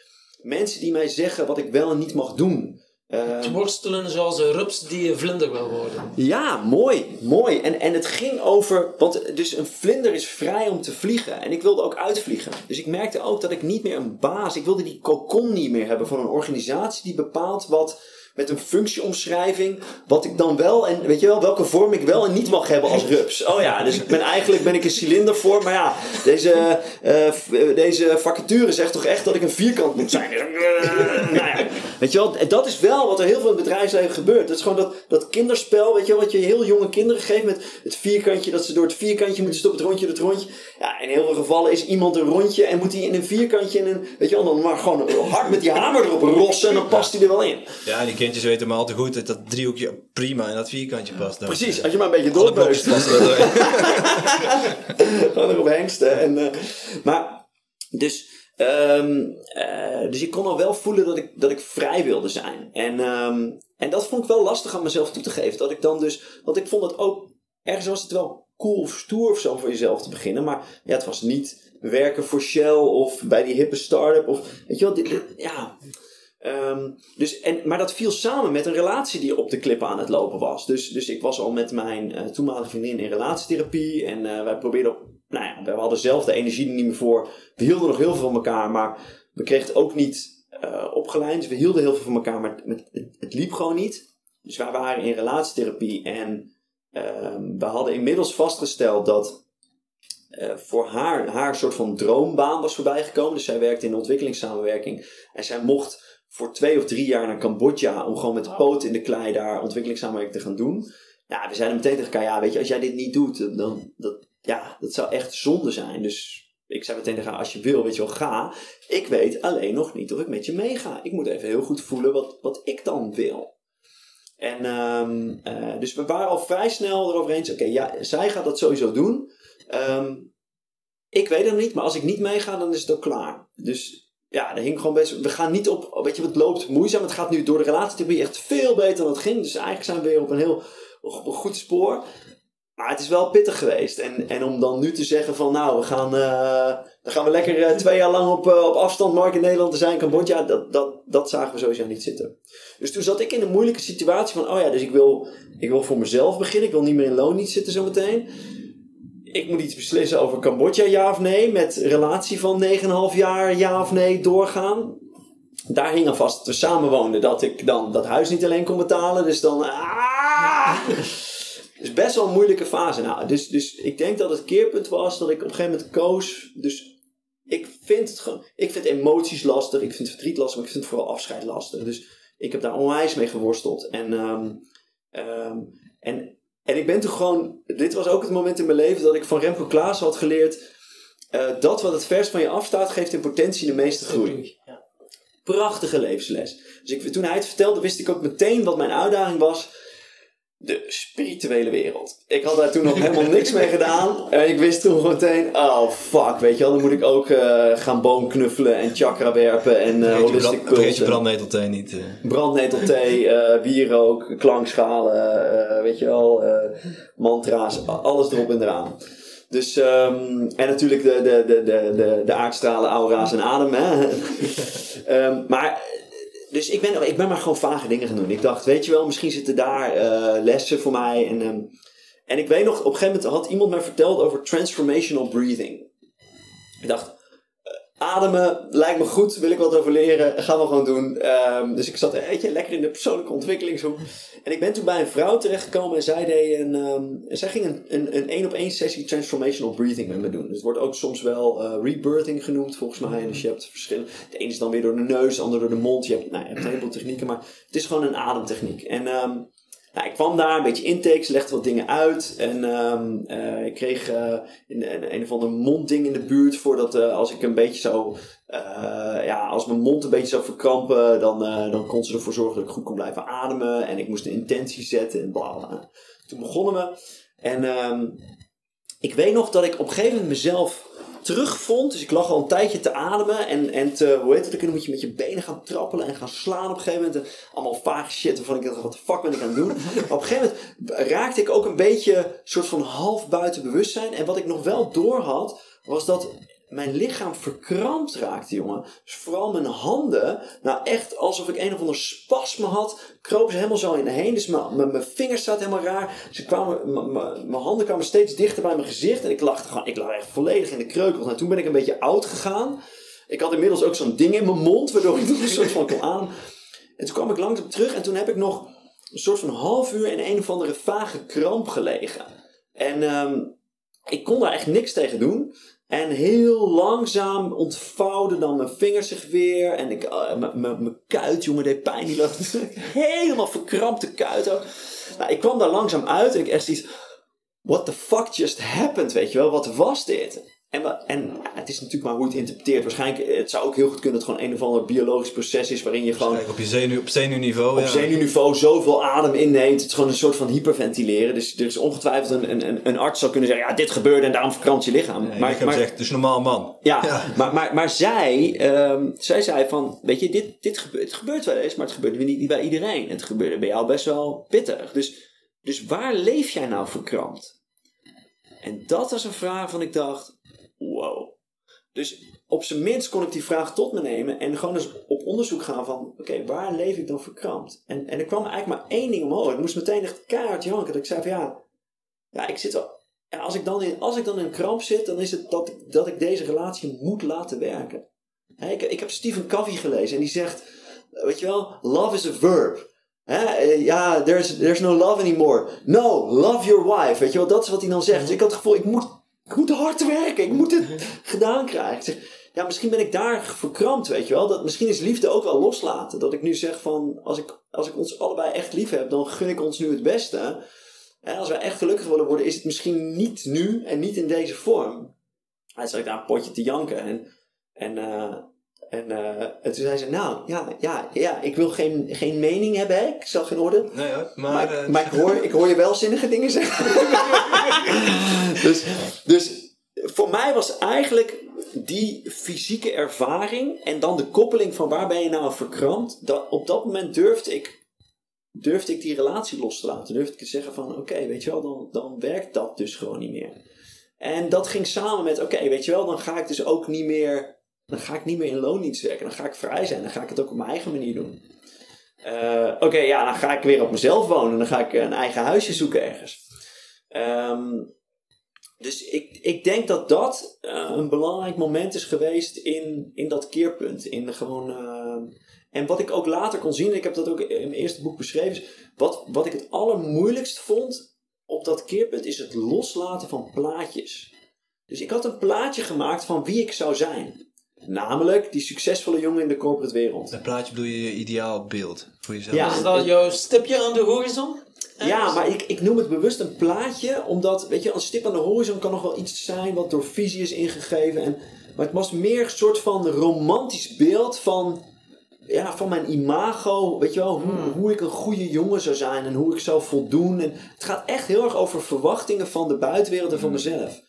mensen die mij zeggen wat ik wel en niet mag doen. Ehm, Het worstelen zoals een rups die een vlinder wil worden. ja, mooi, mooi. En, en het ging over, want dus een vlinder is vrij om te vliegen. En ik wilde ook uitvliegen. Dus ik merkte ook dat ik niet meer een baas, ik wilde die cocon niet meer hebben van een organisatie die bepaalt wat met een functieomschrijving, wat ik dan wel en weet je wel, welke vorm ik wel en niet mag hebben als rups. Oh ja, dus ik ben eigenlijk ben ik een cilindervorm, maar ja, deze, eh, eh, deze vacature zegt toch echt dat ik een vierkant moet zijn. Dus, eh, nou ja, weet je wel, en dat is wel wat er heel veel in het bedrijfsleven gebeurt. Dat is gewoon dat, dat kinderspel, weet je wel, wat je heel jonge kinderen geeft met het vierkantje, dat ze door het vierkantje moeten stoppen, het rondje, het rondje. Ja, in heel veel gevallen is iemand een rondje en moet hij in een vierkantje in een, weet je wel, dan maar gewoon hard met die hamer erop rossen en dan past hij er wel in. Ja, kindjes weten maar al te goed dat dat driehoekje prima in dat vierkantje past. Dan. Precies, als je maar een beetje doorbeust. Gewoon erop hengsten. En, eh, maar, dus, ehm, eh, dus ik kon al wel voelen dat ik, dat ik vrij wilde zijn. En, ehm, en dat vond ik wel lastig aan mezelf toe te geven. Dat ik dan dus, want ik vond het ook, ergens was het wel cool of stoer of zo voor jezelf te beginnen. Maar ja, het was niet werken voor Shell of bij die hippe start-up. Of, weet je wel, dit, dit- ja... Ehm, dus, en, maar dat viel samen met een relatie die op de klippen aan het lopen was. Dus, dus ik was al met mijn eh, toenmalige vriendin in relatietherapie. En eh, wij probeerden. Nou ja, we hadden zelf de energie er niet meer voor. We hielden nog heel veel van elkaar, maar we kregen het ook niet eh opgeleid. Dus we hielden heel veel van elkaar, maar het, het, liep gewoon niet. Dus wij waren in relatietherapie en ehm, we hadden inmiddels vastgesteld dat voor haar haar soort van droombaan was voorbijgekomen. Dus zij werkte in ontwikkelingssamenwerking en zij mocht voor twee of drie jaar naar Cambodja om gewoon met de poot in de klei daar ontwikkelingssamenwerking te gaan doen. Ja, we zeiden meteen tegen elkaar, ja, weet je, als jij dit niet doet, dan dat, ja, dat zou echt zonde zijn. Dus ik zei meteen tegen haar, als je wil, weet je wel, ga. Ik weet alleen nog niet of ik met je meega. Ik moet even heel goed voelen wat, wat ik dan wil. En ehm, eh, dus we waren al vrij snel erover eens. Oké, ja, zij gaat dat sowieso doen. Ehm, ik weet het nog niet, maar als ik niet meega, dan is het ook klaar. Dus ja, er hing gewoon best. We gaan niet op. Weet je, het loopt moeizaam. Het gaat nu door de relatietherapie echt veel beter dan het ging. Dus eigenlijk zijn we weer op een heel goed spoor. Maar het is wel pittig geweest. En, en om dan nu te zeggen van nou, we gaan, eh, dan gaan we lekker eh, twee jaar lang op, eh, op afstand Mark in Nederland te zijn, Cambodja, dat, dat, dat zagen we sowieso niet zitten. Dus toen zat ik in een moeilijke situatie van, oh ja, dus ik wil, ik wil voor mezelf beginnen. Ik wil niet meer in loon niet zitten zometeen. Ik moet iets beslissen over Cambodja, ja of nee. Met relatie van 9,5 jaar, ja of nee, doorgaan. Daar hing aan vast dat we samen woonden. Dat ik dan dat huis niet alleen kon betalen. Dus dan... Ah! Dus best wel een moeilijke fase. Nou, dus, dus ik denk dat het keerpunt was dat ik op een gegeven moment koos. Dus ik vind het gewoon... Ik vind emoties lastig. Ik vind verdriet lastig. Maar ik vind vooral afscheid lastig. Dus ik heb daar onwijs mee geworsteld. En... ehm, ehm, en en ik ben toen gewoon, dit was ook het moment in mijn leven dat ik van Remco Klaas had geleerd. eh, dat wat het verst van je afstaat, geeft in potentie de meeste groei. Prachtige levensles. Dus ik, toen hij het vertelde, wist ik ook meteen wat mijn uitdaging was. De spirituele wereld. Ik had daar toen nog helemaal niks mee gedaan. En ik wist toen gewoon meteen, oh fuck, weet je wel, dan moet ik ook eh, gaan boomknuffelen en chakra werpen en uh, holistic brand, je pulsen brandnetelthee niet. eh. brandnetelthee, wierook, klankschalen, weet je wel, mantra's, alles erop en eraan. Dus, ehm, en natuurlijk de, de, de, de, de, de aardstralen, aura's en adem. Hè? Ehm, maar, dus ik ben, ik ben maar gewoon vage dingen gaan doen. Ik dacht, weet je wel, misschien zitten daar eh, lessen voor mij. En, ehm, en ik weet nog, op een gegeven moment had iemand mij verteld over transformational breathing. Ik dacht, ademen lijkt me goed, wil ik wat over leren, gaan we gewoon doen. Ehm, dus ik zat weet je, lekker in de persoonlijke ontwikkelingshoek. En ik ben toen bij een vrouw terechtgekomen en zij, deed een, ehm, zij ging een, een, een één op één sessie transformational breathing met me doen. Dus het wordt ook soms wel eh, rebirthing genoemd volgens mij. Dus je hebt verschillen. De ene is dan weer door de neus, de andere door de mond. Je hebt, nou, je hebt een heleboel technieken, maar het is gewoon een ademtechniek. En ehm, nou, ik kwam daar, een beetje intakes, legde wat dingen uit. En ehm, eh, ik kreeg eh, een, een, of ander mondding in de buurt. Voordat eh, als ik een beetje zou. ja, als mijn mond een beetje zou verkrampen. Dan, dan kon ze ervoor zorgen dat ik goed kon blijven ademen. En ik moest een intentie zetten en bla bla. Toen begonnen we. En ehm, ik weet nog dat ik op een gegeven moment mezelf terugvond. Dus ik lag al een tijdje te ademen. En, en te, hoe heet het? Dan moet je met je benen gaan trappelen en gaan slaan op een gegeven moment. En allemaal vage shit waarvan ik dacht, wat de fuck ben ik aan het doen? Maar op een gegeven moment raakte ik ook een beetje soort van half buiten bewustzijn. En wat ik nog wel door had, was dat mijn lichaam verkrampt raakte, jongen. Dus vooral mijn handen, nou echt alsof ik een of ander spasme had, kropen ze helemaal zo in heen. Dus mijn, vingers zaten helemaal raar. Ze kwamen, mijn, handen kwamen steeds dichter bij mijn gezicht en ik lag, gewoon, ik lag echt volledig in de kreukels. En toen ben ik een beetje oud gegaan. Ik had inmiddels ook zo'n ding in mijn mond, waardoor ik er een soort van kon aan. En toen kwam ik langzaam terug en toen heb ik nog een soort van half uur in een of andere vage kramp gelegen. En ehm, ik kon daar echt niks tegen doen. En heel langzaam ontvouwde dan mijn vingers zich weer. En ik, uh, mijn kuit, jongen, deed pijn. Die lag helemaal verkrampte kuit ook. Nou, ik kwam daar langzaam uit en ik echt zoiets... What the fuck just happened, weet je wel? Wat was dit? En, en het is natuurlijk maar hoe je het interpreteert. Waarschijnlijk, het zou ook heel goed kunnen dat het gewoon een of ander biologisch proces is waarin je gewoon... op, je zenuw, op zenuwniveau. Op ja. zenuwniveau zoveel adem inneemt. Het is gewoon een soort van hyperventileren. Dus er is ongetwijfeld een, een, een arts zou kunnen zeggen, ja, dit gebeurde en daarom verkrampt je lichaam. Ja, maar, maar, zegt, dus normaal man. Ja, ja. Maar, maar, maar zij, um, zij zei van, weet je, dit, dit gebeurt, het gebeurt wel eens, maar het gebeurt niet, niet bij iedereen. Het gebeurde bij jou best wel pittig. Dus, dus waar leef jij nou verkrampt? En dat was een vraag van ik dacht, wow. Dus op zijn minst kon ik die vraag tot me nemen en gewoon eens op onderzoek gaan van, oké, waar leef ik dan verkrampt? En, en er kwam eigenlijk maar één ding omhoog. Ik moest meteen echt keihard janken. Dat ik zei van ja, ja, ik zit wel. Ja, als, ik dan in, als ik dan in een kramp zit, dan is het dat, dat ik deze relatie moet laten werken. ik, ik heb Stephen Covey gelezen en die zegt, weet je wel, love is a verb. ja, there's, there's no love anymore. No, love your wife. Weet je wel, dat is wat hij dan zegt. Dus ik had het gevoel, ik moet, ik moet hard werken. Ik moet het gedaan krijgen. Ja, misschien ben ik daar verkrampt, weet je wel. Dat, misschien is liefde ook wel loslaten. Dat ik nu zeg van, als ik, als ik ons allebei echt lief heb, dan gun ik ons nu het beste. En als wij echt gelukkig willen worden, is het misschien niet nu en niet in deze vorm. Hij zat ik daar een potje te janken. En, en, uh, en, uh, en toen zei ze, nou, ja, ja, ja ik wil geen, geen mening hebben, hè? ik zal geen orde. Nee hoor, maar... Maar, uh, maar ik, hoor, ik hoor je wel zinnige dingen zeggen. dus, dus voor mij was eigenlijk die fysieke ervaring en dan de koppeling van waar ben je nou verkrampt, dat, op dat moment durfde ik, durfde ik die relatie los te laten. Durfde ik te zeggen van oké, weet je wel, dan, dan werkt dat dus gewoon niet meer. En dat ging samen met oké, weet je wel, dan ga ik dus ook niet meer, dan ga ik niet meer in loondienst werken. Dan ga ik vrij zijn, dan ga ik het ook op mijn eigen manier doen. Uh, oké, ja, dan ga ik weer op mezelf wonen. Dan ga ik een eigen huisje zoeken ergens. Um, dus ik, ik denk dat dat uh, een belangrijk moment is geweest in, in dat keerpunt. In gewoon, uh, en wat ik ook later kon zien, ik heb dat ook in mijn eerste boek beschreven, wat, wat ik het allermoeilijkst vond op dat keerpunt is het loslaten van plaatjes. Dus ik had een plaatje gemaakt van wie ik zou zijn. Namelijk die succesvolle jongen in de corporate wereld. Een plaatje bedoel je je ideaal beeld voor jezelf? Ja, is dat jouw stipje aan de horizon? Ja, maar ik, ik noem het bewust een plaatje, omdat, weet je, een stip aan de horizon kan nog wel iets zijn wat door visie is ingegeven. En, maar het was meer een soort van romantisch beeld van, ja, van mijn imago, weet je wel, hoe, Hmm. hoe ik een goede jongen zou zijn en hoe ik zou voldoen. En het gaat echt heel erg over verwachtingen van de buitenwereld en van mezelf.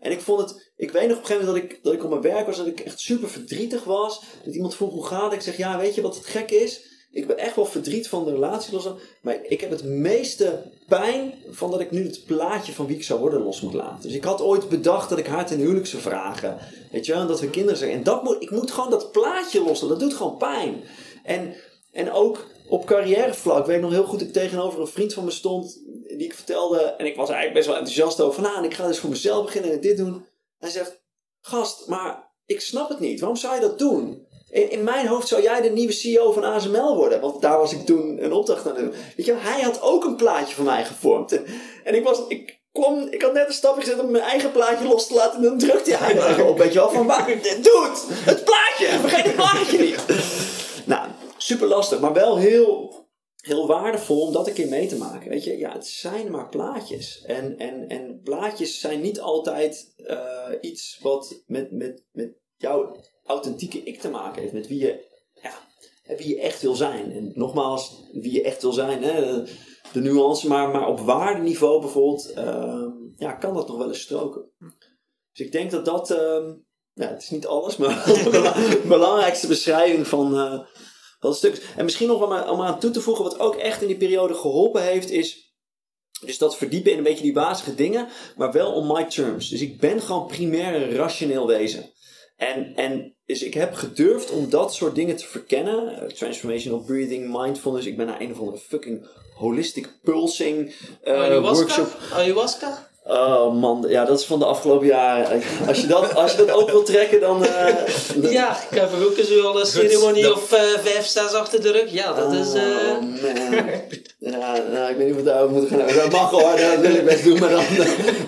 En ik vond het, ik weet nog op een gegeven moment dat ik, dat ik op mijn werk was, dat ik echt super verdrietig was. Dat iemand vroeg hoe gaat het? Ik zeg, ja, weet je wat het gek is? Ik ben echt wel verdriet van de relatie los. Maar ik heb het meeste pijn van dat ik nu het plaatje van wie ik zou worden los moet laten. Dus ik had ooit bedacht dat ik haar ten huwelijk zou vragen. Weet je wel, en dat we kinderen zijn. En dat moet, ik moet gewoon dat plaatje lossen. Dat doet gewoon pijn. En, en ook op carrièrevlak. Ik weet nog heel goed dat ik tegenover een vriend van me stond. Die ik vertelde. En ik was eigenlijk best wel enthousiast over. Van, nou, ik ga dus voor mezelf beginnen en dit doen. Hij zegt, gast, maar ik snap het niet. Waarom zou je dat doen? In, mijn hoofd zou jij de nieuwe CEO van ASML worden. Want daar was ik toen een opdracht aan doen. Weet je, hij had ook een plaatje van mij gevormd. En, ik was, ik kwam, ik had net een stapje gezet om mijn eigen plaatje los te laten. En dan drukte hij even op. Weet je wel, van waar, doe het! Het plaatje! Vergeet het plaatje niet! Nou, super lastig. Maar wel heel, heel waardevol om dat een keer mee te maken. Weet je, ja, het zijn maar plaatjes. En, en, en plaatjes zijn niet altijd uh, iets wat met, met, met jouw authentieke ik te maken heeft. Met wie je, ja, wie je echt wil zijn. En nogmaals, wie je echt wil zijn. Hè, de nuance, maar, maar op waardeniveau bijvoorbeeld, uh, ja, kan dat nog wel eens stroken. Dus ik denk dat dat, uh, het is niet alles, maar de belangrijkste beschrijving van, uh, En misschien nog om, om aan toe te voegen, wat ook echt in die periode geholpen heeft, is Dus dat verdiepen in een beetje die wazige dingen, maar wel on my terms. Dus ik ben gewoon primair een rationeel wezen. En, en dus ik heb gedurfd om dat soort dingen te verkennen. Uh, transformational breathing, mindfulness. Ik ben naar een of andere fucking holistic pulsing uh, Ayahuasca? workshop. Ayahuasca? Oh man, ja, dat is van de afgelopen jaren. Als je dat, als je dat ook wilt trekken, dan. eh, dan- Ja, ik heb er ook eens al een ceremonie dat- of eh, vijf, zes achter de rug. Ja, dat is... man. Ja, nou, ik weet niet of we daarover moeten gaan hebben. Dat mag hoor, dat wil ik best doen, maar dan,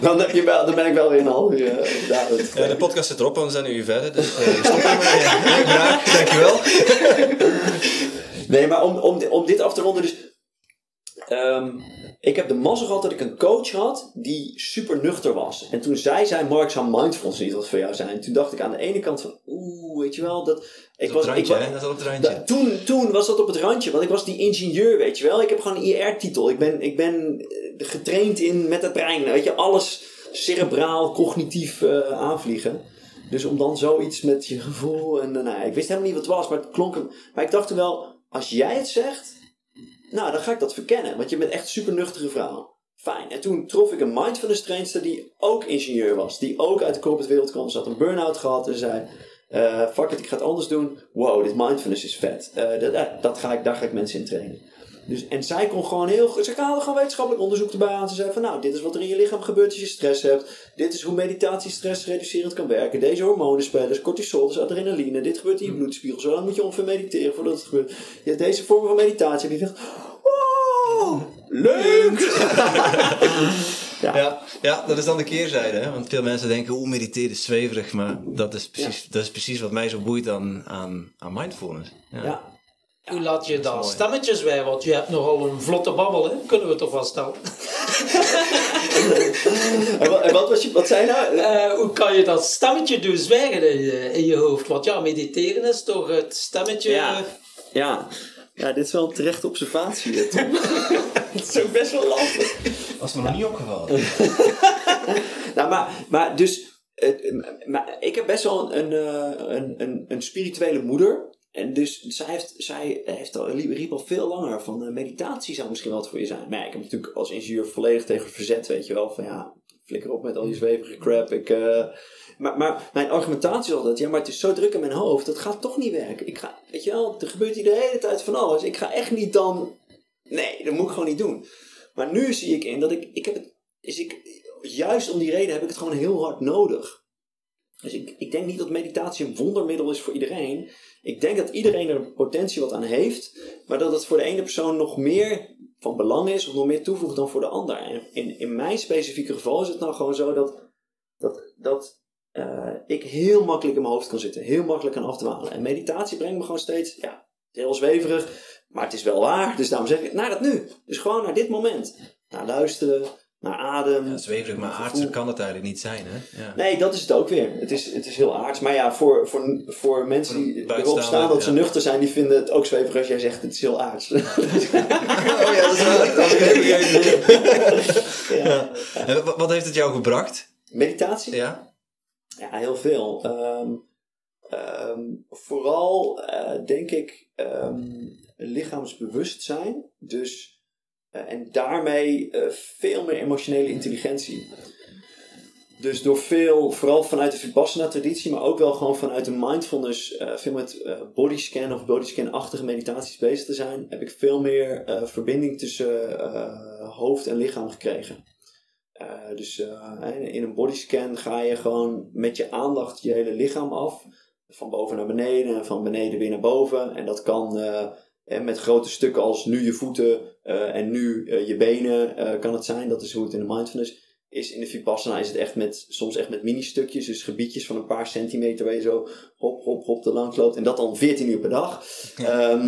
dan, heb je wel, dan ben ik wel weer een half uur. Ja, de podcast zit erop en we zijn nu verder, dus eh, we stoppen ermee. Ja, dankjewel. Nee, maar om, om, om dit af te ronden, dus. Ehm, ik heb de mazzel gehad dat ik een coach had die super nuchter was. En toen zij zei, Mark, zou mindfulness niet wat voor jou zijn? Toen dacht ik aan de ene kant van, oeh, weet je wel, dat... Ik Dat randje, ik? Dat is op het randje. Da- toen, toen was dat op het randje, want ik was die ingenieur, weet je wel. Ik heb gewoon een IR-titel. Ik ben, ik ben eh, getraind in met het brein, weet je, alles cerebraal, cognitief eh, aanvliegen. Dus om dan zoiets met je gevoel en eh, nou, ik wist helemaal niet wat het was, maar het klonk hem. Maar ik dacht wel, als jij het zegt, nou dan ga ik dat verkennen, want je bent echt super nuchtere vrouw. Fijn. En toen trof ik een mindfulness trainster die ook ingenieur was, die ook uit de corporate wereld kwam. Ze had een burn-out gehad en zei, eh, fuck it, ik ga het anders doen. Wow, dit mindfulness is vet. Eh, dat, eh, dat ga ik, daar ga ik mensen in trainen. Dus, en zij kon gewoon heel goed, ze haalde gewoon wetenschappelijk onderzoek erbij aan. Ze zei van nou, dit is wat er in je lichaam gebeurt als je stress hebt. Dit is hoe meditatie stress reducerend kan werken. Deze hormonen spelen, dus cortisol, dus adrenaline. Dit gebeurt in je bloedspiegel. Zo lang moet je ongeveer mediteren voordat het gebeurt. Je hebt deze vorm van meditatie. En je dacht, wow, leuk! Ja, ja, dat is dan de keerzijde. Hè? Want veel mensen denken, hoe mediteren is zweverig. Maar dat is precies, dat is precies wat mij zo boeit aan, aan, aan mindfulness. Ja. Ja, Hoe laat je dan stemmetjes bij? Want je hebt nogal een vlotte babbel, hè? kunnen we toch wel stellen. en, wat, en wat, was je, wat zei je nou? Eh, hoe kan je dat stemmetje doen zwijgen in je, in je hoofd? Want ja, mediteren is toch het stemmetje... Ja. Ja. ja, dit is wel een terechte observatie. Het is ook best wel lastig. Was me nog niet opgevallen. Nou, maar, maar dus, eh, maar ik heb best wel een, een, een, een, een spirituele moeder. En dus zij, heeft, zij heeft al, riep al veel langer van eh, meditatie zou misschien wat voor je zijn. Maar ja, ik heb natuurlijk als ingenieur volledig tegen verzet, weet je wel. Van ja, flikker op met al die zwevige crap. Ik, eh, maar, maar mijn argumentatie is altijd, ja, maar het is zo druk in mijn hoofd, dat gaat toch niet werken. Ik ga, weet je wel, er gebeurt hier de hele tijd van alles. Ik ga echt niet dan, nee, dat moet ik gewoon niet doen. Maar nu zie ik in dat ik, ik heb het, is ik, juist om die reden heb ik het gewoon heel hard nodig. Dus ik, ik denk niet dat meditatie een wondermiddel is voor iedereen. Ik denk dat iedereen er potentie wat aan heeft, maar dat het voor de ene persoon nog meer van belang is of nog meer toevoegt dan voor de ander. En in, in mijn specifieke geval is het nou gewoon zo dat, dat, dat eh, ik heel makkelijk in mijn hoofd kan zitten, heel makkelijk kan afdwalen. En meditatie brengt me gewoon steeds, ja, heel zweverig, maar het is wel waar. Dus daarom zeg ik, naar dat nu. Dus gewoon naar dit moment. Naar luisteren, naar adem. Ja, zweverig, maar aardser kan het eigenlijk niet zijn. Hè? Ja. Nee, dat is het ook weer. Het is, het is heel aards. Maar ja, voor, voor, voor mensen Voor die erop staan dat ze nuchter zijn, die vinden het ook zweverig als jij zegt het is heel aards. Oh ja, dat is waar. Dat vergeten. Ja. En wat, heeft het jou gebracht? Meditatie? Ja? Ja, heel veel. Ehm, ehm, vooral eh, denk ik ehm, lichaamsbewustzijn. Dus, en daarmee eh, veel meer emotionele intelligentie. Dus door veel, vooral vanuit de Vipassana-traditie, maar ook wel gewoon vanuit de mindfulness, eh, veel met eh, bodyscan of bodyscan-achtige meditaties bezig te zijn, heb ik veel meer eh, verbinding tussen eh, hoofd en lichaam gekregen. Eh, dus eh, in een bodyscan ga je gewoon met je aandacht je hele lichaam af. Van boven naar beneden en van beneden weer naar boven. En dat kan eh, eh, met grote stukken als nu je voeten eh, en nu eh, je benen eh, kan het zijn. Dat is hoe het in de mindfulness is. In de Vipassana is het echt met, soms echt met mini-stukjes. Dus gebiedjes van een paar centimeter waar je zo hop, hop, hop er langs loopt. En dat dan 14 uur per dag.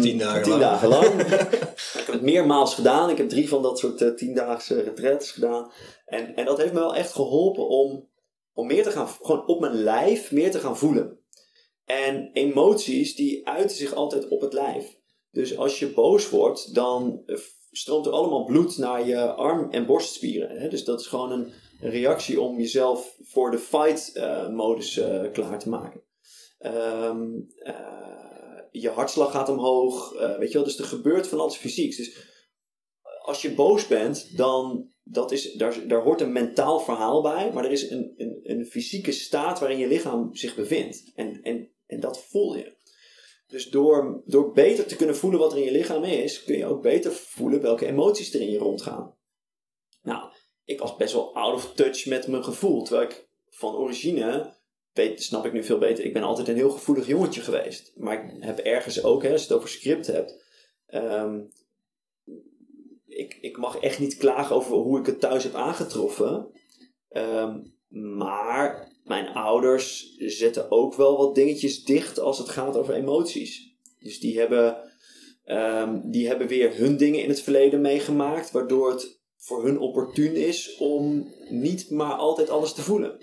Tien dagen tien lang. dagen lang. ik heb het meermaals gedaan. Ik heb drie van dat soort tiendaagse retreats gedaan. En, en dat heeft me wel echt geholpen om, om meer te gaan, gewoon op mijn lijf, meer te gaan voelen. En emoties, die uiten zich altijd op het lijf. Dus als je boos wordt, dan stroomt er allemaal bloed naar je arm- en borstspieren. Hè? Dus dat is gewoon een, reactie om jezelf voor de fight-modus eh, klaar te maken. Ehm, eh, je hartslag gaat omhoog, eh, weet je wel. Dus er gebeurt van alles fysieks. Dus als je boos bent, dan, dat is, daar, daar hoort een mentaal verhaal bij, maar er is een, een, een fysieke staat waarin je lichaam zich bevindt. En, en, en dat voel je. Dus door, door beter te kunnen voelen wat er in je lichaam is, kun je ook beter voelen welke emoties er in je rondgaan. Nou, ik was best wel out of touch met mijn gevoel. Terwijl ik van origine, weet, snap ik nu veel beter, ik ben altijd een heel gevoelig jongetje geweest. Maar ik heb ergens ook, hè, als je het over script hebt, ehm, ik, ik mag echt niet klagen over hoe ik het thuis heb aangetroffen. Ehm, maar mijn ouders zetten ook wel wat dingetjes dicht als het gaat over emoties. Dus die hebben, ehm, die hebben weer hun dingen in het verleden meegemaakt, waardoor het voor hun opportun is om niet maar altijd alles te voelen.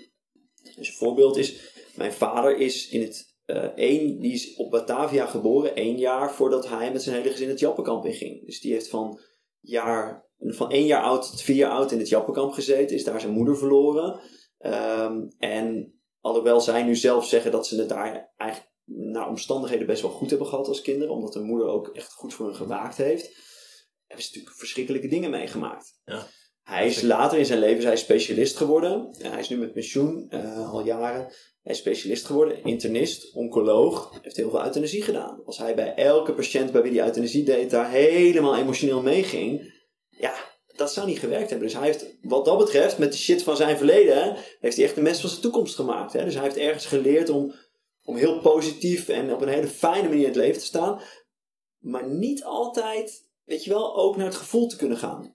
Dus een voorbeeld is, mijn vader is in het uh, die is op Batavia geboren, één jaar voordat hij met zijn hele gezin het Jappenkamp inging. Dus die heeft van, jaar, van één jaar oud tot vier jaar oud in het Jappenkamp gezeten, is daar zijn moeder verloren. Um, en alhoewel zij nu zelf zeggen dat ze het daar eigenlijk naar omstandigheden best wel goed hebben gehad als kinderen, omdat de moeder ook echt goed voor hen gewaakt heeft, hebben ze natuurlijk verschrikkelijke dingen meegemaakt. Ja. Hij is later in zijn leven hij is specialist geworden. Hij is nu met pensioen, uh, al jaren. Hij is specialist geworden, internist, oncoloog. Heeft heel veel euthanasie gedaan. Als hij bij elke patiënt bij wie hij euthanasie deed, daar helemaal emotioneel meeging. Ja, dat zou niet gewerkt hebben. Dus hij heeft, wat dat betreft, met de shit van zijn verleden, heeft hij echt de mes van zijn toekomst gemaakt. Hè? Dus hij heeft ergens geleerd om, om heel positief en op een hele fijne manier in het leven te staan. Maar niet altijd, weet je wel, ook naar het gevoel te kunnen gaan.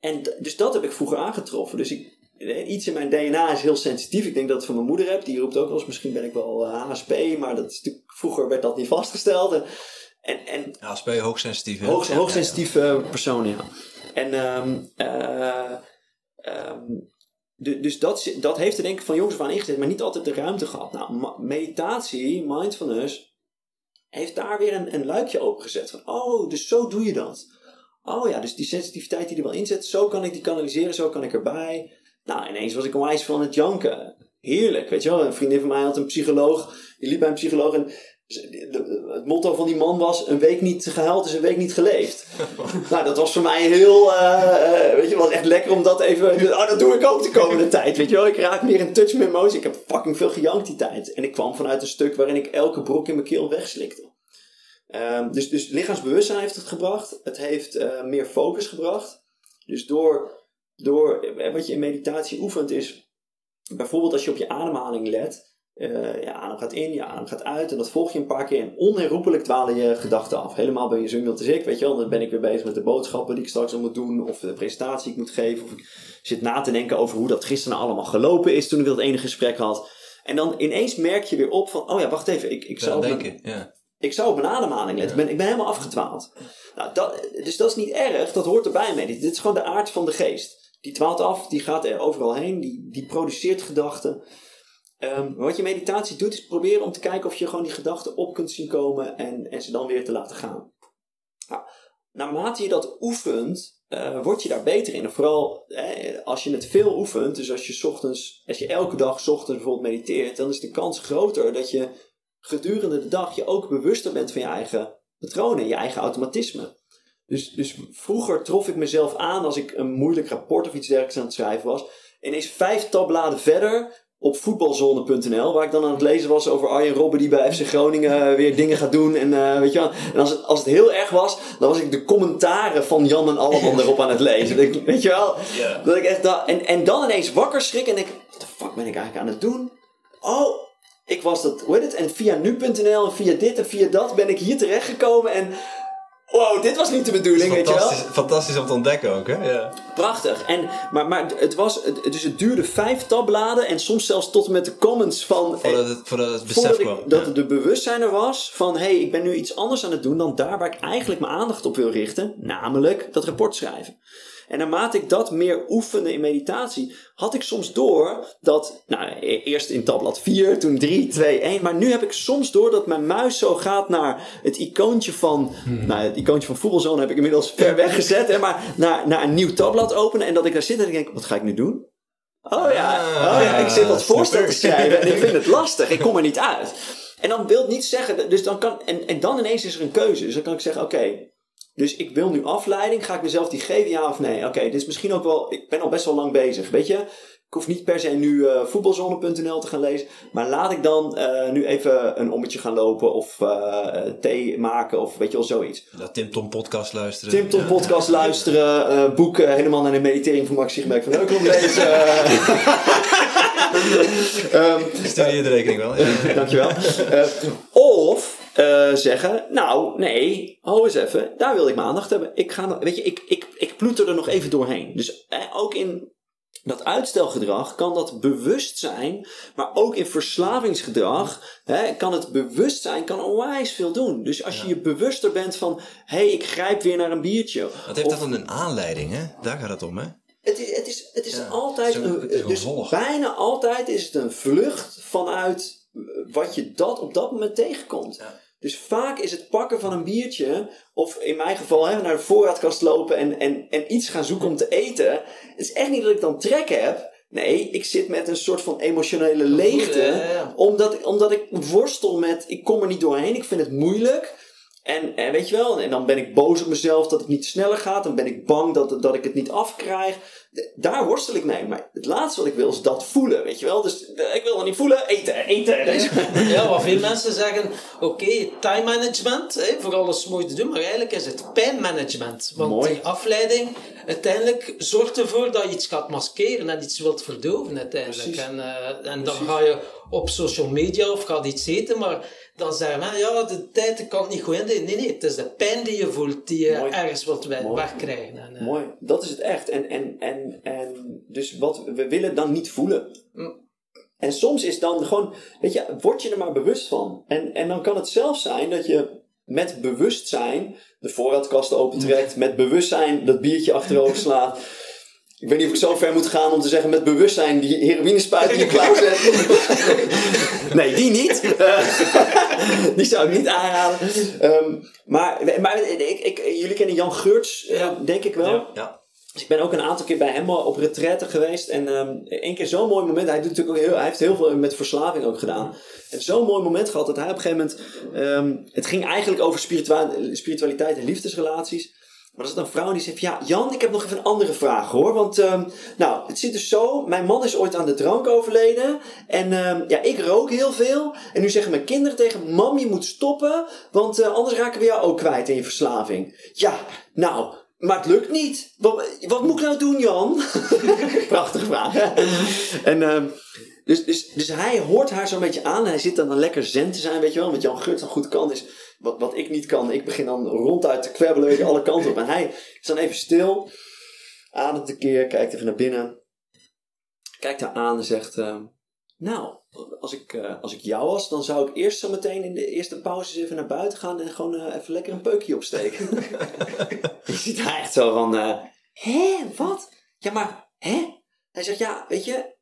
En dus dat heb ik vroeger aangetroffen. Dus ik, iets in mijn DNA is heel sensitief. Ik denk dat het van mijn moeder heb. Die roept ook wel eens, misschien ben ik wel HSP. Maar dat is vroeger werd dat niet vastgesteld. En, en, en HSP, hoogsensitief. Hoog, hoogsensitieve ja, ja. persoon, ja. En um, uh, um, de, dus dat, dat heeft er denk ik van jongs af aan ingezet, maar niet altijd de ruimte gehad. Nou, meditatie, mindfulness, heeft daar weer een, een luikje opengezet. Van, oh, dus zo doe je dat. Oh ja, dus die sensitiviteit die er wel in zit, zo kan ik die kanaliseren, zo kan ik erbij. Nou, ineens was ik onwijs van het janken. Heerlijk, weet je wel. Een vriendin van mij had een psycholoog, die liep bij een psycholoog en het motto van die man was: een week niet gehuild is een week niet geleefd. nou, dat was voor mij heel, uh, weet je, was echt lekker om dat even. Oh, dat doe ik ook de komende tijd. Weet je wel, ik raak meer in touch met emoties. Ik heb fucking veel gejankt die tijd. En ik kwam vanuit een stuk waarin ik elke brok in mijn keel wegslikte. Um, dus, dus lichaamsbewustzijn heeft het gebracht. Het heeft uh, meer focus gebracht. Dus door, door wat je in meditatie oefent, is bijvoorbeeld als je op je ademhaling let. Uh, je adem gaat in, je adem gaat uit en dat volg je een paar keer en onherroepelijk dwalen je gedachten af. Helemaal ben je zo als ik, weet je wel. Dan ben ik weer bezig met de boodschappen die ik straks al moet doen of de presentatie die ik moet geven. Of ik zit na te denken over hoe dat gisteren allemaal gelopen is toen ik dat ene gesprek had. En dan ineens merk je weer op van, oh ja, wacht even, ik, ik zou... Ja. Ik zou op mijn ademhaling letten. Ja. Ben, ik ben helemaal afgetwaald. Nou, dat, dus dat is niet erg, dat hoort erbij mee. Dit, dit is gewoon de aard van de geest. Die dwaalt af, die gaat er overal heen, die, die produceert gedachten. Um, wat je meditatie doet, is proberen om te kijken of je gewoon die gedachten op kunt zien komen en, en ze dan weer te laten gaan. Nou, naarmate je dat oefent, uh, word je daar beter in. Vooral eh, als je het veel oefent, dus als je, ochtends, als je elke dag ochtends bijvoorbeeld mediteert, dan is de kans groter dat je gedurende de dag je ook bewuster bent van je eigen patronen, je eigen automatisme. Dus, dus vroeger trof ik mezelf aan als ik een moeilijk rapport of iets dergelijks aan het schrijven was. En is vijf tabbladen verder op voetbalzone.nl, waar ik dan aan het lezen was over Arjen Robben die bij FC Groningen weer dingen gaat doen. En, uh, weet je wel, en als, het, als het heel erg was, dan was ik de commentaren van Jan en Alleman erop aan het lezen. Weet je wel? Dat ik echt da en, en dan ineens wakker schrik en denk, wat de fuck ben ik eigenlijk aan het doen? Oh, ik was dat, hoe heet het? En via nu.nl en via dit en via dat ben ik hier terechtgekomen en wow, dit was niet de bedoeling, weet je wel. Fantastisch om te ontdekken ook, hè? Ja. Prachtig. En, maar, maar het, was, het, dus het duurde vijf tabbladen en soms zelfs tot en met de comments van... Voordat het, voordat het besef kwam. Dat ja. de bewustzijn er was van, hé, hey, ik ben nu iets anders aan het doen dan daar waar ik eigenlijk mijn aandacht op wil richten. Namelijk dat rapport schrijven. En naarmate ik dat meer oefende in meditatie, had ik soms door dat, nou, eerst in tabblad 4, toen 3, 2, 1, maar nu heb ik soms door dat mijn muis zo gaat naar het icoontje van, hmm. nou, het icoontje van voetbalzone heb ik inmiddels ver weggezet, hè, maar naar, naar een nieuw tabblad openen en dat ik daar zit en ik denk, wat ga ik nu doen? Oh ja, oh ja, ik zit wat voorstel te schrijven en ik vind het lastig, ik kom er niet uit. En dan wil het niet zeggen, dus dan kan, en, en dan ineens is er een keuze. Dus dan kan ik zeggen, oké, okay, Dus ik wil nu afleiding. Ga ik mezelf die geven, ja of nee? Oké, dit is misschien ook wel... Ik ben al best wel lang bezig, weet je? Ik hoef niet per se nu uh, voetbalzone.nl te gaan lezen. Maar laat ik dan uh, nu even een ommetje gaan lopen. Of uh, thee maken. Of weet je wel, zoiets. Dat Tim Tom podcast luisteren. Tim Tom podcast luisteren. boeken helemaal naar de meditering van Max Sigmerk van Heukelom lezen. um, Stuur je de rekening wel. Ja. Dankjewel. of... Uh, zeggen, nou nee, hou eens even, daar wil ik mijn aandacht hebben. Ik ga, weet je, ik, ik, ik ploeter er nog even doorheen. Dus eh, ook in dat uitstelgedrag kan dat bewust zijn, maar ook in verslavingsgedrag hè, kan het bewustzijn kan onwijs veel doen. Dus als je je bewuster bent van, hé, hey, ik grijp weer naar een biertje. Wat heeft dat dan een aanleiding, hè? Daar gaat het om, hè? Het is, het is, het is ja, altijd, het is dus bijna altijd is het een vlucht vanuit wat je dat op dat moment tegenkomt. Ja. Dus vaak is het pakken van een biertje, of in mijn geval hè, naar de voorraadkast lopen en, en, en iets gaan zoeken om te eten. Het is echt niet dat ik dan trek heb. Nee, ik zit met een soort van emotionele leegte. Omdat, omdat ik worstel met, ik kom er niet doorheen, ik vind het moeilijk. En, en weet je wel, en dan ben ik boos op mezelf dat het niet sneller gaat. Dan ben ik bang dat, dat ik het niet afkrijg. Daar worstel ik mee. Maar het laatste wat ik wil is dat voelen, weet je wel. Dus eh, ik wil het niet voelen, eten, eten. Ja, wat veel mensen zeggen, oké, time management, hè, voor alles mooi te doen. Maar eigenlijk is het pijnmanagement. Want mooi. die afleiding uiteindelijk zorgt ervoor dat je iets gaat maskeren en iets wilt verdoven uiteindelijk. En, uh, en dan ga je op social media of gaat iets eten, maar dan zeggen we, ja, de tijd kan niet goed in. Nee, nee, het is de pijn die je voelt, die je ergens wilt wegkrijgen. En, uh... Mooi, dat is het echt. En, en, en, en dus wat we willen dan niet voelen. Mm. En soms is dan gewoon, weet je, word je er maar bewust van. En, en dan kan het zelfs zijn dat je met bewustzijn de voorraadkast opentrekt, met bewustzijn dat biertje achterover slaat. Ik weet niet of ik zo ver moet gaan om te zeggen met bewustzijn die heroïnespuit in je klauw zet. nee, die niet. die zou ik niet aanraden. Um, maar maar ik, ik, jullie kennen Jan Geurts, uh, denk ik wel. Ja. ja. Dus ik ben ook een aantal keer bij hem op retraite geweest. En um, één keer zo'n mooi moment. Hij, doet natuurlijk ook heel, hij heeft heel veel met verslaving ook gedaan. En zo'n mooi moment gehad dat hij op een gegeven moment... Um, het ging eigenlijk over spiritualiteit en liefdesrelaties. Maar er zat een vrouw die zegt: Ja, Jan, ik heb nog even een andere vraag hoor. Want, uh, nou, het zit dus zo: mijn man is ooit aan de drank overleden. En uh, ja, ik rook heel veel. En nu zeggen mijn kinderen tegen: Mam, je moet stoppen. Want uh, anders raken we jou ook kwijt in je verslaving. Ja, nou, maar het lukt niet. Wat, moet ik nou doen, Jan? Prachtige vraag. en. Uh, dus, dus, dus hij hoort haar zo'n beetje aan hij zit dan, dan lekker zen te zijn, weet je wel. Wat Jan Gurt dan goed kan, is wat, wat ik niet kan. Ik begin dan ronduit te kwebbelen, weet je, alle kanten op. En hij is dan even stil, ademt een keer, kijkt even naar binnen. Kijkt haar aan en zegt, uh, nou, als ik, uh, als ik jou was, dan zou ik eerst zo meteen in de eerste pauze even naar buiten gaan en gewoon uh, even lekker een peukje opsteken. je ziet hij echt zo van, hè, wat? Ja, maar, hè? Hij zegt, ja, weet je,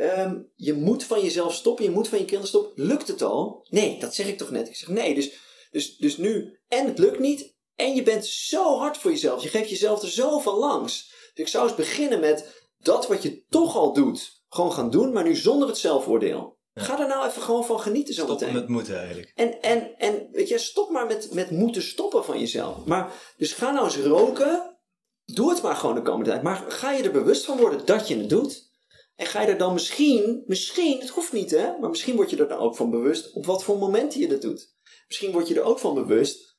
Um, je moet van jezelf stoppen, je moet van je kinderen stoppen. Lukt het al? Nee, dat zeg ik toch net. Ik zeg nee, dus, dus, dus nu, en het lukt niet, en je bent zo hard voor jezelf. Je geeft jezelf er zo van langs. Dus ik zou eens beginnen met dat wat je toch al doet, gewoon gaan doen, maar nu zonder het zelfoordeel. Ga er nou even gewoon van genieten zo Stoppen meteen. met moeten eigenlijk. En, en, en weet je, stop maar met, met moeten stoppen van jezelf. Maar, dus ga nou eens roken. Doe het maar gewoon de komende tijd. Maar ga je er bewust van worden dat je het doet. En ga je er dan misschien, misschien, het hoeft niet hè, maar misschien word je er dan ook van bewust op wat voor momenten je dat doet. Misschien word je er ook van bewust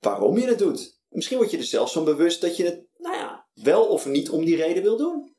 waarom je het doet. Misschien word je er zelfs van bewust dat je het, nou ja, wel of niet om die reden wil doen.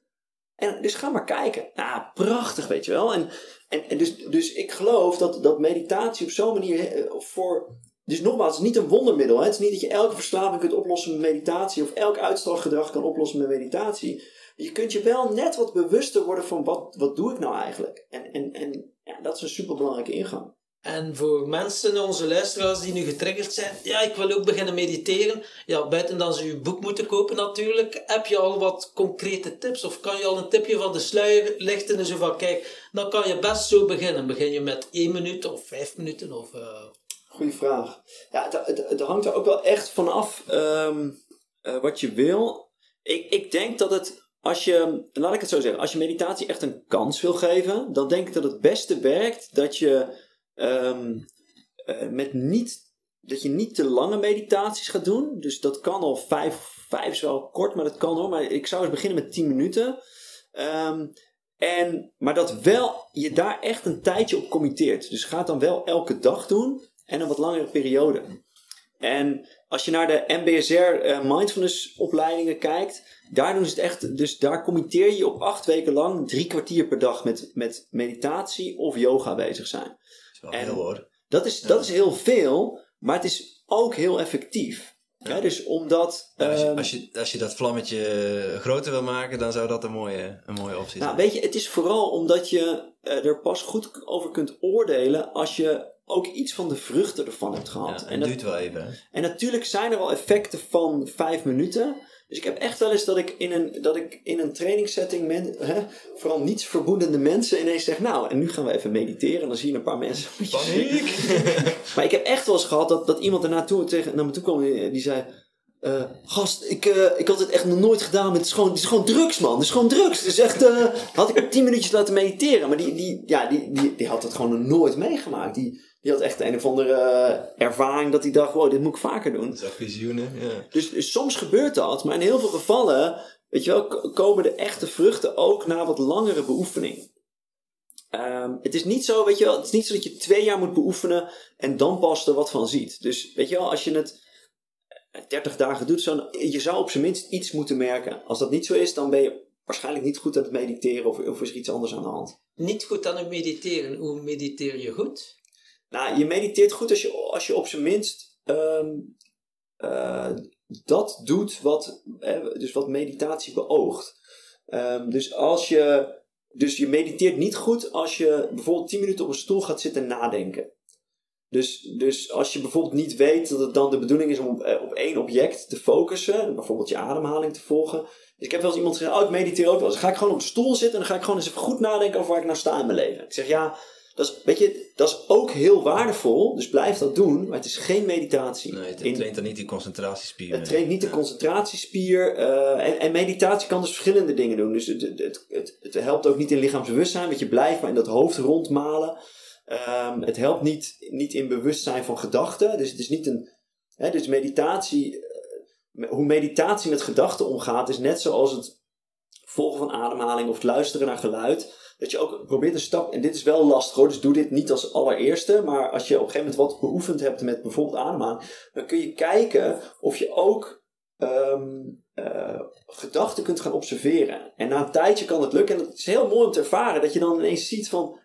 En dus ga maar kijken. Nou, prachtig, weet je wel. En, en, dus, dus ik geloof dat, dat meditatie op zo'n manier eh, voor. Dus nogmaals, het is niet een wondermiddel. Hè? Het is niet dat je elke verslaving kunt oplossen met meditatie. Of elk uitstelgedrag kan oplossen met meditatie. Je kunt je wel net wat bewuster worden van wat, wat doe ik nou eigenlijk. En, en, en ja, dat is een superbelangrijke ingang. En voor mensen, onze luisteraars die nu getriggerd zijn, ja, ik wil ook beginnen mediteren. Ja, buiten dan ze je boek moeten kopen natuurlijk, heb je al wat concrete tips? Of kan je al een tipje van de sluier lichten en zo van, kijk, dan kan je best zo beginnen. Begin je met één minuut of vijf minuten of... Uh... Goeie vraag. Ja, het, hangt er ook wel echt vanaf um, wat je wil. Ik, ik denk dat het als je, laat ik het zo zeggen, als je meditatie echt een kans wil geven, dan denk ik dat het beste werkt dat je um, uh, met niet dat je niet te lange meditaties gaat doen. Dus dat kan al vijf, vijf is wel kort, maar dat kan hoor. Maar ik zou eens beginnen met 10 minuten. Ehm, en, maar dat wel je daar echt een tijdje op committeert. Dus ga het dan wel elke dag doen en een wat langere periode. En als je naar de MBSR eh, mindfulness opleidingen kijkt, daar doen ze het echt. Dus daar committeer je op acht weken lang drie kwartier per dag met, met meditatie of yoga bezig zijn. Dat is wel En- hoor. Dat is, dat is heel veel, maar het is ook heel effectief. Hè, dus omdat. Ja, als, je, ehm, als, je, als je dat vlammetje groter wil maken, dan zou dat een mooie, een mooie optie Nou, zijn. weet je, het is vooral omdat je eh, er pas goed over kunt oordelen als je ook iets van de vruchten ervan hebt gehad. Ja, en, het dat- duurt wel even. hè. en natuurlijk zijn er wel effecten van vijf minuten. Dus ik heb echt wel eens dat ik in een, dat ik in een trainingssetting, men, hè, vooral niets verboedende mensen, ineens zeg: Nou, en nu gaan we even mediteren. En dan zie je een paar mensen. Maar ik heb echt wel eens gehad dat, dat iemand erna toe, tegen, naar me toe kwam en die zei... eh, gast, ik, eh, ik had het echt nog nooit gedaan. maar Het is gewoon, het is gewoon drugs, man. Het is gewoon drugs. Het is echt... eh, had ik tien minuutjes laten mediteren. Maar die, die, ja, die, die, die had het gewoon nog nooit meegemaakt. Die, die had echt een of andere eh, ervaring dat hij dacht... Wow, dit moet ik vaker doen. Dat visioenen. Ja. Dus, dus soms gebeurt dat. Maar in heel veel gevallen... Weet je wel, komen de echte vruchten ook na wat langere beoefening. Ehm, het is niet zo, weet je wel, het is niet zo dat je twee jaar moet beoefenen en dan pas er wat van ziet. Dus weet je wel, als je het eh, 30 dagen doet, zo, je zou op zijn minst iets moeten merken. Als dat niet zo is, dan ben je waarschijnlijk niet goed aan het mediteren of, of is er iets anders aan de hand. Niet goed aan het mediteren. Hoe mediteer je goed? Nou, je mediteert goed als je, als je op zijn minst ehm, eh, dat doet wat, eh, dus wat meditatie beoogt. Ehm, dus als je, dus je mediteert niet goed als je bijvoorbeeld 10 minuten op een stoel gaat zitten nadenken. Dus, dus als je bijvoorbeeld niet weet dat het dan de bedoeling is om op, eh, één object te focussen, bijvoorbeeld je ademhaling te volgen. Dus ik heb wel eens iemand gezegd, oh ik mediteer ook wel eens. Ga ik gewoon op de stoel zitten en dan ga ik gewoon eens even goed nadenken over waar ik nou sta in mijn leven. Ik zeg ja, dat is, weet je, dat is ook heel waardevol, dus blijf dat doen, maar het is geen meditatie. Nee, het In- traint dan niet die concentratiespieren. het traint niet de concentratiespier. eh, en, en meditatie kan dus verschillende dingen doen. Dus het, het, het, het, het helpt ook niet in lichaamsbewustzijn, want je blijft maar in dat hoofd rondmalen. Ehm, het helpt niet, niet in bewustzijn van gedachten. Dus het is niet een. Hè, dus meditatie. eh, hoe meditatie met gedachten omgaat, is net zoals het volgen van ademhaling of het luisteren naar geluid. Dat je ook probeert een stap, en dit is wel lastig hoor, dus doe dit niet als allereerste. Maar als je op een gegeven moment wat beoefend hebt met bijvoorbeeld ademhaling, dan kun je kijken of je ook ehm, eh, gedachten kunt gaan observeren. En na een tijdje kan het lukken. En het is heel mooi om te ervaren dat je dan ineens ziet van,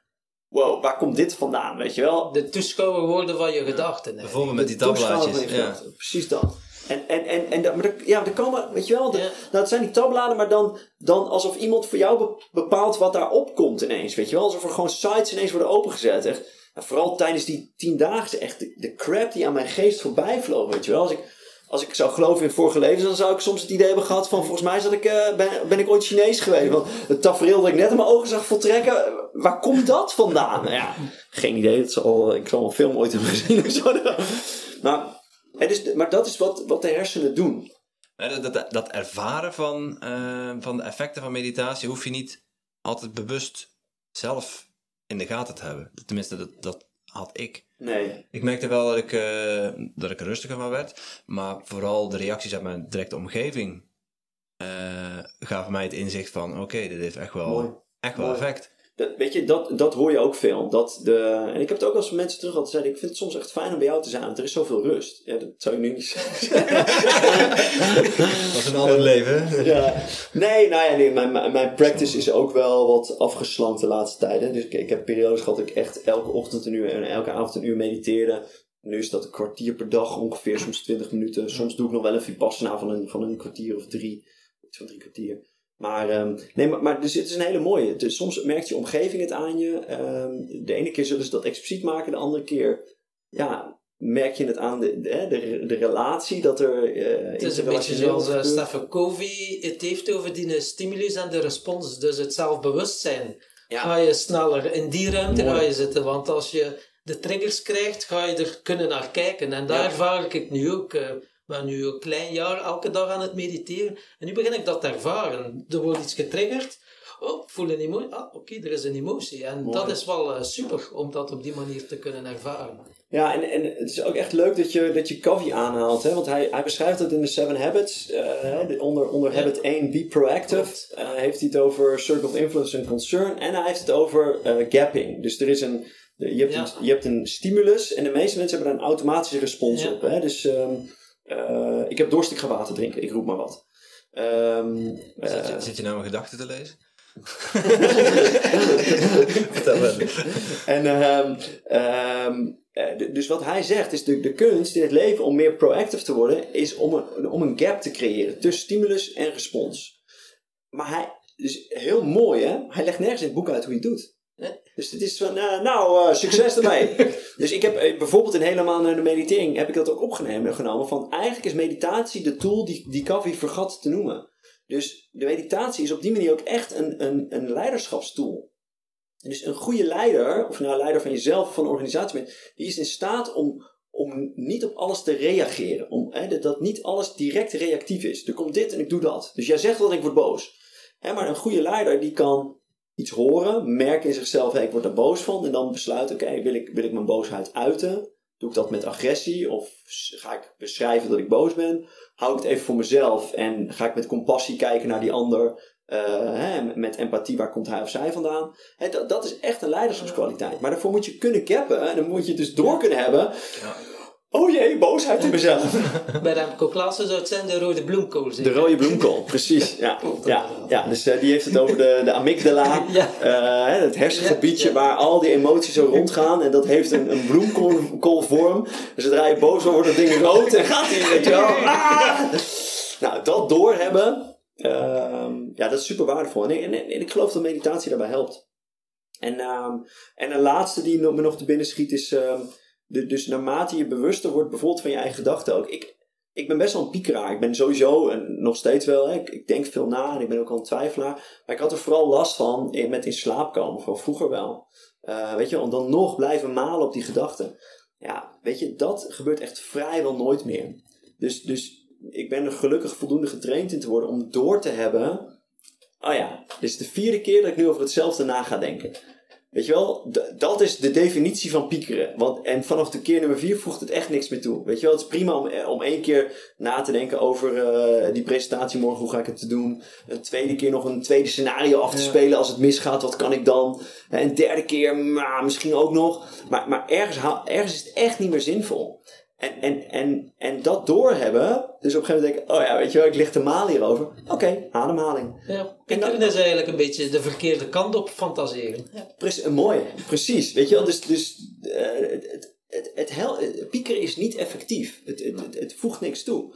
wow, waar komt dit vandaan, weet je wel? De toeschouwer worden van je gedachten. Bijvoorbeeld met die tabblaadjes. Ja. Precies dat. En, en, en, en dat- maar er, ja, er komen, weet je wel, Ja. nou, het zijn die tabbladen, maar dan, dan alsof iemand voor jou be- bepaalt wat daarop komt ineens, weet je wel. Alsof er gewoon sites ineens worden opengezet. Echt. En vooral tijdens die tien dagen, echt de, de crap die aan mijn geest voorbij vloog, weet je wel. Als ik, als ik zou geloven in vorige levens, dan zou ik soms het idee hebben gehad van, volgens mij zat ik, eh, ben, ben ik ooit Chinees geweest. Want het tafereel dat ik net in mijn ogen zag voltrekken, eh, waar komt dat vandaan? Nou ja, geen idee. Het zal, ik zal een film ooit hebben gezien of zo. Maar, is, maar dat is wat, wat de hersenen doen. Dat, dat, dat ervaren van, eh, van de effecten van meditatie hoef je niet altijd bewust zelf in de gaten te hebben. Tenminste, dat, dat had ik. Nee. Ik merkte wel dat ik, eh, dat ik er rustiger van werd. Maar vooral de reacties uit mijn directe omgeving eh, gaven mij het inzicht van... Oké, dit heeft echt wel, Mooi. echt wel Mooi. effect. Dat, weet je, dat, dat hoor je ook veel. Dat de, en ik heb het ook als van mensen terug gehad. zeiden, ik vind het soms echt fijn om bij jou te zijn, want er is zoveel rust. Ja, dat zou ik nu niet zeggen. Dat was een ander leven. hè? ja. Nee, nou ja, nee, mijn, mijn practice is ook wel wat afgeslankt de laatste tijden. Dus ik, ik heb periodes gehad dat ik echt elke ochtend een uur en elke avond een uur mediteerde. Nu is dat een kwartier per dag ongeveer, soms 20 minuten. Soms doe ik nog wel een vipassana van een, van een kwartier of drie. Iets van drie kwartier. Maar, ehm, nee, maar, maar dus het is een hele mooie. Dus soms merkt je omgeving het aan je. Ehm, de ene keer zullen ze dat expliciet maken, de andere keer ja, merk je het aan de, de, de, de relatie dat er. eh Het is een beetje zoals uh, Stephen Covey het heeft over die stimulus en de respons. Dus het zelfbewustzijn. Ja. Ga je sneller in die ruimte Mooi. ga je zitten. Want als je de triggers krijgt, ga je er kunnen naar kijken. En daar Ja. ervaar ik het nu ook. eh, ben nu een klein jaar elke dag aan het mediteren. En nu begin ik dat te ervaren. Er wordt iets getriggerd. oh, ik voel een emotie. Ah, oké, er is een emotie. En Mooi. dat is wel eh, super om dat op die manier te kunnen ervaren. Ja, en, en het is ook echt leuk dat je, dat je Covey aanhaalt. Hè? Want hij, hij beschrijft het in de Seven Habits. eh, onder onder Ja. habit 1, be proactive. eh, heeft hij het over circle of influence en concern. En hij heeft het over gapping. Dus er is een, je, hebt Ja. een, je hebt een stimulus. En de meeste mensen hebben daar een automatische respons Ja. op. Hè? Dus ehm, eh, ik heb dorst, ik ga water drinken. Ik roep maar wat. Ehm, Zit eh, je, zit je nou mijn gedachten te lezen? Vertel. En ehm, ehm, eh, dus wat hij zegt is de, de kunst in het leven om meer proactive te worden, is om een, om een gap te creëren tussen stimulus en respons. Maar hij, dus heel mooi hè, hij legt nergens in het boek uit hoe je het doet. Dus het is van, eh, nou, eh, succes ermee. dus ik heb eh, bijvoorbeeld in helemaal naar de meditering, heb ik dat ook opgenomen. Genomen, van eigenlijk is meditatie de tool die, die Covey vergat te noemen. Dus de meditatie is op die manier ook echt een, een, een leiderschapstool. Dus een goede leider, of nou leider van jezelf of van een organisatie bent, die is in staat om, om niet op alles te reageren. Om, hè, dat, dat niet alles direct reactief is. Er komt dit en ik doe dat. Dus jij zegt en ik word boos. Hè, maar een goede leider die kan iets horen, merken in zichzelf, hey, ik word er boos van. En dan besluiten, oké, wil, ik, wil ik mijn boosheid uiten? Doe ik dat met agressie? Of ga ik beschrijven dat ik boos ben? Hou ik het even voor mezelf en ga ik met compassie kijken naar die ander? Eh, hè, met empathie, waar komt hij of zij vandaan? Hè, dat, dat is echt een leiderschapskwaliteit. Maar daarvoor moet je kunnen cappen. En dan moet je het dus door kunnen hebben. Oh jee, boosheid in mezelf. Bij Remco Klaassen zou het zijn de rode bloemkool. De zeker? rode bloemkool, prezies. Ja, ja, ja dus eh, die heeft het over de, de amygdala. Ja. eh, het hersengebiedje Ja, ja. waar al die emoties zo rondgaan. En dat heeft een, een bloemkoolvorm. Dus zodra je boos wordt, wordt dat ding rood en gaat hij, weet je wel. Ah! Nou, dat doorhebben, ehm ja, dat is super waardevol. En, en, en ik geloof dat meditatie daarbij helpt. En, ehm, en een laatste die me nog te binnen schiet is... dus naarmate je bewuster wordt bijvoorbeeld van je eigen gedachten ook. Ik, ik ben best wel een piekeraar. Ik ben sowieso, en nog steeds wel, hè, ik, ik denk veel na en ik ben ook al een twijfelaar. Maar ik had er vooral last van in, met in slaap komen, gewoon vroeger wel. Eh, weet je, om dan nog blijven malen op die gedachten. Ja, weet je, dat gebeurt echt vrijwel nooit meer. Dus, dus ik ben er gelukkig voldoende getraind in te worden om door te hebben. Oh ja, dit is de vierde keer dat ik nu over hetzelfde na ga denken. Weet je wel, dat is de definitie van piekeren. Want, en vanaf de keer nummer vier voegt het echt niks meer toe. Weet je wel, het is prima om, eh, om één keer na te denken over eh, die presentatie morgen, hoe ga ik het te doen. Een tweede keer nog een tweede scenario af te spelen als het misgaat, wat kan ik dan? En een derde keer, maar misschien ook nog. Maar, maar ergens, ergens is het echt niet meer zinvol. En, en, en, en dat doorhebben, dus op een gegeven moment denk ik, oh ja, weet je wel, ik lig te malen hierover. Oké, ademhaling. Ja, piekeren is eigenlijk een beetje de verkeerde kant op fantaseren. Ja. Precies, mooi, precies. Weet je wel, dus, dus eh, het, het, het, het hel, het piekeren is niet effectief. Het, het, het, het voegt niks toe.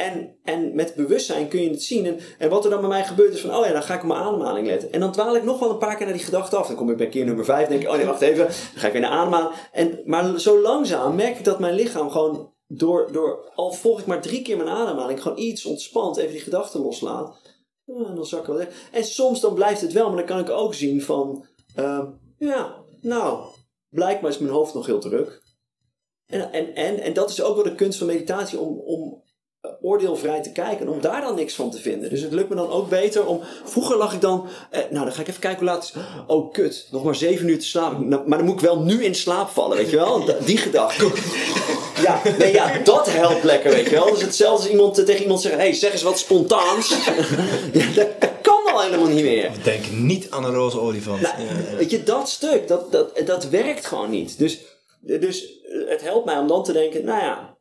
En, en met bewustzijn kun je het zien. En, wat er dan bij mij gebeurt is van, oh ja, dan ga ik op mijn ademhaling letten. En dan dwaal ik nog wel een paar keer naar die gedachte af. Dan kom ik bij keer nummer vijf denk ik, oh nee, wacht even. Dan ga ik weer naar ademhaling. En, maar zo langzaam merk ik dat mijn lichaam gewoon door, door, al volg ik maar drie keer mijn ademhaling, gewoon iets ontspant, even die gedachten loslaat. En dan zak ik wel weg. En soms dan blijft het wel, maar dan kan ik ook zien van, ehm, ja, nou, blijkbaar is mijn hoofd nog heel druk. En, en, en, en dat is ook wel de kunst van meditatie, om, om oordeelvrij te kijken en om daar dan niks van te vinden. Dus het lukt me dan ook beter om. Vroeger lag ik dan. Eh, nou, dan ga ik even kijken hoe laat het is. Oh, kut. Nog maar zeven uur te slapen. Nou, maar dan moet ik wel nu in slaap vallen, weet je wel? Da- Die gedachte. Ja, nee, ja, dat helpt lekker, weet je wel. Dus hetzelfde als iemand eh, tegen iemand zeggen: hey, zeg eens wat spontaans. ja, dat, dat kan al helemaal niet meer. Denk niet aan een roze olifant. Nou, Weet je, dat stuk, dat, dat, dat werkt gewoon niet. Dus, dus het helpt mij om dan te denken, nou ja,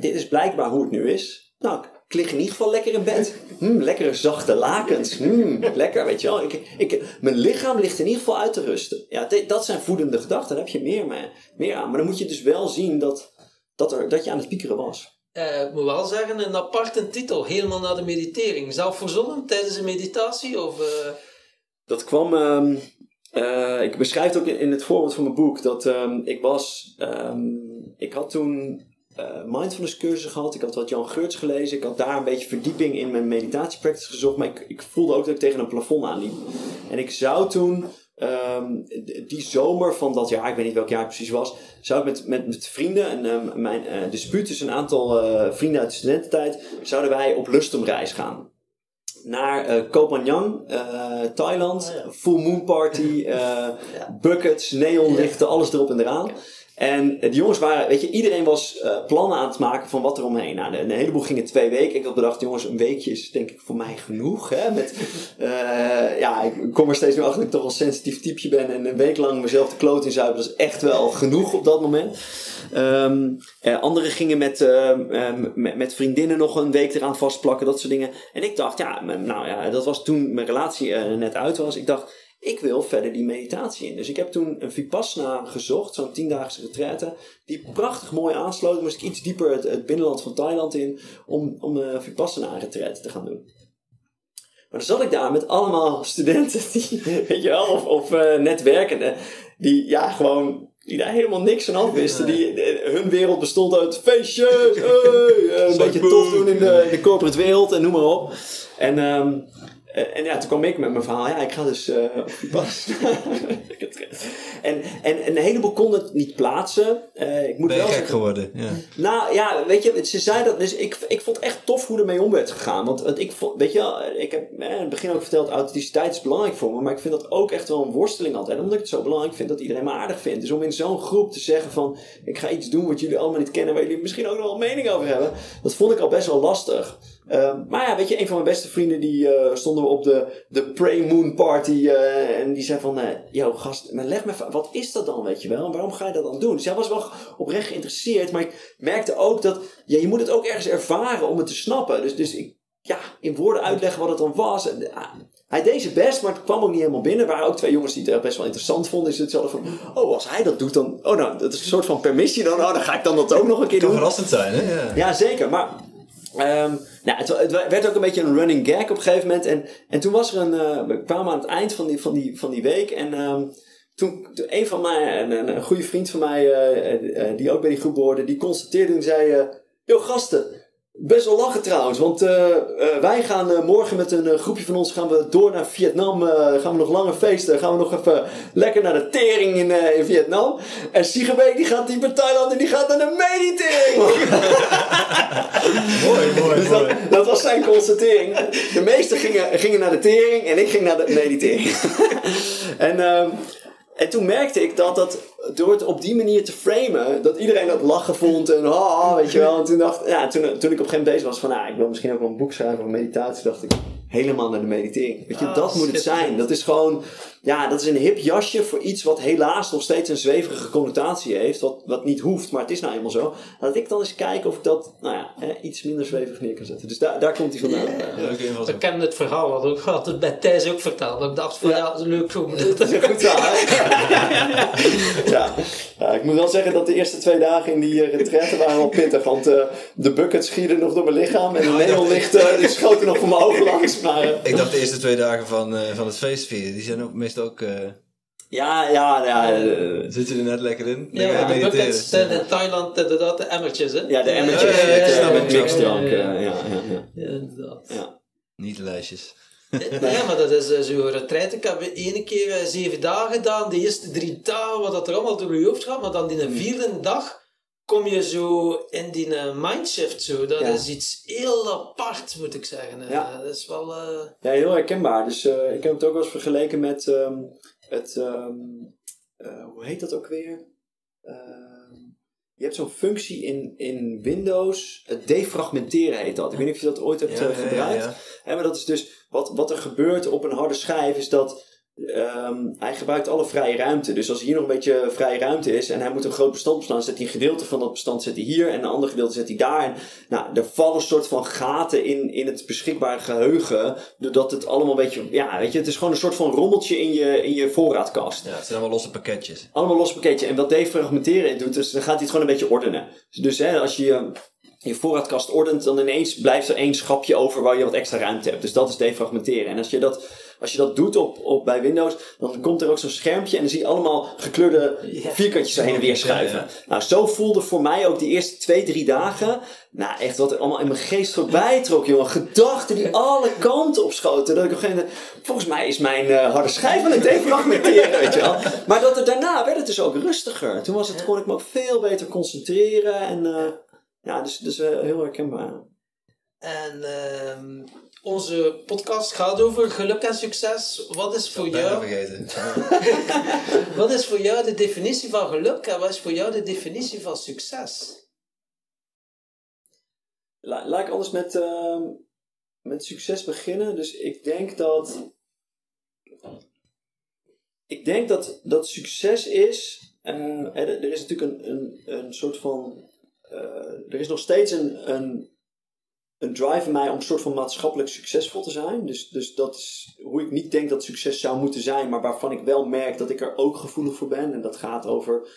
dit is blijkbaar hoe het nu is. Nou, ik lig in ieder geval lekker in bed. Hmm, lekkere zachte lakens. Hmm, lekker, weet je wel. Ik, ik, mijn lichaam ligt in ieder geval uit te rusten. Ja, dit- dat zijn voedende gedachten. Daar heb je meer, mee, meer aan. Maar dan moet je dus wel zien dat, dat, er, dat je aan het piekeren was. Eh, ik moet wel zeggen, een aparte titel, helemaal naar de meditering. Zelf verzonnen tijdens een meditatie? Of, eh, Dat kwam. ehm, eh, ik beschrijf het ook in, in het voorwoord van mijn boek. Dat ehm, ik was. ehm, ik had toen eh mindfulness cursussen gehad. Ik had wat Jan Geurts gelezen. Ik had daar een beetje verdieping in mijn meditatiepractice gezocht. Maar ik, ik voelde ook dat ik tegen een plafond aanliep. En ik zou toen. ehm, die zomer van dat jaar, ik weet niet welk jaar het precies was, zou ik met, met, met vrienden, en ehm, mijn eh dispuut tussen een aantal eh, vrienden uit de studententijd, zouden wij op lustumreis gaan naar eh Koh Phangan, Thailand. Ja. Full moon party, eh, buckets, neonlichten, alles erop en eraan. En eh, de jongens waren, weet je, iedereen was eh, plannen aan het maken van wat er omheen. Nou, een heleboel gingen twee weken. Ik had bedacht, jongens, een weekje is denk ik voor mij genoeg. Hè? Met, eh, ja, ik kom er steeds meer achter dat ik toch wel een sensitief typeje ben. En een week lang mezelf de kloot inzuipen, dat is echt wel genoeg op dat moment. Eh, anderen gingen met, met, met vriendinnen nog een week eraan vastplakken, dat soort dingen. En ik dacht, ja, nou ja, dat was toen mijn relatie net uit was. Ik dacht, ik wil verder die meditatie in. Dus ik heb toen een Vipassana gezocht, zo'n tiendaagse retraite. Die prachtig mooi aansloot. Moest ik iets dieper het, het binnenland van Thailand in om, om een Vipassana retraite te gaan doen. Maar dan zat ik daar met allemaal studenten die, weet je wel, of, of eh, netwerkenden, die ja, gewoon, die daar helemaal niks van af wisten. Die, eh, hun wereld bestond uit feestjes, hey, eh, een beetje tof doen in de, in de corporate wereld en noem maar op. En, ehm, eh, en ja, toen kwam ik met mijn verhaal, ja, ik ga dus eh op Vipassana. en, en een heleboel konden het niet plaatsen. Eh, ik moet Ben wel gek geworden? Ja. nou ja, weet je, ze zei dat. Dus ik, ik vond het echt tof hoe ermee om werd gegaan. Want ik vond, weet je ik heb eh, in het begin ook verteld, authenticiteit is belangrijk voor me. Maar ik vind dat ook echt wel een worsteling altijd. Omdat ik het zo belangrijk vind dat iedereen me aardig vindt. Dus om in zo'n groep te zeggen van, ik ga iets doen wat jullie allemaal niet kennen, waar jullie misschien ook nog wel een mening over hebben. Dat vond ik al best wel lastig. Ehm, maar ja, weet je, een van mijn beste vrienden die eh, stonden we op de, de Prey Moon Party. eh, en die zei van, eh yo gast, maar leg me wat is dat dan, weet je wel? En waarom ga je dat dan doen? Dus hij was wel oprecht geïnteresseerd. Maar ik merkte ook dat, ja, je moet het ook ergens ervaren om het te snappen. Dus, dus ik, ja, in woorden uitleggen wat het dan was. En, hij deed zijn best, maar het kwam ook niet helemaal binnen. Er waren ook twee jongens die het echt best wel interessant vonden. Dus het hadden van, oh, als hij dat doet, dan, oh nou, dat is een soort van permissie. Dan, oh, dan ga ik dan dat ook nog een keer Kan doen. verrassend zijn, hè? Ja. Ja, zeker. Maar ehm, nou, het, werd ook een beetje een running gag op een gegeven moment. En, en toen was er een. eh, we kwamen aan het eind van die, van die, van die week. En ehm, toen, toen een van mij, een, een, goede vriend van mij, eh, eh, die ook bij die groep behoorde, die constateerde en zei: Yo, gasten. Best wel lachen trouwens, want eh, eh, wij gaan eh, morgen met een groepje van ons gaan we door naar Vietnam. gaan we nog langer feesten. Gaan we nog even lekker naar de tering in, in Vietnam. En Siegebeek die gaat die Thailand en die gaat naar de meditering. Mooi, mooi, Dus dat, dat was zijn constatering. De meesten gingen, gingen naar de tering en ik ging naar de meditering. en, ehm, en toen merkte ik dat dat door het op die manier te framen, dat iedereen dat lachen vond en ah, weet je wel. En toen dacht ja, toen, toen ik op een gegeven moment bezig was van, ah, ik wil misschien ook wel een boek schrijven over meditatie, dacht ik helemaal naar de meditering. Weet je, Ah, dat moet het zijn. Dat is gewoon, ja, dat is een hip jasje voor iets wat helaas nog steeds een zweverige connotatie heeft, wat, wat niet hoeft, maar het is nou eenmaal zo. Laat ik dan eens kijken of ik dat, nou ja, hè, iets minder zweverig neer kan zetten. Dus daar, daar komt hij vandaan. Ik invalshoek. ken het verhaal, wat ook had het bij Thijs ook verteld. Dat ik dacht van Ja. ja, dat is leuk Dat is een goed verhaal, hè? ja. ja, ik moet wel zeggen dat de eerste twee dagen in die uh, retraite waren wel pittig. Want eh, de buckets schieden nog door mijn lichaam. En de neonlichten die schoten nog voor mijn ogen langs. Maar, eh, Ik dacht de eerste twee dagen van, eh, van het feestvieren, die zijn ook meestal ook... eh ja, ja, ja. eh, zit je er net lekker in? Ja, maar de buckets in Thailand inderdaad de emmertjes, hè? ja, de emmertjes Ja, ja, ja, met, ja, eh, ja, met ja, mixdrank. ja, eh, ja. ja, ja, ja. Ja, inderdaad. ja. Niet de lijstjes. Ja, maar dat is eh, zo'n retraite. Ik heb ene keer eh, zeven dagen gedaan. De eerste drie dagen, wat dat er allemaal door je hoofd gaat. Maar dan die Hmm. vierde dag kom je zo in die eh, mindshift. Zo. Dat Ja. is iets heel apart, moet ik zeggen. Eh, Ja. Dat is wel... eh, Ja, heel herkenbaar. Dus eh, ik heb het ook wel eens vergeleken met ehm, het, ehm, eh, hoe heet dat ook weer? Ehm, je hebt zo'n functie in, in Windows, het defragmenteren heet dat. Ik weet niet of je dat ooit hebt Ja, gebruikt. ja. Hè, maar dat is dus, wat, wat er gebeurt op een harde schijf is dat ehm, hij gebruikt alle vrije ruimte. Dus als hier nog een beetje vrije ruimte is en hij moet een groot bestand beslaan, zet hij een gedeelte van dat bestand zet hij hier en een ander gedeelte zet hij daar. En, nou, er vallen een soort van gaten in, in het beschikbare geheugen, doordat het allemaal een beetje, ja, weet je, het is gewoon een soort van rommeltje in je, in je voorraadkast. Ja, het zijn allemaal losse pakketjes. Allemaal los pakketje. En wat defragmenteren doet, dus dan gaat hij het gewoon een beetje ordenen. Dus, hè, als je, je voorraadkast ordent, dan ineens blijft er één schapje over waar je wat extra ruimte hebt. Dus dat is defragmenteren. En als je dat, als je dat doet op, op, bij Windows, dan komt er ook zo'n schermpje en dan zie je allemaal gekleurde vierkantjes heen en weer schuiven. Nou, zo voelde voor mij ook die eerste twee, drie dagen. Nou, echt wat er allemaal in mijn geest voorbij trok, jongen. Gedachten die alle kanten opschoten. Dat ik op een gegeven moment, volgens mij is mijn eh, harde schijf aan het defragmenteren, weet je wel. Maar dat er daarna werd het dus ook rustiger. Toen was het, kon ik me ook veel beter concentreren. En eh, ja, dus, dus eh, heel herkenbaar. En ehm, Onze podcast gaat over geluk en succes. Wat is voor jou, vergeten. wat is voor jou de definitie van geluk en wat is voor jou de definitie van succes? La- laat ik anders met, ehm, met succes beginnen. Dus ik denk dat. Ik denk dat, dat succes is. er, er is natuurlijk een, een, een soort van. eh, er is nog steeds een, een, een drive in mij om een soort van maatschappelijk succesvol te zijn. Dus, dus dat is hoe ik niet denk dat succes zou moeten zijn, maar waarvan ik wel merk dat ik er ook gevoelig voor ben. En dat gaat over.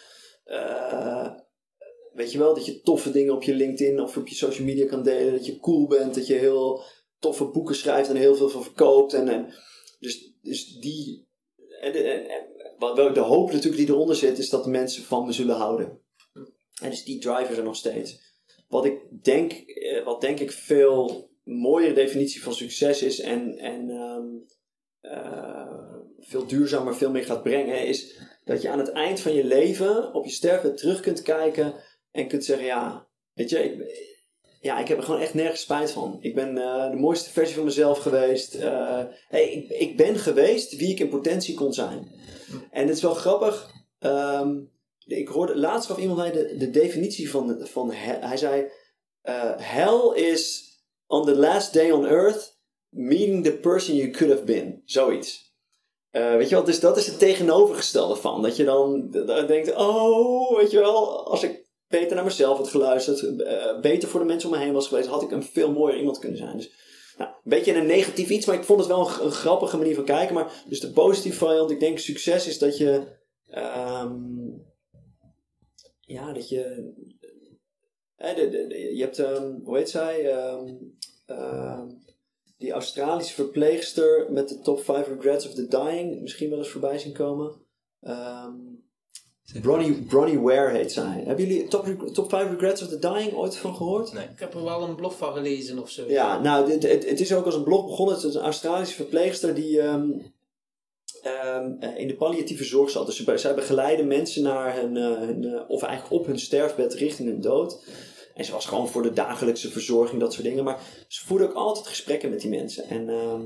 eh, Weet je wel, dat je toffe dingen op je LinkedIn of op je social media kan delen. Dat je cool bent, dat je heel toffe boeken schrijft en heel veel van verkoopt. En, en dus, dus die. En, en, wat de hoop natuurlijk die eronder zit, is dat de mensen van me zullen houden. En dus die drive is er nog steeds. Wat ik denk, eh, wat denk ik veel mooiere definitie van succes is en, en ehm, eh, veel duurzamer, veel meer gaat brengen, is dat je aan het eind van je leven op je sterfbed terug kunt kijken en kunt zeggen, ja, weet je, ik, ja, ik heb er gewoon echt nergens spijt van. Ik ben eh, de mooiste versie van mezelf geweest. Hey, ik, ik ben geweest wie ik in potentie kon zijn. En het is wel grappig. ehm, ik hoorde laatst gaf iemand mij de, de definitie van, van hij zei, eh, hell is on the last day on earth meeting the person you could have been. Zoiets. Eh, weet je wel, dus dat is het tegenovergestelde van. Dat je dan denkt, oh, weet je wel, als ik beter naar mezelf had geluisterd, eh, beter voor de mensen om me heen was geweest, had ik een veel mooier iemand kunnen zijn. Dus nou, een beetje een negatief iets, maar ik vond het wel een, een grappige manier van kijken. Maar dus de positieve variant, ik denk succes is dat je, ehm, ja, dat je, hè, de, de, de- je hebt, ehm, hoe heet zij, Ehm, ehm, die Australische verpleegster met de top 5 regrets of the dying, misschien wel eens voorbij zien komen. Ehm Bronnie, Bronnie Ware heet zij. Hebben jullie top, top 5 regrets of the dying ooit van gehoord? Nee. Ik heb er wel een blog van gelezen of zo. Ja, nou, het, het is ook als een blog begonnen. Het is een Australische verpleegster die ehm, ehm, eh, in de palliatieve zorg zat. Dus ze- zij begeleiden mensen naar hun, eh, eh, of eigenlijk op hun sterfbed richting hun dood. En ze was gewoon voor de dagelijkse verzorging, dat soort dingen. Maar ze voerde ook altijd gesprekken met die mensen. En, ehm,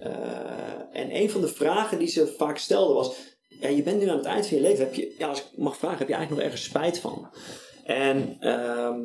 eh, en een van de vragen die ze vaak stelde was... Ja, je bent nu aan het eind van je leven. Heb je, ja, als ik mag vragen, heb je eigenlijk nog ergens spijt van? En ehm,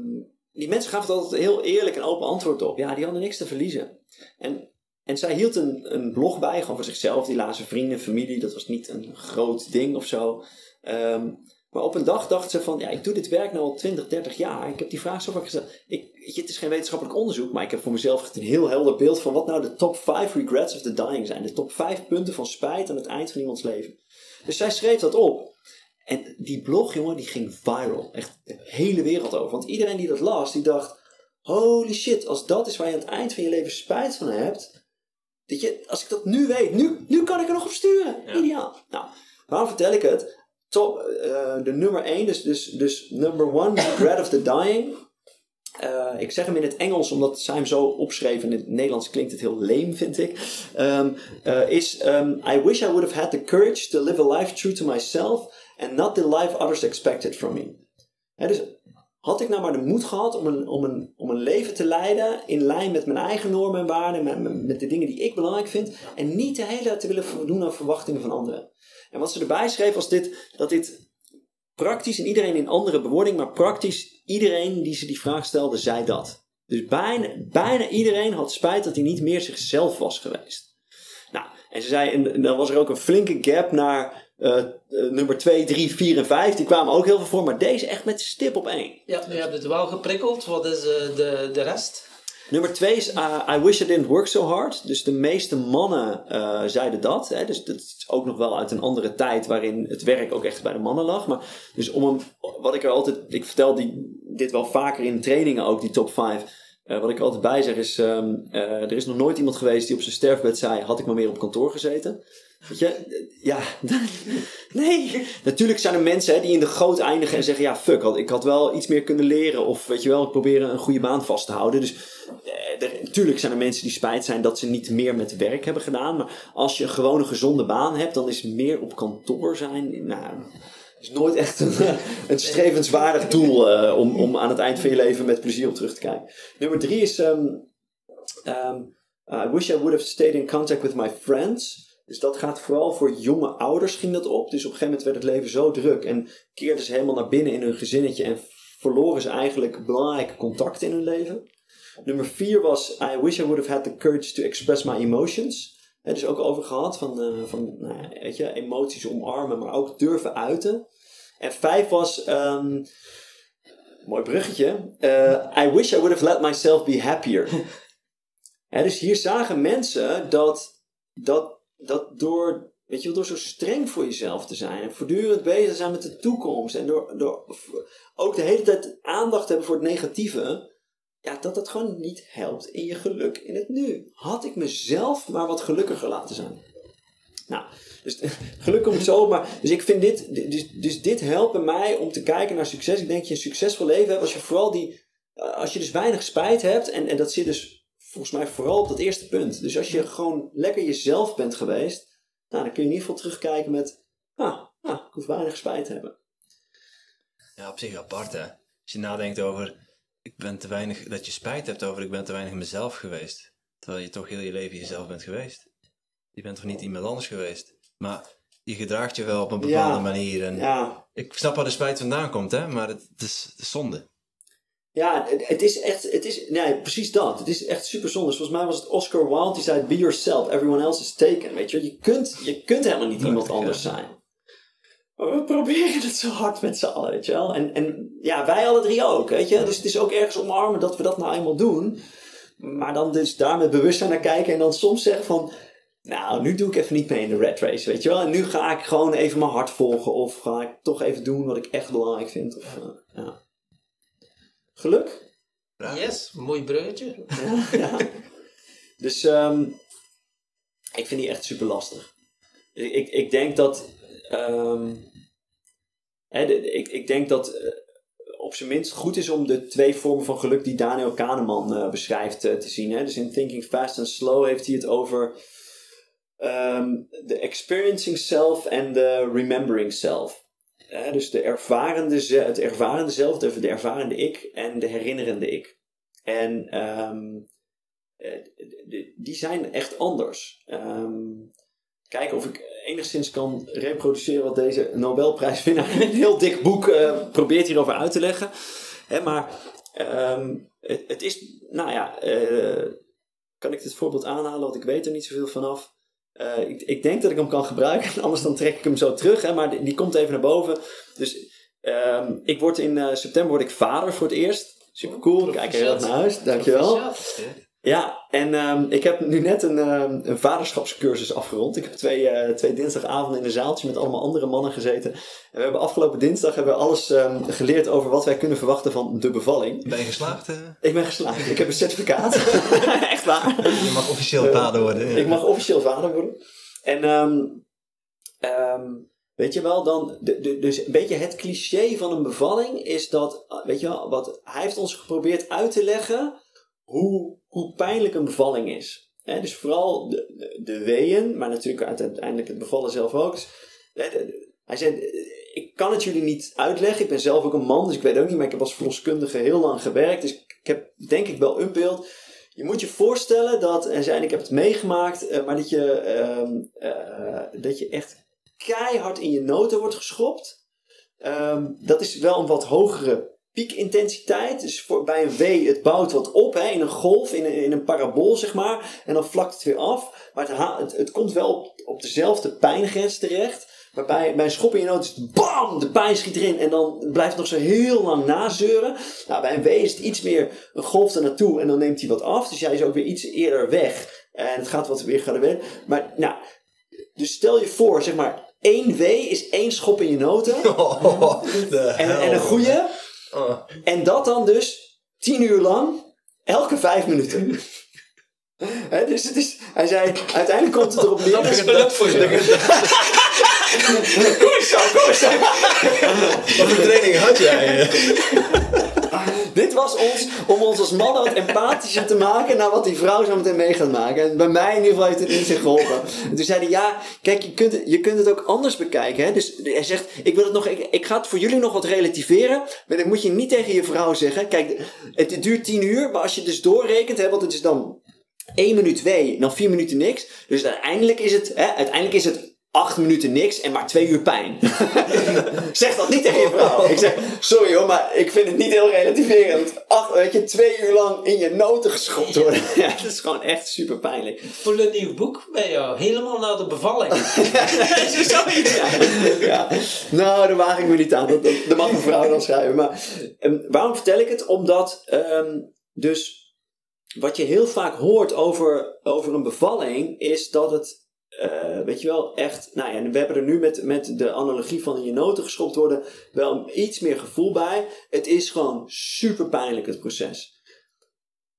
die mensen gaven altijd heel eerlijk en open antwoord op. Ja, die hadden niks te verliezen. En, en zij hield een, een blog bij, gewoon voor zichzelf. Die lazen vrienden, familie. Dat was niet een groot ding of zo. Ehm, maar op een dag dacht ze van, ja, ik doe dit werk nu al 20, 30 jaar. Ik heb die vraag zo vaak gesteld. Ik, het is geen wetenschappelijk onderzoek, maar ik heb voor mezelf echt een heel helder beeld van wat nou de top 5 regrets of the dying zijn. De top 5 punten van spijt aan het eind van iemands leven. Dus zij schreef dat op. En die blog, jongen, die ging viral. Echt de hele wereld over. Want iedereen die dat las, die dacht... Holy shit, als dat is waar je aan het eind van je leven spijt van hebt... Dat je, als ik dat nu weet, nu, nu kan ik er nog op sturen. Ideaal. Nou, waarom vertel ik het? Top, eh, de nummer 1, dus, dus, dus number 1, Regret of the Dying. Eh, ik zeg hem in het Engels omdat zij hem zo opschreef. En in het Nederlands klinkt het heel leem, vind ik. Ehm, eh, is ehm, I wish I would have had the courage to live a life true to myself and not the life others expected from me. Dus had ik nou maar de moed gehad om een, om, een, om een leven te leiden in lijn met mijn eigen normen en waarden, met, met, de dingen die ik belangrijk vind, en niet de hele tijd te willen voldoen aan verwachtingen van anderen. En wat ze erbij schreef was dit, dat dit praktisch, en iedereen in andere bewoording, maar praktisch iedereen die ze die vraag stelde, zei dat. Dus bijna, bijna iedereen had spijt dat hij niet meer zichzelf was geweest. Nou, en ze zei, en, en dan was er ook een flinke gap naar eh, eh, nummer 2, 3, 4 en 5. Die kwamen ook heel veel voor, maar deze echt met stip op één. Ja, nu heb je het wel geprikkeld. Wat is eh, de, de rest? Nummer 2 is I wish I didn't work so hard. Dus de meeste mannen zeiden dat. Hè? Dus dat is ook nog wel uit een andere tijd waarin het werk ook echt bij de mannen lag. Maar dus om een, wat ik er altijd, ik vertel die, dit wel vaker in trainingen ook, die top 5. Uh, wat ik altijd bij zeg is, um, uh, er is nog nooit iemand geweest die op zijn sterfbed zei, had ik maar meer op kantoor gezeten. Weet je, ja, nee. Natuurlijk zijn er mensen die in de goot eindigen en zeggen, ja fuck, ik had wel iets meer kunnen leren. Of weet je wel, ik probeer een goede baan vast te houden. Dus eh, natuurlijk zijn er mensen die spijt zijn dat ze niet meer met werk hebben gedaan. Maar als je gewoon een gezonde baan hebt, dan is meer op kantoor zijn, nou is nooit echt een, een strevenswaardig doel uh, om, om aan het eind van je leven met plezier op terug te kijken. Nummer drie is um, um, Uh, I wish I would have stayed in contact with my friends. Dus dat gaat vooral voor jonge ouders ging dat op. Dus op een gegeven moment werd het leven zo druk. En keerden ze helemaal naar binnen in hun gezinnetje. En verloren ze eigenlijk belangrijke contacten in hun leven. Nummer vier was I wish I would have had the courage to express my emotions. Het is ook over gehad van, uh, van nou weet je, emoties omarmen, maar ook durven uiten. En vijf was, um, mooi bruggetje, uh, I wish I would have let myself be happier. dus hier zagen mensen dat, dat, dat door, weet je, door zo streng voor jezelf te zijn en voortdurend bezig zijn met de toekomst en door, door ook de hele tijd aandacht hebben voor het negatieve, ja, dat dat gewoon niet helpt in je geluk in het nu. Had ik mezelf maar wat gelukkiger laten zijn. Nou, dus geluk komt zo, maar dus ik vind dit, dus, dus dit helpt mij om te kijken naar succes. Ik denk dat je een succesvol leven hebt als je vooral die, als je dus weinig spijt hebt en, en dat zit dus volgens mij vooral op dat eerste punt. Dus als je gewoon lekker jezelf bent geweest, nou, dan kun je in ieder geval terugkijken met, ah, ah ik hoef weinig spijt te hebben. Ja, op zich apart hè. Als je nadenkt over ik ben te weinig, dat je spijt hebt over ik ben te weinig mezelf geweest. Terwijl je toch heel je leven jezelf bent geweest. Je bent toch niet iemand anders geweest. Maar je gedraagt je wel op een bepaalde manier. En ja. Ik snap waar de spijt vandaan komt, hè? maar het, het is, zonde. Ja, het, het, is echt, het is, nee, precies dat. Het is echt super zonde. Volgens mij was het Oscar Wilde die zei: Be yourself, everyone else is taken. Weet je, je kunt, je kunt helemaal niet iemand anders zijn. Maar we proberen het zo hard met z'n allen, weet je wel. En, en ja, wij alle drie ook, weet je. Dus het is ook ergens omarmen dat we dat nou eenmaal doen. Maar dan dus daar met bewustzijn naar kijken en dan soms zeggen van... Nou, nu doe ik even niet mee in de red race, weet je wel. En nu ga ik gewoon even mijn hart volgen. Of ga ik toch even doen wat ik echt belangrijk vind. Of, uh, ja. Geluk. Yes, mooi bruidje. ja, Dus um, ik vind die echt super lastig. Ik, ik denk dat um, ik, ik denk dat uh, op zijn minst goed is om de twee vormen van geluk die Daniel Kahneman uh, beschrijft uh, te zien. Hè? Dus in Thinking Fast and Slow heeft hij het over um, de experiencing self en de remembering self. dus de ervarende, het ervarende zelf, de, de ervarende ik en de herinnerende ik. En um, die zijn echt anders. Um, kijken of ik enigszins kan reproduceren wat deze Nobelprijswinnaar in een heel dik boek uh, probeert hierover uit te leggen. Hè, maar um, het, het, is, nou ja, uh, kan ik dit voorbeeld aanhalen, want ik weet er niet zoveel vanaf. Uh, ik, ik, denk dat ik hem kan gebruiken, anders dan trek ik hem zo terug, hè, maar die, die komt even naar boven. Dus um, ik word in september word ik vader voor het eerst. Super cool, kijk heel erg naar huis, dankjewel. Ja, en um, ik heb nu net een, um, een vaderschapscursus afgerond. Ik heb twee, uh, twee dinsdagavonden in een zaaltje met allemaal andere mannen gezeten. En we hebben afgelopen dinsdag hebben we alles um, geleerd over wat wij kunnen verwachten van de bevalling. Ben je geslaagd? Uh? Ik ben geslaagd. Ik heb een certificaat. Echt waar. Je mag officieel vader worden. Ik mag officieel vader worden. En weet je wel, dan, de, de, dus een beetje het cliché van een bevalling is dat, weet je wel, wat hij heeft ons geprobeerd uit te leggen hoe, hoe pijnlijk een bevalling is. dus vooral de, de, weeën, maar natuurlijk uiteindelijk het bevallen zelf ook. hij zei, ik kan het jullie niet uitleggen. Ik ben zelf ook een man, dus ik weet ook niet. Maar ik heb als verloskundige heel lang gewerkt. Dus ik heb denk ik wel een beeld. Je moet je voorstellen dat, en zei, ik heb het meegemaakt, eh, maar dat je, ehm, eh, dat je echt keihard in je noten wordt geschopt. Ehm, dat is wel een wat hogere piekintensiteit. Dus voor, bij een W, het bouwt wat op hè, in een golf, in een, in een parabool zeg maar. En dan vlakt het weer af. Maar het, het, het komt wel op, op dezelfde pijngrens terecht. Maar bij, bij een schop in je noot is het BAM! De pijn schiet erin en dan blijft het nog zo heel lang nazeuren. Nou, bij een W is het iets meer een golf er naartoe en dan neemt hij wat af. Dus jij is ook weer iets eerder weg. En het gaat wat weer gaan Maar nou, dus stel je voor, zeg maar, één W is één schop in je noten. Oh, en, en een goede Oh. En dat dan dus tien uur lang, elke vijf minuten. dus het is, hij zei, uiteindelijk komt het erop neer. Dat is geluk voor je. kom eens zo, kom eens zo. Wat voor training had jij? Dit was ons om ons als mannen wat empathischer te maken naar wat die vrouw zo meteen mee gaat maken. En bij mij in ieder geval heeft het in zich geholpen. En toen zei hij, ja, kijk, je kunt, je kunt het ook anders bekijken. Hè? Dus hij zegt, ik wil het nog, ik, ga het voor jullie nog wat relativeren. Maar dat moet je niet tegen je vrouw zeggen. Kijk, het, duurt tien uur, maar als je dus doorrekent, hè, want het is dan één minuut wee, dan vier minuten niks. Dus uiteindelijk is het, hè, uiteindelijk is het acht minuten niks en maar twee uur pijn. zeg dat niet tegen je vrouw. Ik zeg, sorry hoor, maar ik vind het niet heel relativerend. Acht, weet je, twee uur lang in je noten geschopt worden. ja, dat is gewoon echt super pijnlijk. Voor een nieuw boek bij jou. Helemaal naar de bevalling. Ja. ja. Nou, daar waag ik me niet aan. Dat, dat, dat mag een vrouw dan schrijven. Maar um, waarom vertel ik het? Omdat um, dus wat je heel vaak hoort over, over een bevalling is dat het uh, weet je wel, echt, nou ja, we hebben er nu met, met de analogie van je noten geschopt worden wel iets meer gevoel bij. Het is gewoon super pijnlijk het proces.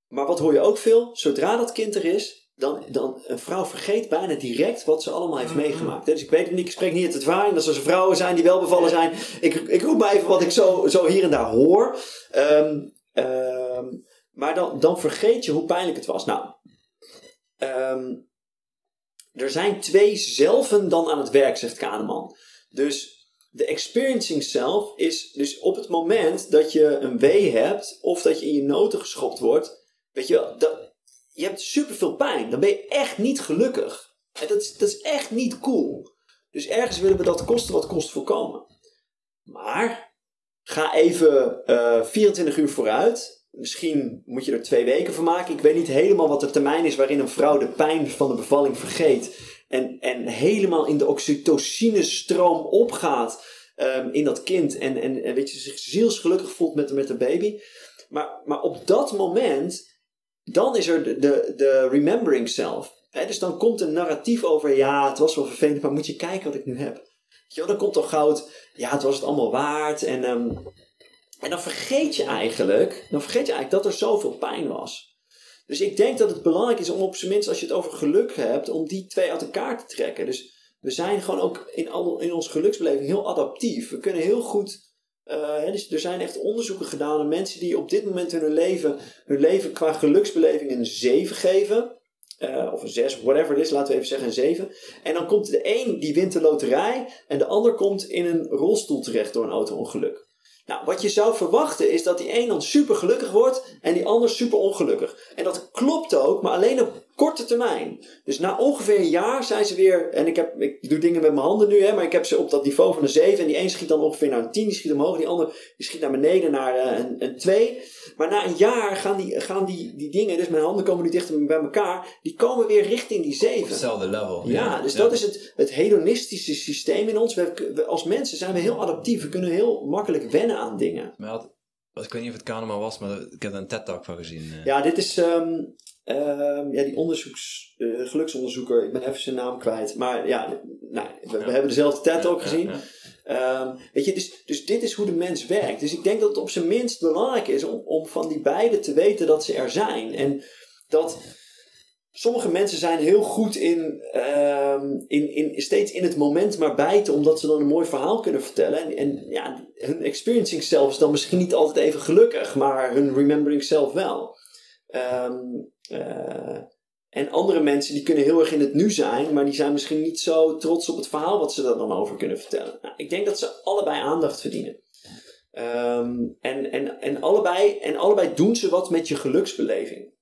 Maar wat hoor je ook veel? Zodra dat kind er is, dan, dan een vrouw vergeet bijna direct wat ze allemaal heeft meegemaakt. Dus ik weet het niet, ik spreek niet uit het waar. Dat er vrouwen zijn die wel bevallen zijn. Ik, ik roep maar even wat ik zo, zo hier en daar hoor. Um, um, maar dan, dan vergeet je hoe pijnlijk het was. Nou, um, er zijn twee zelven dan aan het werk, zegt Kahneman. Dus de experiencing self is dus op het moment dat je een wee hebt of dat je in je noten geschopt wordt, weet je, dat, je hebt superveel pijn. Dan ben je echt niet gelukkig. En dat is, dat is echt niet cool. Dus ergens willen we dat kosten wat kost voorkomen. Maar ga even eh, 24 uur vooruit Misschien moet je er twee weken van maken. Ik weet niet helemaal wat de termijn is waarin een vrouw de pijn van de bevalling vergeet. En, en helemaal in de oxytocine-stroom opgaat um, in dat kind. En, en, weet je, zich zielsgelukkig voelt met, met de baby. Maar, maar op dat moment, dan is er de, de, de remembering self. dus dan komt een narratief over, ja, het was wel vervelend, maar moet je kijken wat ik nu heb. Ja, dan komt toch goud, ja, het was het allemaal waard. En um, en dan vergeet je eigenlijk, dan vergeet je eigenlijk dat er zoveel pijn was. Dus ik denk dat het belangrijk is om op zijn minst als je het over geluk hebt, om die twee uit elkaar te trekken. Dus we zijn gewoon ook in, al, in onze geluksbeleving heel adaptief. We kunnen heel goed. Uh, dus er zijn echt onderzoeken gedaan naar mensen die op dit moment hun leven, hun leven qua geluksbeleving een 7 geven. Uh, of een 6, whatever het is, laten we even zeggen een 7. En dan komt de een die wint de loterij en de ander komt in een rolstoel terecht door een auto-ongeluk. Nou, wat je zou verwachten is dat die een dan super gelukkig wordt en die ander super ongelukkig. En dat klopt ook, maar alleen op korte termijn. Dus na ongeveer een jaar zijn ze weer, en ik, heb, ik doe dingen met mijn handen nu, hè, maar ik heb ze op dat niveau van een 7. En die een schiet dan ongeveer naar een 10, die schiet omhoog, die ander die schiet naar beneden naar uh, een, een 2. Maar na een jaar gaan, die, gaan die, die dingen, dus mijn handen komen nu dichter bij elkaar, die komen weer richting die 7. Hetzelfde level. Ja, dus dat is het, het hedonistische systeem in ons. We, als mensen zijn we heel adaptief, we kunnen heel makkelijk wennen aan dingen. Maar had, ik weet niet of het Kahneman was, maar ik heb er een TED-talk van gezien. Uh. Ja, dit is um, um, ja, die onderzoeks, uh, geluksonderzoeker, ik ben even zijn naam kwijt. Maar ja, nou, we, hebben dezelfde TED-talk ja, gezien. Um, weet je, dus, dus dit is hoe de mens werkt. Dus ik denk dat het op zijn minst belangrijk is om, om van die beide te weten dat ze er zijn. En dat sommige mensen zijn heel goed in, um, in, in steeds in het moment maar bijten, omdat ze dan een mooi verhaal kunnen vertellen. En, en ja, hun experiencing self is dan misschien niet altijd even gelukkig, maar hun remembering self wel. Um, uh, en andere mensen die kunnen heel erg in het nu zijn, maar die zijn misschien niet zo trots op het verhaal wat ze er dan over kunnen vertellen. Nou, ik denk dat ze allebei aandacht verdienen. Um, en, en, en, allebei, en allebei doen ze wat met je geluksbeleving.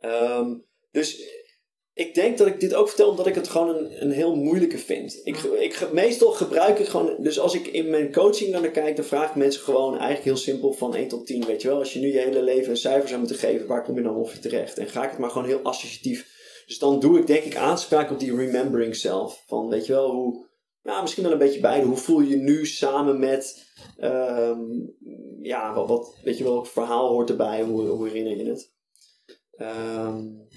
Um, dus ik denk dat ik dit ook vertel omdat ik het gewoon een, een heel moeilijke vind. Ik, ik, meestal gebruik ik gewoon, dus als ik in mijn coaching naar kijk, dan vraag ik mensen gewoon eigenlijk heel simpel van 1 tot 10. Weet je wel, als je nu je hele leven een cijfer zou moeten geven, waar kom je dan ongeveer terecht? En ga ik het maar gewoon heel associatief. Dus dan doe ik denk ik aanspraak op die remembering self. Van weet je wel, hoe, nou misschien wel een beetje beide. Hoe voel je je nu samen met, um, ja, wat, wat, weet je wel, verhaal hoort erbij, hoe, hoe herinner je het? Um,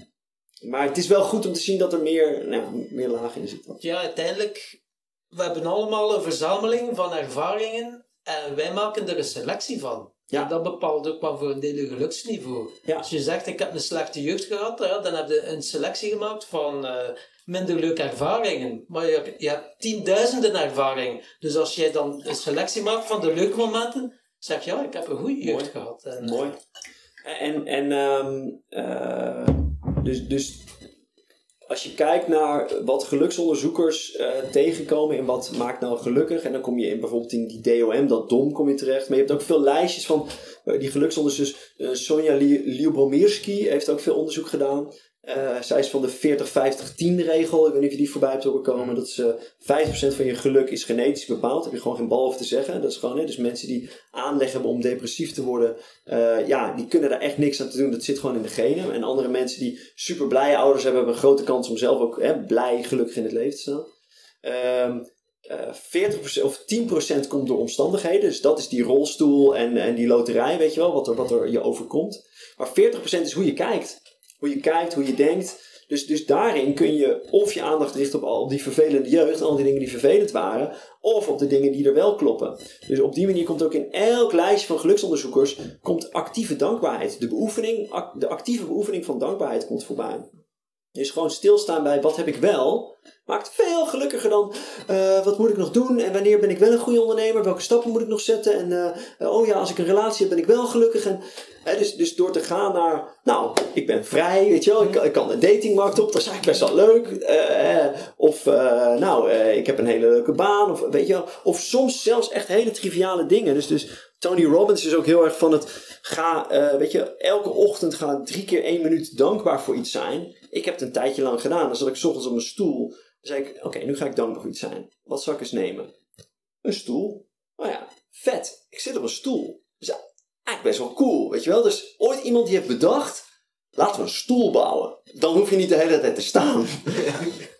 maar het is wel goed om te zien dat er meer, nou, meer lagen in zitten. Ja, uiteindelijk, we hebben allemaal een verzameling van ervaringen en wij maken er een selectie van. Ja. En dat bepaalt ook wel voor een deel je geluksniveau. Ja. Als je zegt, ik heb een slechte jeugd gehad, dan heb je een selectie gemaakt van uh, minder leuke ervaringen. Maar je, je hebt tienduizenden ervaringen. Dus als jij dan een selectie maakt van de leuke momenten, zeg je, ja, ik heb een goede jeugd gehad. En, Mooi. En, en um, uh, dus, dus als je kijkt naar wat geluksonderzoekers uh, tegenkomen en wat maakt nou gelukkig, en dan kom je in bijvoorbeeld in die DOM, dat DOM kom je terecht. Maar je hebt ook veel lijstjes van uh, die geluksonderzoekers. Uh, Sonja Lyubomirsky heeft ook veel onderzoek gedaan. Uh, zij is van de 40-50-10 regel. Ik weet niet of je die voorbij hebt horen komen. Dat is uh, eh, 50% van je geluk is genetisch bepaald. Heb je gewoon geen bal over te zeggen. Dat is gewoon, hè, dus mensen die aanleg hebben om depressief te worden. Uh, ja, die kunnen daar echt niks aan te doen. Dat zit gewoon in de genen. En andere mensen die super blije ouders hebben, hebben een grote kans om zelf ook hè, blij, gelukkig in het leven te staan. Uh, 40% of 10% komt door omstandigheden. Dus dat is die rolstoel en, en die loterij, weet je wel, wat er, wat er je overkomt. Maar 40% is hoe je kijkt. Hoe je kijkt, hoe je denkt. Dus, dus daarin kun je of je aandacht richten op al die vervelende jeugd, al die dingen die vervelend waren, of op de dingen die er wel kloppen. Dus op die manier komt ook in elk lijstje van geluksonderzoekers komt actieve dankbaarheid. De, beoefening, de actieve beoefening van dankbaarheid komt voorbij. Dus gewoon stilstaan bij wat heb ik wel, maakt veel gelukkiger dan uh, wat moet ik nog doen en wanneer ben ik wel een goede ondernemer, welke stappen moet ik nog zetten en uh, oh ja, als ik een relatie heb ben ik wel gelukkig. En, dus, dus door te gaan naar, nou, ik ben vrij, weet je wel, ik, kan de datingmarkt op, dat is eigenlijk best wel leuk. Of nou, ik heb een hele leuke baan, of weet je wel, of soms zelfs echt hele triviale dingen. Dus, dus Tony Robbins is ook heel erg van het ga, weet je, elke ochtend ga drie keer één minuut dankbaar voor iets zijn. Ik heb het een tijdje lang gedaan. Dan zat ik s ochtends op mijn stoel zei ik, oké, nu ga ik dankbaar voor iets zijn. Wat zal ik eens nemen? Een stoel. Oh ja, vet. Ik zit op een stoel. Dus eigenlijk best wel cool, weet je wel. Dus ooit iemand die heeft bedacht, laten we een stoel bouwen. Dan hoef je niet de hele tijd te staan.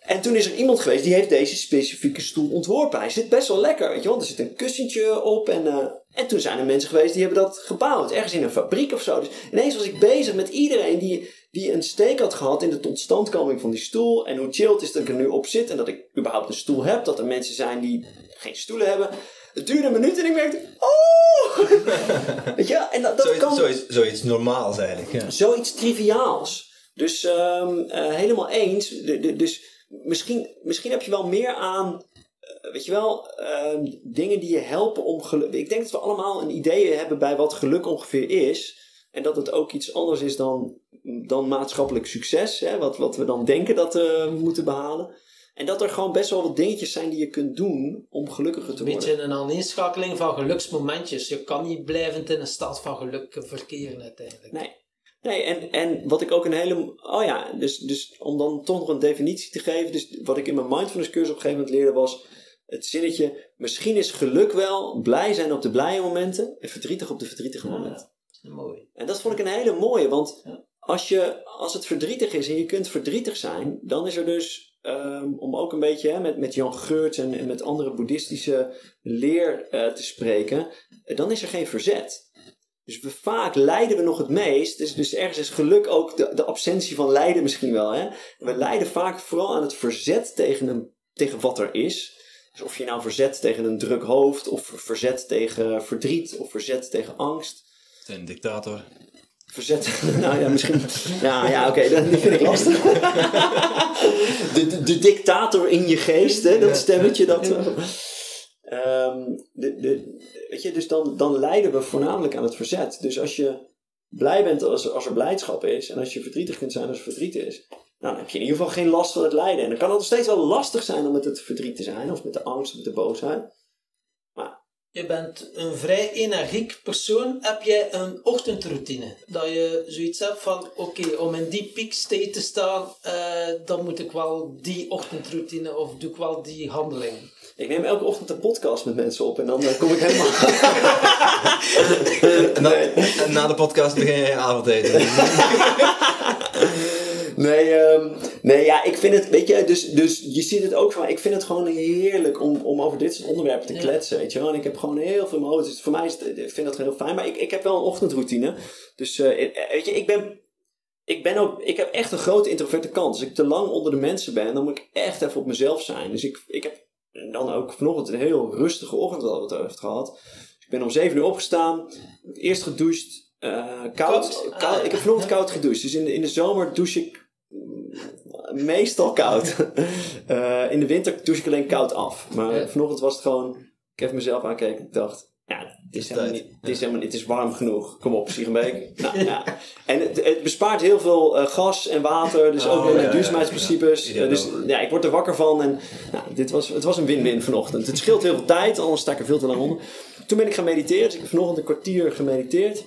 En toen is er iemand geweest die heeft deze specifieke stoel ontworpen. Hij zit best wel lekker, weet je wel. Er zit een kussentje op en... Uh, en toen zijn er mensen geweest die hebben dat gebouwd. Ergens in een fabriek of zo. Dus ineens was ik bezig met iedereen die, die een steek had gehad in de totstandkoming van die stoel. En hoe chill het is dat ik er nu op zit. En dat ik überhaupt een stoel heb. Dat er mensen zijn die geen stoelen hebben. Het duurde een minuut en ik merkte... Oh! Weet je? En dat, dat zoiets, kan... Zoiets, zoiets normaals eigenlijk. Ja. Zoiets triviaals. Dus um, uh, helemaal eens. De, de, dus misschien, misschien heb je wel meer aan weet je wel, uh, dingen die je helpen om geluk. Ik denk dat we allemaal een idee hebben bij wat geluk ongeveer is. En dat het ook iets anders is dan, dan maatschappelijk succes. Hè, wat, wat we dan denken dat uh, we moeten behalen. En dat er gewoon best wel wat dingetjes zijn die je kunt doen om gelukkiger te worden. Een beetje een aaneenschakeling van geluksmomentjes. Je kan niet blijvend in een staat van geluk verkeren uiteindelijk. Nee. Nee, en, en wat ik ook een hele. Oh ja, dus, dus om dan toch nog een definitie te geven. Dus wat ik in mijn mindfulness cursus op een gegeven moment leerde was het zinnetje: misschien is geluk wel blij zijn op de blije momenten en verdrietig op de verdrietige momenten. Ja, mooi. En dat vond ik een hele mooie, want als, je, als het verdrietig is en je kunt verdrietig zijn, dan is er dus, um, om ook een beetje hè, met, met Jan Geurts en, en met andere boeddhistische leer uh, te spreken, dan is er geen verzet. Dus we, vaak lijden we nog het meest. Dus, dus ergens is geluk ook de, de absentie van lijden misschien wel. Hè? We lijden vaak vooral aan het verzet tegen, een, tegen wat er is. Dus of je nou verzet tegen een druk hoofd, of verzet tegen verdriet, of verzet tegen angst. Een dictator. Verzet, nou ja, misschien. Ja, ja oké, okay, die vind ik lastig. De, de, de, dictator in je geest, hè, dat stemmetje. Dat, um, de, weet je, dus dan, dan lijden we voornamelijk aan het verzet. Dus als je blij bent als, als er blijdschap is, en als je verdrietig kunt zijn als er verdriet is, nou, dan heb je in ieder geval geen last van het lijden. En dan kan het nog steeds wel lastig zijn om met het verdriet te zijn, of met de angst, of met de boosheid. Maar. Je bent een vrij energiek persoon. Heb jij een ochtendroutine? Dat je zoiets hebt van: oké, om in die peak state te staan, uh, dan moet ik wel die ochtendroutine of doe ik wel die handeling. Ik neem elke ochtend een podcast met mensen op en dan uh, kom ik helemaal. en, na, en na de podcast begin je avondeten. Nee, um, nee, ja, ik vind het, weet je, dus, dus je ziet het ook van, ik vind het gewoon heerlijk om, om over dit soort onderwerpen te kletsen, weet je wel. En ik heb gewoon heel veel emoties. Dus voor mij is het, ik vind dat heel fijn, maar ik, ik heb wel een ochtendroutine. Dus, uh, weet je, ik ben, ik ben ook, ik heb echt een grote introverte kant. Als ik te lang onder de mensen ben, dan moet ik echt even op mezelf zijn. Dus ik, ik heb dan ook vanochtend een heel rustige ochtend wat het heeft gehad. Dus ik ben om 7 uur opgestaan, eerst gedoucht, uh, koud. koud. ik heb vanochtend koud gedoucht. Dus in de, in de zomer douche ik meestal koud. uh, in de winter douche ik alleen koud af. Maar vanochtend was het gewoon, ik heb mezelf aangekeken en dacht, ja, het is, helemaal niet, het, is helemaal, het is warm genoeg. Kom op, Siegenbeek. nou, ja. En het, het, bespaart heel veel uh, gas en water. Dus ook oh, de duurzaamheidsprincipes. Ja, dus ja, ik word er wakker van. En nou, dit was, het was een win-win vanochtend. Het scheelt heel veel tijd, anders sta ik er veel te lang onder. Toen ben ik gaan mediteren. Dus ik heb vanochtend een kwartier gemediteerd.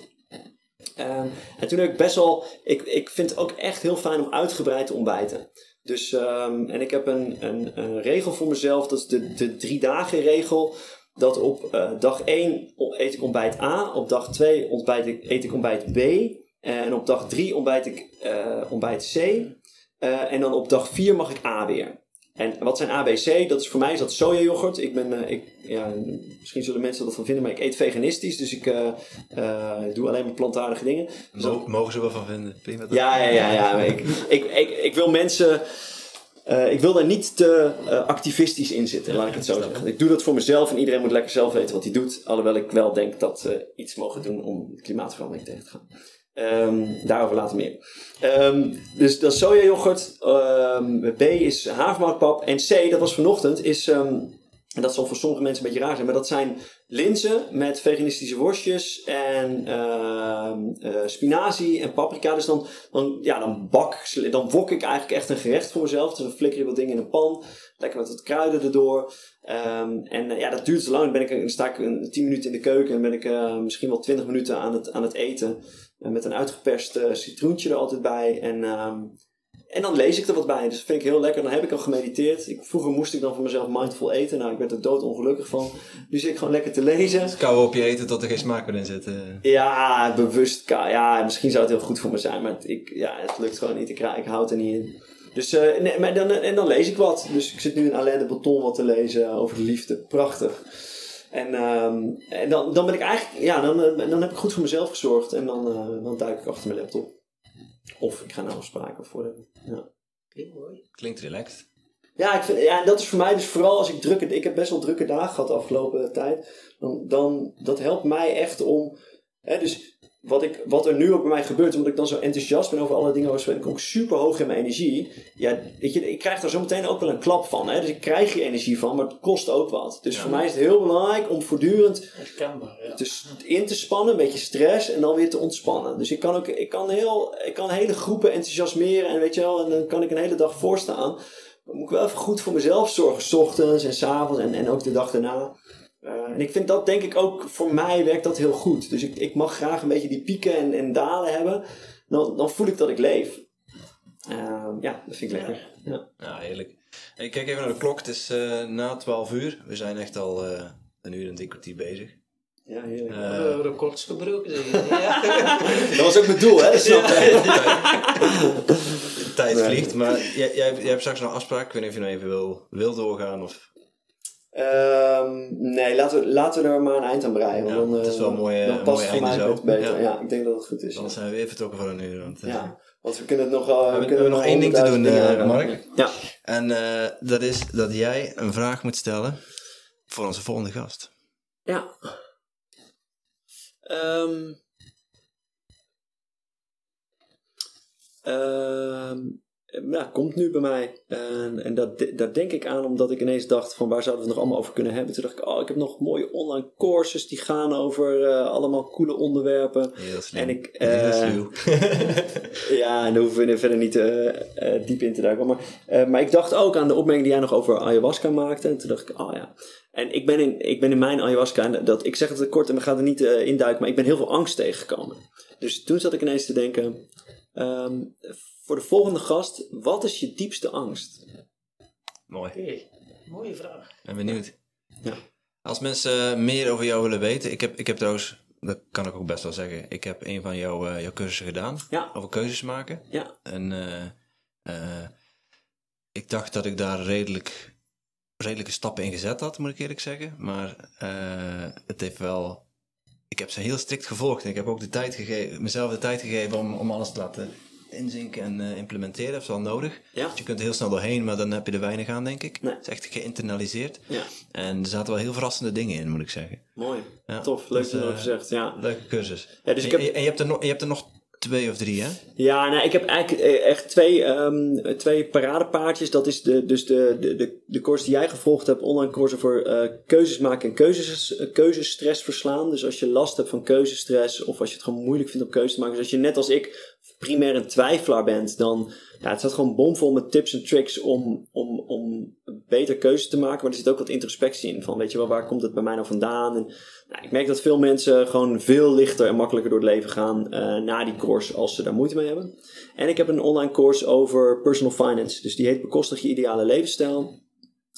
Um, en toen heb ik best wel... Ik, ik vind het ook echt heel fijn om uitgebreid te ontbijten. Dus, um, en ik heb een, een, een, regel voor mezelf. Dat is de, de drie dagen regel. Dat op uh, dag 1 eet ik ontbijt A. Op dag 2 ontbijt ik, eet ik ontbijt B. En op dag 3 ontbijt ik uh, ontbijt C. En dan op dag 4 mag ik A weer. En wat zijn ABC? Dat is voor mij is dat sojayoghurt. Ik ben, uh, ik, ja, misschien zullen mensen dat van vinden, maar ik eet veganistisch. Dus ik uh, uh, doe alleen maar plantaardige dingen. Dus dat... Mogen ze wel van vinden. Prima. Ja, ja, ja. ja ik, ik, ik, ik, wil mensen... ik wil daar niet te activistisch in zitten, laat ik het zo zeggen. Ik doe dat voor mezelf en iedereen moet lekker zelf weten wat hij doet. Alhoewel ik wel denk dat we iets mogen doen om klimaatverandering tegen te gaan. Um, daarover later meer. Um, dus dat is sojayoghurt. Um, B is havermoutpap. En C, dat was vanochtend, is... en dat zal voor sommige mensen een beetje raar zijn, maar dat zijn linzen met veganistische worstjes en uh, spinazie en paprika. Dus dan, dan, ja, dan bak, dan wok ik eigenlijk echt een gerecht voor mezelf. Dus dan flikker je wat dingen in een pan, lekker met wat kruiden erdoor. Um, en uh, ja, dat duurt zo lang. Dan, ben ik, dan sta ik een, 10 minuten in de keuken en ben ik uh, misschien wel 20 minuten aan het, aan het eten. Met een uitgeperst citroentje er altijd bij. En, um, en dan lees ik er wat bij. Dus dat vind ik heel lekker. Dan heb ik al gemediteerd. Ik, vroeger moest ik dan voor mezelf mindful eten. Nou, ik werd er doodongelukkig van. Nu zit ik gewoon lekker te lezen. Dus kou op je eten tot er geen smaak meer in zit. Ja, bewust. Ja, misschien zou het heel goed voor me zijn. Maar het, ik, ja, het lukt gewoon niet. Ik, ik houd er niet in. Dus, uh, nee, maar dan, en dan lees ik wat. Dus ik zit nu in Alain de Botton wat te lezen over de liefde. Prachtig. En, um, en dan, dan ben ik eigenlijk, ja, dan, eh, dan heb ik goed voor mezelf gezorgd. En dan, uh, dan duik ik achter mijn laptop. Of ik ga naar afspraken voor de. Ja. Klinkt mooi. Klinkt relaxed. Ja, ik vind, ja, en dat is voor mij dus vooral als ik drukke... Ik heb best wel drukke dagen gehad de afgelopen tijd. Dan, dan, dat helpt mij echt om... Hè, dus wat, ik, wat er nu ook bij mij gebeurt, omdat ik dan zo enthousiast ben over alle dingen, waar ben ik ook super hoog in mijn energie. Ja, weet je, ik krijg daar zo meteen ook wel een klap van. Hè? Dus ik krijg je energie van, maar het kost ook wat. Dus voor mij is het heel belangrijk om voortdurend ja. te, in te spannen, een beetje stress en dan weer te ontspannen. Dus ik kan ook, ik kan heel, ik kan hele groepen enthousiasmeren en weet je wel, en dan kan ik een hele dag voorstaan. Dan moet ik wel even goed voor mezelf zorgen, s ochtends en s avonds en, en ook de dag daarna. Uh, en ik vind dat denk ik ook, voor mij werkt dat heel goed. Dus ik, ik mag graag een beetje die pieken en, en dalen hebben. Dan, dan voel ik dat ik leef. Uh, ja, dat vind ik lekker. Ja, ja heerlijk. Ik kijk even naar de klok. Het is uh, na 12 uur. We zijn echt al een uur en drie kwartier bezig. Ja, heerlijk. Uh, records gebroken. dat was ook mijn doel, hè? Snap De tijd vliegt. Maar jij, jij, jij hebt straks nog afspraak. Ik weet niet of je nog even wil, wil doorgaan of... Um, nee, laten we, laten we er maar een eind aan breien. Ja, dan, het is wel een mooie, dan past voor mij het beter. Ja. ja. ik denk dat het goed is. Dan zijn we weer vertrokken voor een uur. Want, ja, want we kunnen het nog... Uh, we, we kunnen nog één ding te doen, uh, Mark. Ja. En uh, dat is dat jij een vraag moet stellen voor onze volgende gast. Ja. Um, um, ja, komt nu bij mij. En, en dat, daar denk ik aan omdat ik ineens dacht van waar zouden we het nog allemaal over kunnen hebben. Toen dacht ik, oh, ik heb nog mooie online courses die gaan over uh, allemaal coole onderwerpen. Heel slim. En ik, uh, ja, en daar hoeven we verder niet uh, diep in te duiken. Maar, maar ik dacht ook aan de opmerking die jij nog over ayahuasca maakte. En toen dacht ik, oh ja. En ik ben in, ik ben in mijn ayahuasca, dat, ik zeg het kort en we gaan er niet induiken, maar ik ben heel veel angst tegengekomen. Dus toen zat ik ineens te denken, um, voor de volgende gast, wat is je diepste angst? Mooi. Hey, mooie vraag. Ben benieuwd. Ja. Als mensen meer over jou willen weten, ik heb, ik heb trouwens, dat kan ik ook best wel zeggen, ik heb een van jouw, uh, jouw cursussen gedaan. Ja. Over keuzes maken. Ja. En uh, uh, ik dacht dat ik daar redelijk, redelijke stappen in gezet had, moet ik eerlijk zeggen. Maar het heeft wel ik heb ze heel strikt gevolgd. En ik heb ook de tijd gegeven, mezelf de tijd gegeven om, om alles te laten inzinken en uh, implementeren. Dat is wel nodig. Ja. Dus je kunt er heel snel doorheen, maar dan heb je er weinig aan, denk ik. Nee. Het is echt geïnternaliseerd. Ja. En er zaten wel heel verrassende dingen in, moet ik zeggen. Mooi. Ja. Tof. Leuk dus, dat je dat gezegd. Ja. Leuke cursus. Ja, dus ik heb... en, en, je hebt er nog, je hebt er nog twee of drie, hè? Ja, nou, ik heb eigenlijk eh, echt twee, um, twee paradepaardjes. Dat is de, dus de, de, de, de course die jij gevolgd hebt, online course uh, keuzes maken en keuzes, keuzestress verslaan. Dus als je last hebt van keuzestress of als je het gewoon moeilijk vindt om keuzes te maken. Dus als je net als ik primair een twijfelaar bent, dan ja, het staat gewoon bomvol met tips en tricks om, om, om beter keuzes te maken. Maar er zit ook wat introspectie in. Van weet je wel, waar komt het bij mij nou vandaan? En, nou, ik merk dat veel mensen gewoon veel lichter en makkelijker door het leven gaan uh, na die course als ze daar moeite mee hebben. En ik heb een online course over personal finance. Dus die heet Bekostig je ideale levensstijl.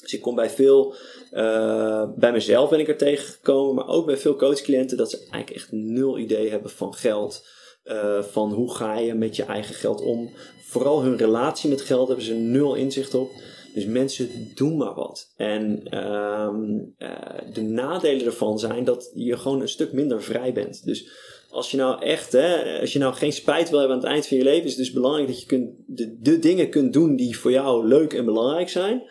Dus ik kom bij veel, uh, bij mezelf ben ik er tegengekomen, maar ook bij veel coachcliënten dat ze eigenlijk echt nul idee hebben van geld. Uh, van hoe ga je met je eigen geld om. Vooral hun relatie met geld hebben ze nul inzicht op. Dus mensen doen maar wat. En uh, de nadelen ervan zijn dat je gewoon een stuk minder vrij bent. Dus als je nou echt, hè, als je nou geen spijt wil hebben aan het eind van je leven, is het dus belangrijk dat je kunt, de, dingen kunt doen die voor jou leuk en belangrijk zijn.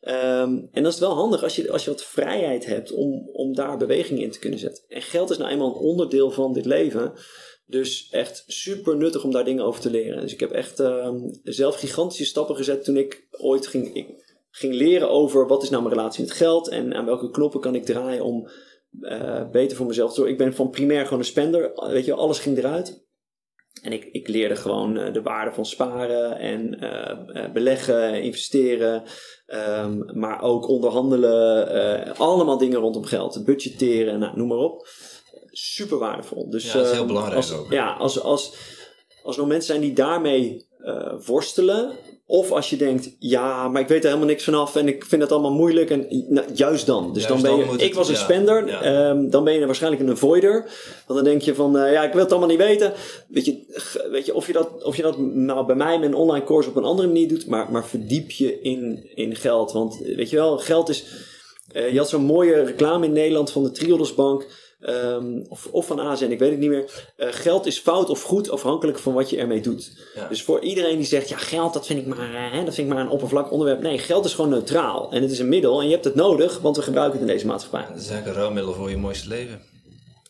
Um, en dat is wel handig als je, als je wat vrijheid hebt om, om daar beweging in te kunnen zetten. En geld is nou eenmaal een onderdeel van dit leven. Dus echt super nuttig om daar dingen over te leren. Dus ik heb echt uh, zelf gigantische stappen gezet toen ik ooit ging, ging leren over wat is nou mijn relatie met geld en aan welke knoppen kan ik draaien om uh, beter voor mezelf te zorgen. Ik ben van primair gewoon een spender. Weet je, alles ging eruit. En ik, ik leerde gewoon uh, de waarde van sparen en uh, beleggen, investeren, um, maar ook onderhandelen. allemaal dingen rondom geld, budgetteren, nou, noem maar op super waardevol. Dus, ja, dat is heel ehm, belangrijk als, ook. Ja, als, als, als er mensen zijn die daarmee uh, worstelen, of als je denkt, ja, maar ik weet er helemaal niks vanaf en ik vind het allemaal moeilijk. En nou, juist dan. Dus dan ben je, ik was een spender, ja. um, dan ben je waarschijnlijk een avoider. Want dan denk je van, uh, ja, ik wil het allemaal niet weten. Weet je, weet je, of, je dat, of je dat nou bij mij met een online course op een andere manier doet, maar, maar verdiep je in, in geld. Want weet je wel, geld is. Uh, je had zo'n mooie reclame in Nederland van de Triodos Bank. Um, of, of van AZN, ik weet het niet meer. Uh, geld is fout of goed afhankelijk van wat je ermee doet. Ja. Dus voor iedereen die zegt, ja geld dat vind, ik maar, uh, hè, dat vind ik maar een oppervlakkig onderwerp. Nee, geld is gewoon neutraal. En het is een middel en je hebt het nodig, want we gebruiken het in deze maatschappij. Het is eigenlijk een ruilmiddel voor je mooiste leven.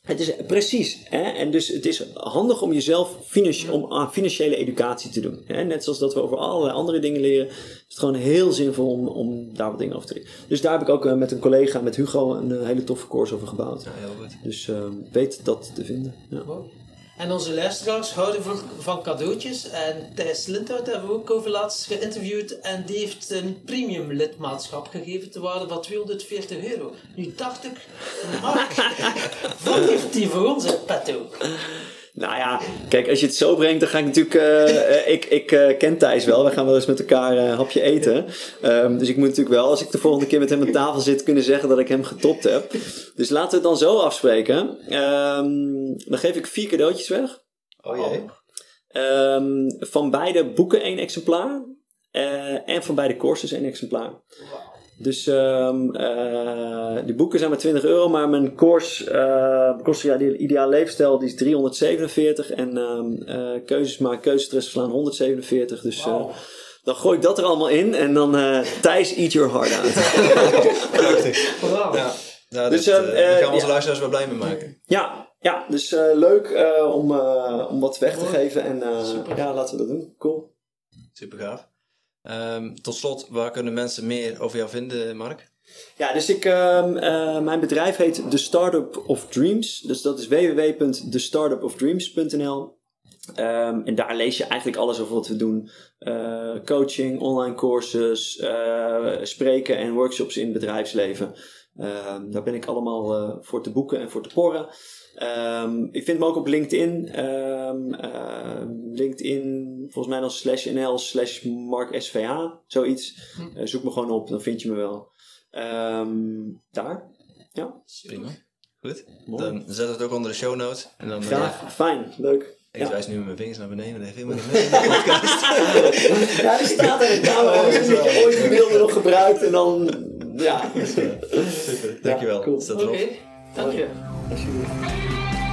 Het is precies. Hè? En dus het is handig om jezelf financi om aan financiële educatie te doen. Hè? Net zoals dat we over allerlei andere dingen leren. Is het gewoon heel zinvol om, om daar wat dingen over te leren. Dus daar heb ik ook uh, met een collega, met Hugo, een uh, hele toffe course over gebouwd. Ja, heel goed. Dus uh, weet dat te vinden. Ja. Wow. En onze luisteraars houden van, van cadeautjes. En Thijs Lindhout hebben we ook over laatst geïnterviewd. En die heeft een premium lidmaatschap gegeven te waarde van 240 euro. Nu dacht ik, Mark, wat heeft die voor ons in petto? Nou ja, kijk, als je het zo brengt, dan ga ik natuurlijk. Uh, ik ik uh, ken Thijs wel. We gaan wel eens met elkaar een uh, hapje eten. Um, dus ik moet natuurlijk wel, als ik de volgende keer met hem aan tafel zit, kunnen zeggen dat ik hem getopt heb. Dus laten we het dan zo afspreken. Um, dan geef ik vier cadeautjes weg. Oh jee. Um, van beide boeken één exemplaar. en van beide courses één exemplaar. Wow. Dus um, uh, die boeken zijn maar 20 euro, maar mijn course, uh, kost ja, die ideale leefstijl, die is 347 en um, uh, keuzes maken, keuzestress verslaan 147. Dus wow. dan gooi ik dat er allemaal in en dan Thijs eat your heart out. Prachtig. Wow. Ja. Nou, dus, dit, daar gaan we onze ja. luisteraars wel blij mee maken. Ja, ja dus leuk om, om wat weg te geven en ja, laten we dat doen. Cool. Super gaaf. Um, tot slot, waar kunnen mensen meer over jou vinden, Mark? Ja, dus ik, um, uh, mijn bedrijf heet The Startup of Dreams. Dus dat is www.thestartupofdreams.nl. Um, en daar lees je eigenlijk alles over wat we doen. Uh, coaching, online courses, uh, spreken en workshops in het bedrijfsleven. daar ben ik allemaal voor te boeken en voor te porren. Um, ik vind me ook op LinkedIn. Um, uh, LinkedIn, volgens mij dan slash nl slash marksvh, zoiets. Hm. Uh, zoek me gewoon op, dan vind je me wel. Um, daar. Ja. Prima. Goed. Mooi. Dan zet het ook onder de show notes. En dan, Graag. Ja. Fijn. Leuk. Ik ja. wijs nu met mijn vingers naar beneden, dat heeft helemaal niet mee in de podcast. ja, die staat er in de camera. Dat je ooit de beelden nog gebruikt en dan... Ja. Super, dankjewel. Ja, cool. Oké, okay. Dank je. Alsjeblieft.